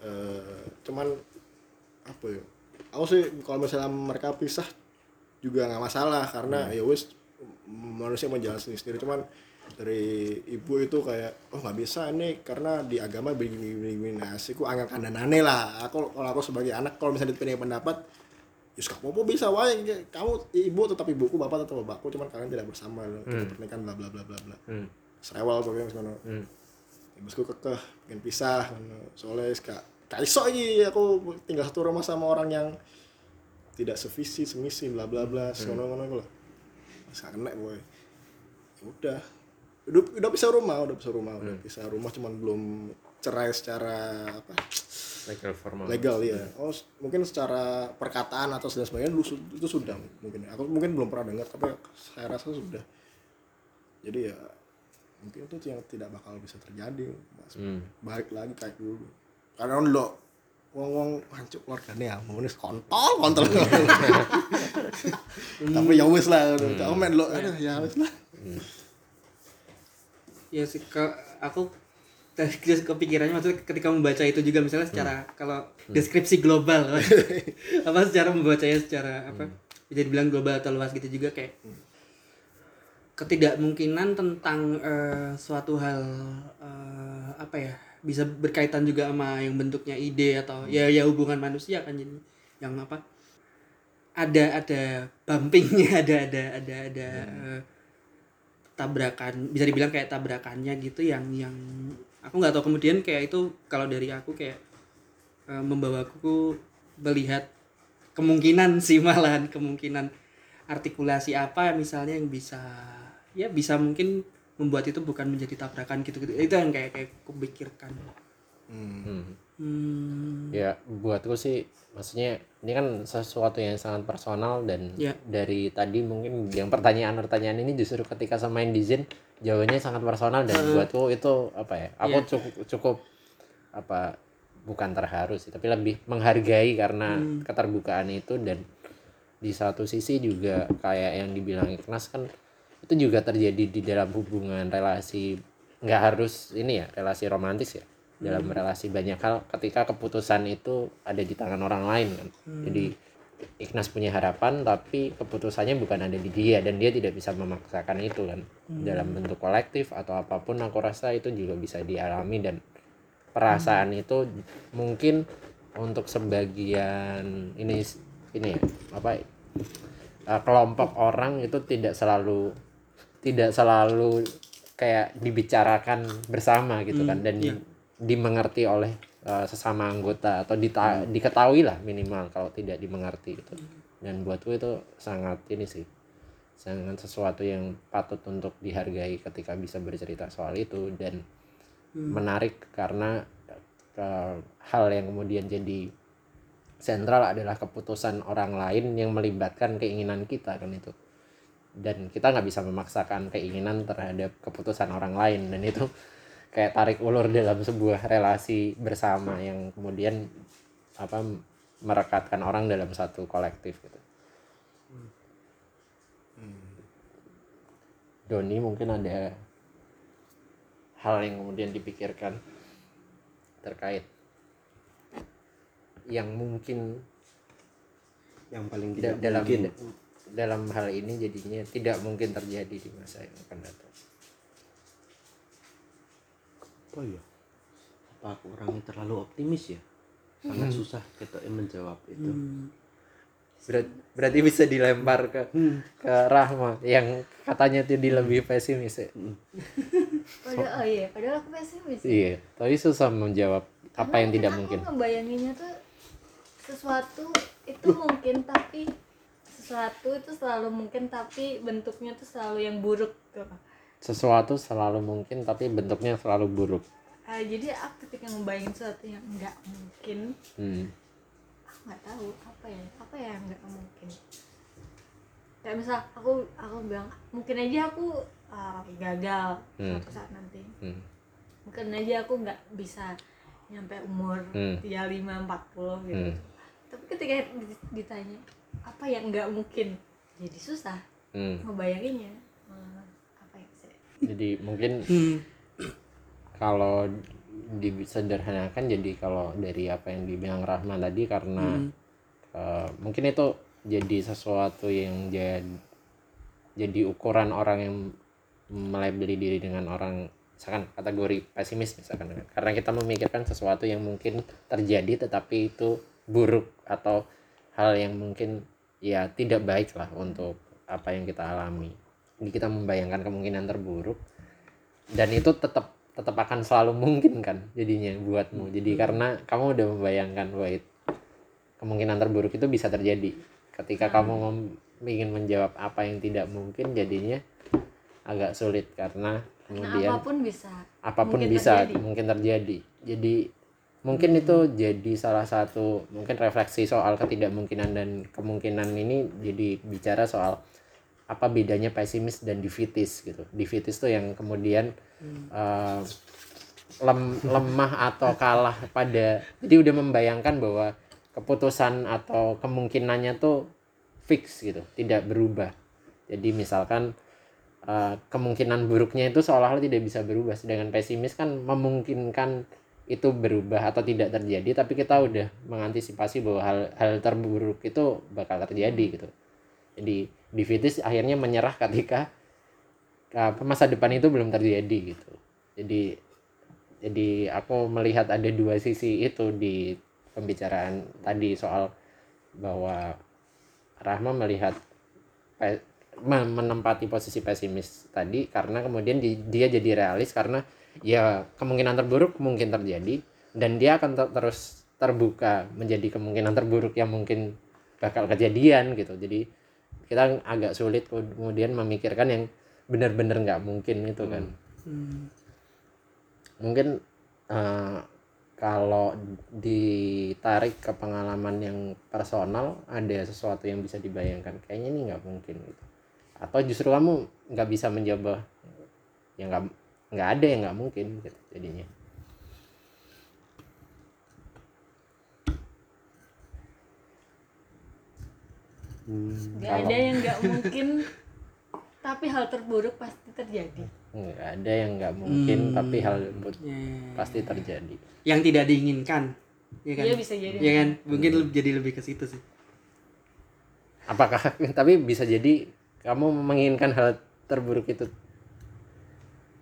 Eh, cuman apa ya aku sih kalau misalnya mereka pisah juga nggak masalah karena ya wis manusia sendiri sendiri cuman dari ibu itu kayak oh nggak bisa nih karena di agama begini begini, nah sih aku angkat aneh lah. Aku kalau aku sebagai anak kalau misalnya ditanya pendapat Yus gak apa bisa wae. Kamu ibu tetap ibuku bapak tetap bapakku cuman kalian tidak bersama kita pernikahan bla bla bla bla bla. Hmm. serewal pokoknya sekono Hmm. ibuku kekeh pengen pisah ngono. soalnya gak gak iso iki aku tinggal satu rumah sama orang yang tidak sevisi semisi bla bla bla ngono ngono aku lah kena boy. Ya udah udah udah pisah rumah udah pisah rumah udah pisah rumah cuman belum cerai secara apa legal formal. legal ya oh s- mungkin secara perkataan atau dan sebagainya su- itu sudah mungkin. Aku mungkin belum pernah dengar tapi saya rasa sudah. Jadi ya mungkin itu yang tidak bakal bisa terjadi Mas. Hmm. balik lagi kayak dulu. Karena lo wong wong hancur keluarganya ya mau kontol kontol. [LAUGHS] Tapi ya wis lah kamu main lo aduh ya wis lah ya sih ke aku tadi kepikirannya maksudnya ketika membaca itu juga misalnya secara kalau deskripsi global. [LAUGHS] Apa secara membacanya secara apa bisa dibilang global atau luas gitu juga kayak ketidakmungkinan tentang eh, suatu hal eh, apa ya bisa berkaitan juga sama yang bentuknya ide atau ya ya hubungan manusia kan jadi yang apa ada ada bumpingnya [LAUGHS] ada ada ada ada eh, tabrakan bisa dibilang kayak tabrakannya gitu yang yang aku nggak tahu. Kemudian kayak itu kalau dari aku kayak eh, membawaku melihat kemungkinan sih malahan kemungkinan artikulasi apa misalnya yang bisa ya bisa mungkin membuat itu bukan menjadi tabrakan gitu gitu itu yang kayak kayak kupikirkan Hmm. Hmm, ya buatku sih maksudnya ini kan sesuatu yang sangat personal dan Ya. dari tadi mungkin yang pertanyaan-pertanyaan ini justru ketika di Zen jawabannya sangat personal dan buatku itu apa ya aku Ya. cukup cukup apa bukan terharu sih tapi lebih menghargai karena keterbukaan itu dan di satu sisi juga kayak yang dibilang Ignas kan itu juga terjadi di dalam hubungan relasi nggak harus ini ya relasi romantis ya dalam relasi banyak hal ketika keputusan itu ada di tangan orang lain kan. Jadi Ignas punya harapan tapi keputusannya bukan ada di dia dan dia tidak bisa memaksakan itu kan. Dalam bentuk kolektif atau apa pun aku rasa itu juga bisa dialami dan perasaan itu mungkin untuk sebagian ini ini ya apa uh, kelompok orang itu tidak selalu tidak selalu kayak dibicarakan bersama gitu kan. Dan di- dimengerti oleh uh, sesama anggota atau dita- diketahui lah minimal kalau tidak dimengerti itu dan buatku itu sangat ini sih sangat sesuatu yang patut untuk dihargai ketika bisa bercerita soal itu dan menarik karena uh, hal yang kemudian jadi sentral adalah keputusan orang lain yang melibatkan keinginan kita kan itu. Dan kita nggak bisa memaksakan keinginan terhadap keputusan orang lain dan itu kayak tarik ulur dalam sebuah relasi bersama yang kemudian apa merekatkan orang dalam satu kolektif gitu. Doni mungkin ada hal yang kemudian dipikirkan terkait yang mungkin yang paling da- tidak dalam mungkin dalam hal ini jadinya tidak mungkin terjadi di masa yang akan datang. Apa ya apa aku orangnya terlalu optimis ya sangat susah kita menjawab itu Berat- berarti bisa dilempar ke ke Rahma yang katanya tuh dia lebih pesimis ya. padahal oh iya padahal aku pesimis ya. Iya, tapi susah menjawab apa yang tidak Karena mungkin. aku ngebayanginnya tuh sesuatu itu mungkin tapi sesuatu itu selalu mungkin tapi bentuknya tuh selalu yang buruk gitu. Sesuatu selalu mungkin tapi bentuknya selalu buruk. Ah, jadi aku ketika ngebayangin sesuatu yang nggak mungkin Hmm. aku nggak tahu apa ya apa ya yang nggak mungkin kayak misal aku aku bilang mungkin aja aku ah, gagal Hmm. suatu saat nanti Hmm. mungkin aja aku nggak bisa nyampe umur Hmm. 35 40 gitu Hmm. tapi ketika di- ditanya apa yang nggak mungkin jadi susah Hmm. ngebayanginnya Hmm, apa ya sih Jadi mungkin Hmm. kalau disederhanakan jadi kalau dari apa yang dibilang Rahman tadi karena eh, mungkin itu jadi sesuatu yang jadi jadi ukuran orang yang melabeli diri dengan orang misalkan kategori pesimis misalkan. Karena kita memikirkan sesuatu yang mungkin terjadi tetapi itu buruk atau hal yang mungkin ya tidak baik lah untuk apa yang kita alami kita membayangkan kemungkinan terburuk. Dan itu tetap tetap akan selalu mungkin kan jadinya buatmu. Jadi karena kamu udah membayangkan bahwa kemungkinan terburuk itu bisa terjadi. Ketika kamu mem- ingin menjawab apa yang tidak mungkin jadinya agak sulit. Karena kemudian apa pun bisa apa pun mungkin bisa terjadi. mungkin terjadi. Jadi mungkin itu jadi salah satu mungkin refleksi soal ketidakmungkinan dan kemungkinan ini jadi bicara soal apa bedanya pesimis dan defeatis gitu. Defeatis tuh yang kemudian eh, lem- lemah atau kalah pada jadi udah membayangkan bahwa keputusan atau kemungkinannya tuh fix gitu tidak berubah. Jadi misalkan eh, kemungkinan buruknya itu seolah-olah tidak bisa berubah. Sedangkan pesimis kan memungkinkan itu berubah atau tidak terjadi tapi kita udah mengantisipasi bahwa hal hal terburuk itu bakal terjadi gitu. Jadi defeatis akhirnya menyerah ketika masa depan itu belum terjadi gitu. Jadi jadi aku melihat ada dua sisi itu di pembicaraan tadi soal bahwa Rahma melihat menempati posisi pesimis tadi karena kemudian di- dia jadi realis karena ya kemungkinan terburuk mungkin terjadi dan dia akan ter- terus terbuka menjadi kemungkinan terburuk yang mungkin bakal kejadian gitu. Jadi kita agak sulit kemudian memikirkan yang benar-benar nggak mungkin itu kan. Hmm. mungkin eh, kalau ditarik ke pengalaman yang personal ada sesuatu yang bisa dibayangkan kayaknya ini nggak mungkin gitu. Atau justru kamu nggak bisa mencoba. Yang nggak nggak ada yang nggak mungkin gitu jadinya Hmm, nggak ada yang nggak [LAUGHS] mungkin. Tapi hal terburuk pasti terjadi. Nggak ada yang nggak mungkin Hmm. tapi hal bu- Ya, ya, ya. pasti terjadi. Yang tidak diinginkan ya kan? Iya, bisa jadi. ya kan? Mungkin lebih- jadi lebih ke situ sih. Apakah [LAUGHS] tapi bisa jadi kamu menginginkan hal terburuk itu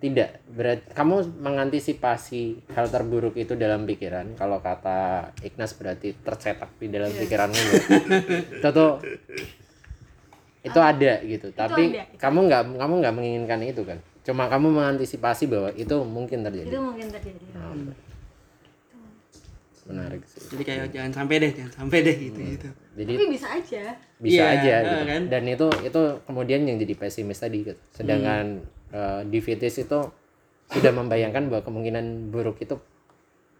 tidak. Berat. Kamu mengantisipasi hal terburuk itu dalam pikiran. Kalau kata Ignas berarti tercetak di dalam pikiranmu bahwa itu tuh itu ada gitu. Tapi ada, itu kamu nggak kamu nggak menginginkan itu kan? Cuma kamu mengantisipasi bahwa itu mungkin terjadi. Itu mungkin terjadi. Nah, menarik sih. Jadi kayak jangan sampai deh jangan sampai deh gitu gitu. Jadi tapi bisa aja. bisa Iya, aja eh, gitu. kan? dan itu itu kemudian yang jadi pesimis tadi gitu. sedangkan Hmm. Eh, defeatis itu sudah membayangkan bahwa kemungkinan buruk itu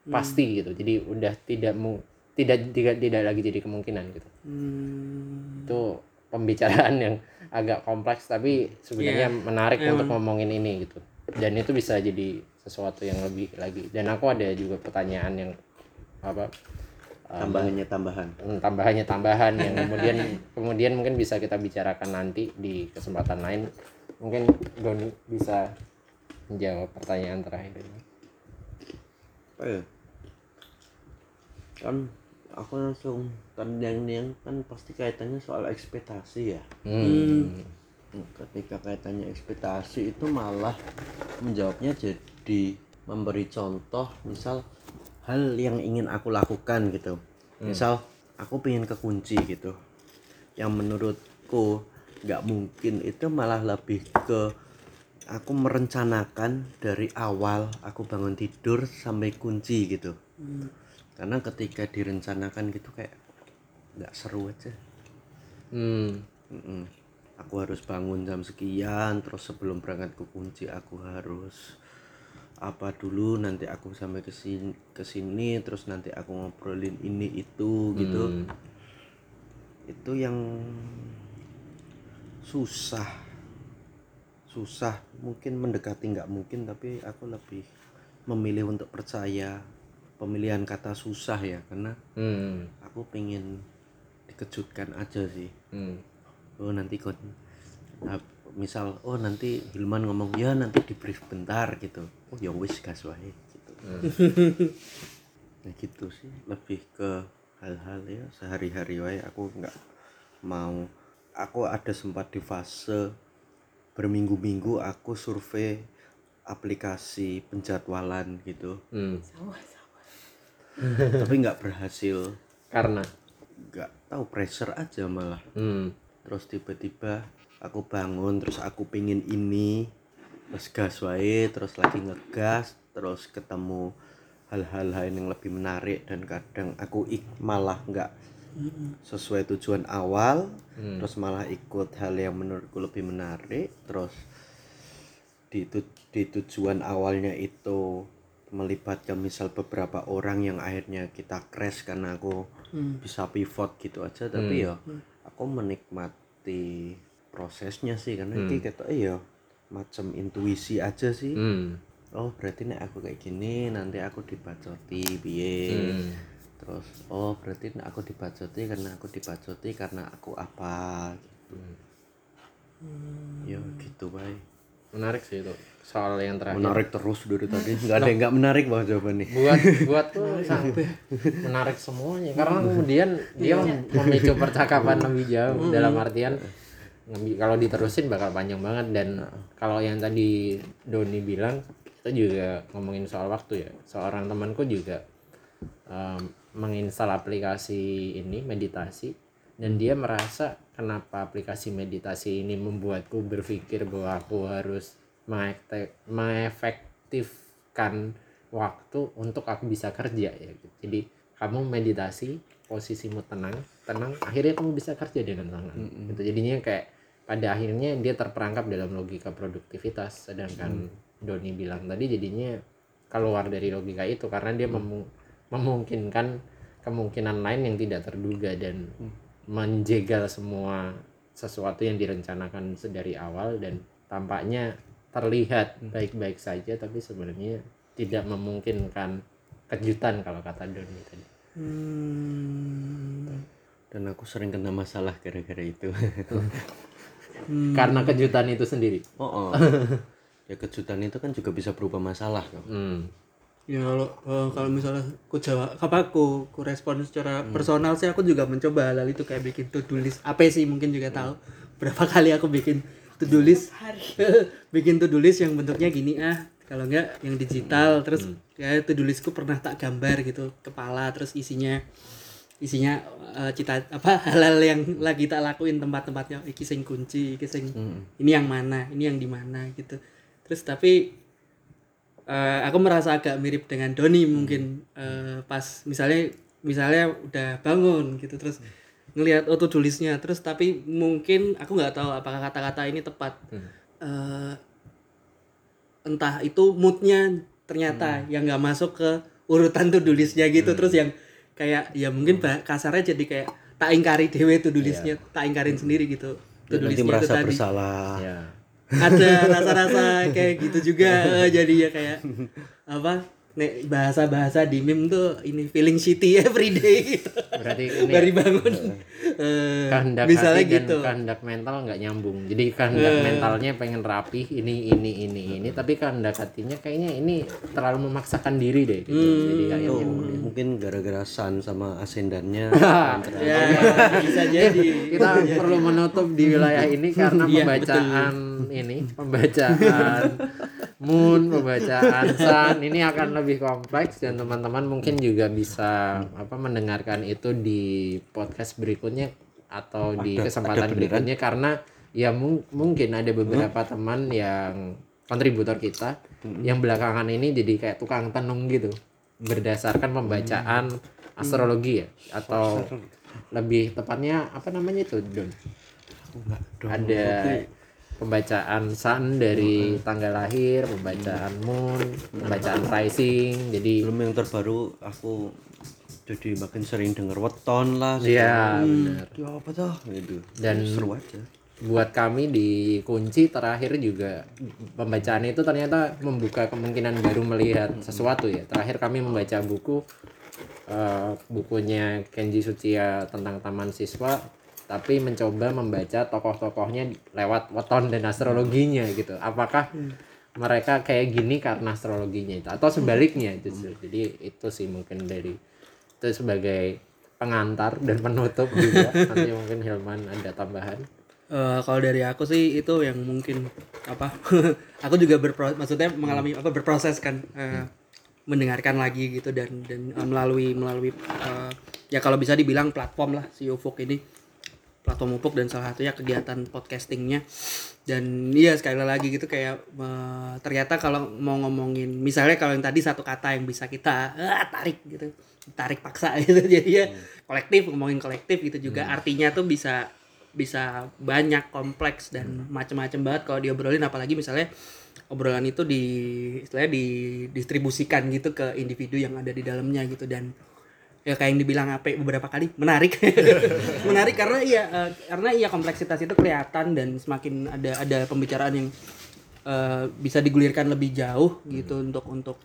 Hmm. pasti gitu. Jadi udah tidak mu tidak tidak tidak lagi jadi kemungkinan gitu. Hmm. itu pembicaraan yang agak kompleks tapi sebenarnya Iya, menarik emang. untuk ngomongin ini gitu. Dan itu bisa jadi sesuatu yang lebih lagi. Dan aku ada juga pertanyaan yang apa eh, tambahannya tambahan. Hmm, tambahannya tambahan yang kemudian [LAUGHS] kemudian mungkin bisa kita bicarakan nanti di kesempatan lain mungkin Doni bisa menjawab pertanyaan terakhir ini. Apa ya kan aku langsung tandang yang kan pasti kaitannya soal ekspektasi ya. Hmm. ketika kaitannya ekspektasi itu malah menjawabnya jadi memberi contoh misal hal yang ingin aku lakukan gitu. Misal aku pengen kekunci gitu. Yang menurutku nggak mungkin itu malah lebih ke aku merencanakan dari awal aku bangun tidur sampai kunci gitu karena ketika direncanakan gitu kayak nggak seru aja Hmm. Mm-mm. Aku harus bangun jam sekian, terus sebelum berangkat ke kunci aku harus apa dulu nanti aku sampai ke sini ke sini terus nanti aku ngobrolin ini itu gitu. Hmm. Itu yang susah. Susah, mungkin mendekati nggak mungkin tapi aku lebih memilih untuk percaya pemilihan kata susah ya karena Hmm. aku pengen dikejutkan aja sih Hmm. oh nanti kon nah, misal oh nanti Hilman ngomong ya nanti di brief bentar gitu oh ya wis gas wae gitu nah [LAUGHS] gitu sih lebih ke hal-hal ya sehari-hari wae aku nggak mau aku ada sempat di fase berminggu-minggu aku survei aplikasi penjadwalan gitu. Hmm. [LAUGHS] tapi nggak berhasil. Karena? Nggak tahu pressure aja malah. Hmm. terus tiba-tiba aku bangun terus aku pingin ini terus gas wae terus lagi ngegas terus ketemu hal-hal lain yang lebih menarik dan kadang aku ik malah nggak sesuai tujuan awal Hmm. terus malah ikut hal yang menurutku lebih menarik terus di, tu- di tujuan awalnya itu melibatkan misal beberapa orang yang akhirnya kita crash karena aku bisa pivot gitu aja. Tapi ya aku menikmati prosesnya sih karena ini kayak iya macam intuisi aja sih. Hmm. oh berarti nek aku kayak gini nanti aku dibacoti piye. Hmm. Terus oh berarti aku dibacoti karena aku dibacoti karena aku apa gitu ya gitu baik menarik sih itu soal yang terakhir. Menarik terus dari tadi. Nggak ada yang nggak menarik bang jawabannya buat buat [LAUGHS] tuh sampai menarik semuanya. Karena kemudian dia mem- memicu percakapan lebih jauh [LAUGHS] dalam artian kalau diterusin bakal panjang banget. Dan kalau yang tadi Doni bilang kita juga ngomongin soal waktu ya. Seorang temanku juga em, menginstal aplikasi ini meditasi dan dia merasa kenapa aplikasi meditasi ini membuatku berpikir bahwa aku harus mengefektifkan waktu untuk aku bisa kerja ya. Jadi kamu meditasi posisimu tenang tenang akhirnya kamu bisa kerja dengan tenang. Gitu. Jadinya kayak pada akhirnya dia terperangkap dalam logika produktivitas sedangkan Doni bilang tadi jadinya keluar dari logika itu karena dia memu- memungkinkan kemungkinan lain yang tidak terduga dan menjegal semua sesuatu yang direncanakan sedari awal dan tampaknya terlihat baik-baik saja tapi sebenarnya tidak memungkinkan kejutan kalau kata Doni tadi. dan aku sering kena masalah gara-gara itu Karena kejutan itu sendiri. oh, oh. [LAUGHS] ya kejutan itu kan juga bisa berubah masalah kan Hmm. Ya kalau eh, kalau misalnya aku jawab apa aku aku respon secara personal sih aku juga mencoba hal itu kayak bikin to do list. Apa sih mungkin juga tahu berapa [LAUGHS] kali aku bikin to do list. [LAUGHS] bikin to do list yang bentuknya gini ah. Kalau enggak yang digital terus ya to do listku pernah tak gambar gitu kepala terus isinya isinya eh, cita apa [LAUGHS] hal-hal yang lagi tak lakuin tempat-tempatnya iki sing kunci iki sing ini yang mana ini yang di mana gitu terus tapi eh, aku merasa agak mirip dengan Doni mungkin eh, pas misalnya misalnya udah bangun gitu terus ngelihat auto tulisnya terus tapi mungkin aku nggak tahu apakah kata-kata ini tepat. Eh, entah itu moodnya ternyata yang nggak masuk ke urutan to do listnya gitu terus yang kayak ya mungkin bah- kasarnya jadi kayak tak ingkari dewe to do listnya tak ingkarin sendiri gitu do nanti listnya itu merasa tadi. bersalah. Ya. Ada rasa-rasa kayak gitu juga eh, jadi ya kayak apa nek bahasa-bahasa di meme tuh ini feeling shitty every day gitu. Berarti [LAUGHS] ini baru bangun Eh, kehendak misalnya hati dan gitu. kehendak mental nggak nyambung. Jadi kehendak mentalnya pengen rapih ini ini ini ini tapi kehendak hatinya kayaknya ini terlalu memaksakan diri deh gitu. jadi itu akhirnya mungkin gara-gara Sun sama asendannya [LAUGHS] ya [LAUGHS] bisa jadi. kita perlu menutup di wilayah ini karena Iya, pembacaan ini pembacaan moon pembacaan sun ini akan lebih kompleks dan teman-teman mungkin juga bisa apa mendengarkan itu di podcast berikutnya atau di Ada- kesempatan ada beneran? berikutnya karena ya mung- mungkin ada beberapa teman yang kontributor kita yang belakangan ini jadi kayak tukang tenung gitu. Berdasarkan pembacaan astrologi ya atau lebih tepatnya apa namanya itu Don ada pembacaan sun dari tanggal lahir pembacaan moon pembacaan rising jadi belum yang terbaru aku jadi makin sering denger weton lah Iya, benar. Ya apa tuh gitu. Dan- seru aja. buat kami di kunci terakhir juga pembacaan itu ternyata membuka kemungkinan baru melihat sesuatu ya. Terakhir kami membaca buku eh, bukunya Kenji Suchiya tentang taman siswa tapi mencoba membaca tokoh-tokohnya lewat weton dan astrologinya gitu. Apakah mereka kayak gini karena astrologinya itu? Atau sebaliknya justru. Jadi itu sih mungkin dari itu sebagai pengantar dan penutup juga. [LAUGHS] Nanti mungkin Hilman ada tambahan. Eh, kalau dari aku sih itu yang mungkin apa [LAUGHS] aku juga berproses maksudnya mengalami apa berproses kan eh, mendengarkan lagi gitu dan dan eh, melalui melalui eh, ya kalau bisa dibilang platform lah si Ufuk ini platform Ufuk dan salah satunya kegiatan podcastingnya. Dan iya sekali lagi gitu kayak eh, ternyata kalau mau ngomongin misalnya kalau yang tadi satu kata yang bisa kita eh, tarik gitu tarik paksa [LAUGHS] gitu. Jadi ya kolektif ngomongin kolektif gitu juga. Artinya tuh bisa bisa banyak kompleks dan macam-macam banget kalau diobrolin. Apalagi misalnya obrolan itu di istilahnya didistribusikan gitu ke individu yang ada di dalamnya gitu. Dan ya kayak yang dibilang apa beberapa kali menarik. [LAUGHS] Menarik karena iya eh, karena iya kompleksitas itu kelihatan dan semakin ada ada pembicaraan yang eh, bisa digulirkan lebih jauh gitu untuk untuk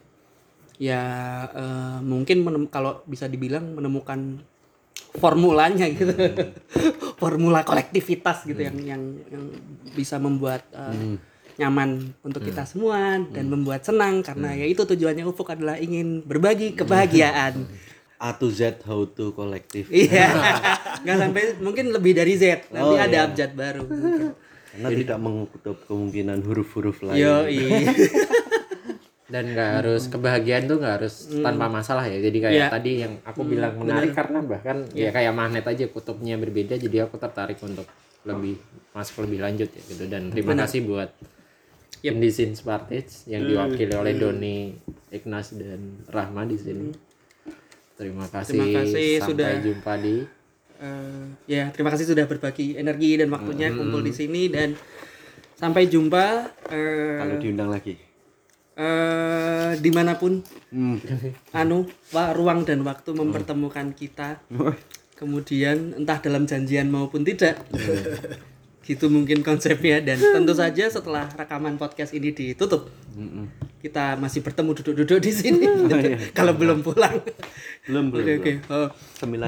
ya eh, mungkin menem- kalau bisa dibilang menemukan formulanya gitu. [LAUGHS] Formula kolektivitas gitu yang yang yang bisa membuat eh, nyaman untuk kita semua dan membuat senang karena ya itu tujuannya Ufuk adalah ingin berbagi kebahagiaan A to Z how to kolektif iya. [LAUGHS] Nggak sampai mungkin lebih dari Z. Nanti Oh, ada iya. abjad baru. Mungkin. karena tidak menutup kemungkinan huruf-huruf lain. Yo iya [LAUGHS] dan nggak harus kebahagiaan tuh nggak harus tanpa masalah ya. Jadi kayak Iya. tadi yang aku bilang menarik karena bahkan ya kayak magnet aja kutubnya berbeda jadi aku tertarik untuk lebih masuk lebih lanjut ya gitu. Dan terima kasih buat Yep. Indisin Spartage yang diwakili oleh Doni Ignas dan Rahma di sini terima kasih, Terima kasih. sampai sudah- jumpa di Eh, ya terima kasih sudah berbagi energi dan waktunya kumpul di sini dan sampai jumpa eh, kalau diundang lagi. eh, di mana pun hmm. anu wa- ruang dan waktu mempertemukan kita. Kemudian entah dalam janjian maupun tidak gitu mungkin konsepnya dan tentu saja setelah rekaman podcast ini ditutup kita masih bertemu duduk-duduk di sini [LAUGHS] [LAUGHS] kalau belum pulang belum belum oke oke belum. Oh.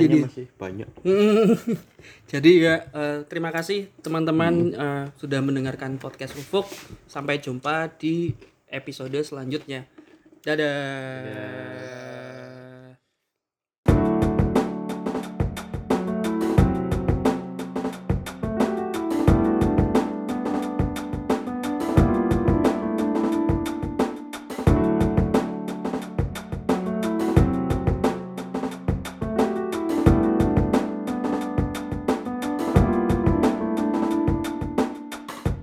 Jadi- masih banyak Mm. [LAUGHS] Jadi ya eh, terima kasih teman-teman eh, sudah mendengarkan podcast Ufuk. Sampai jumpa di episode selanjutnya. Dadah.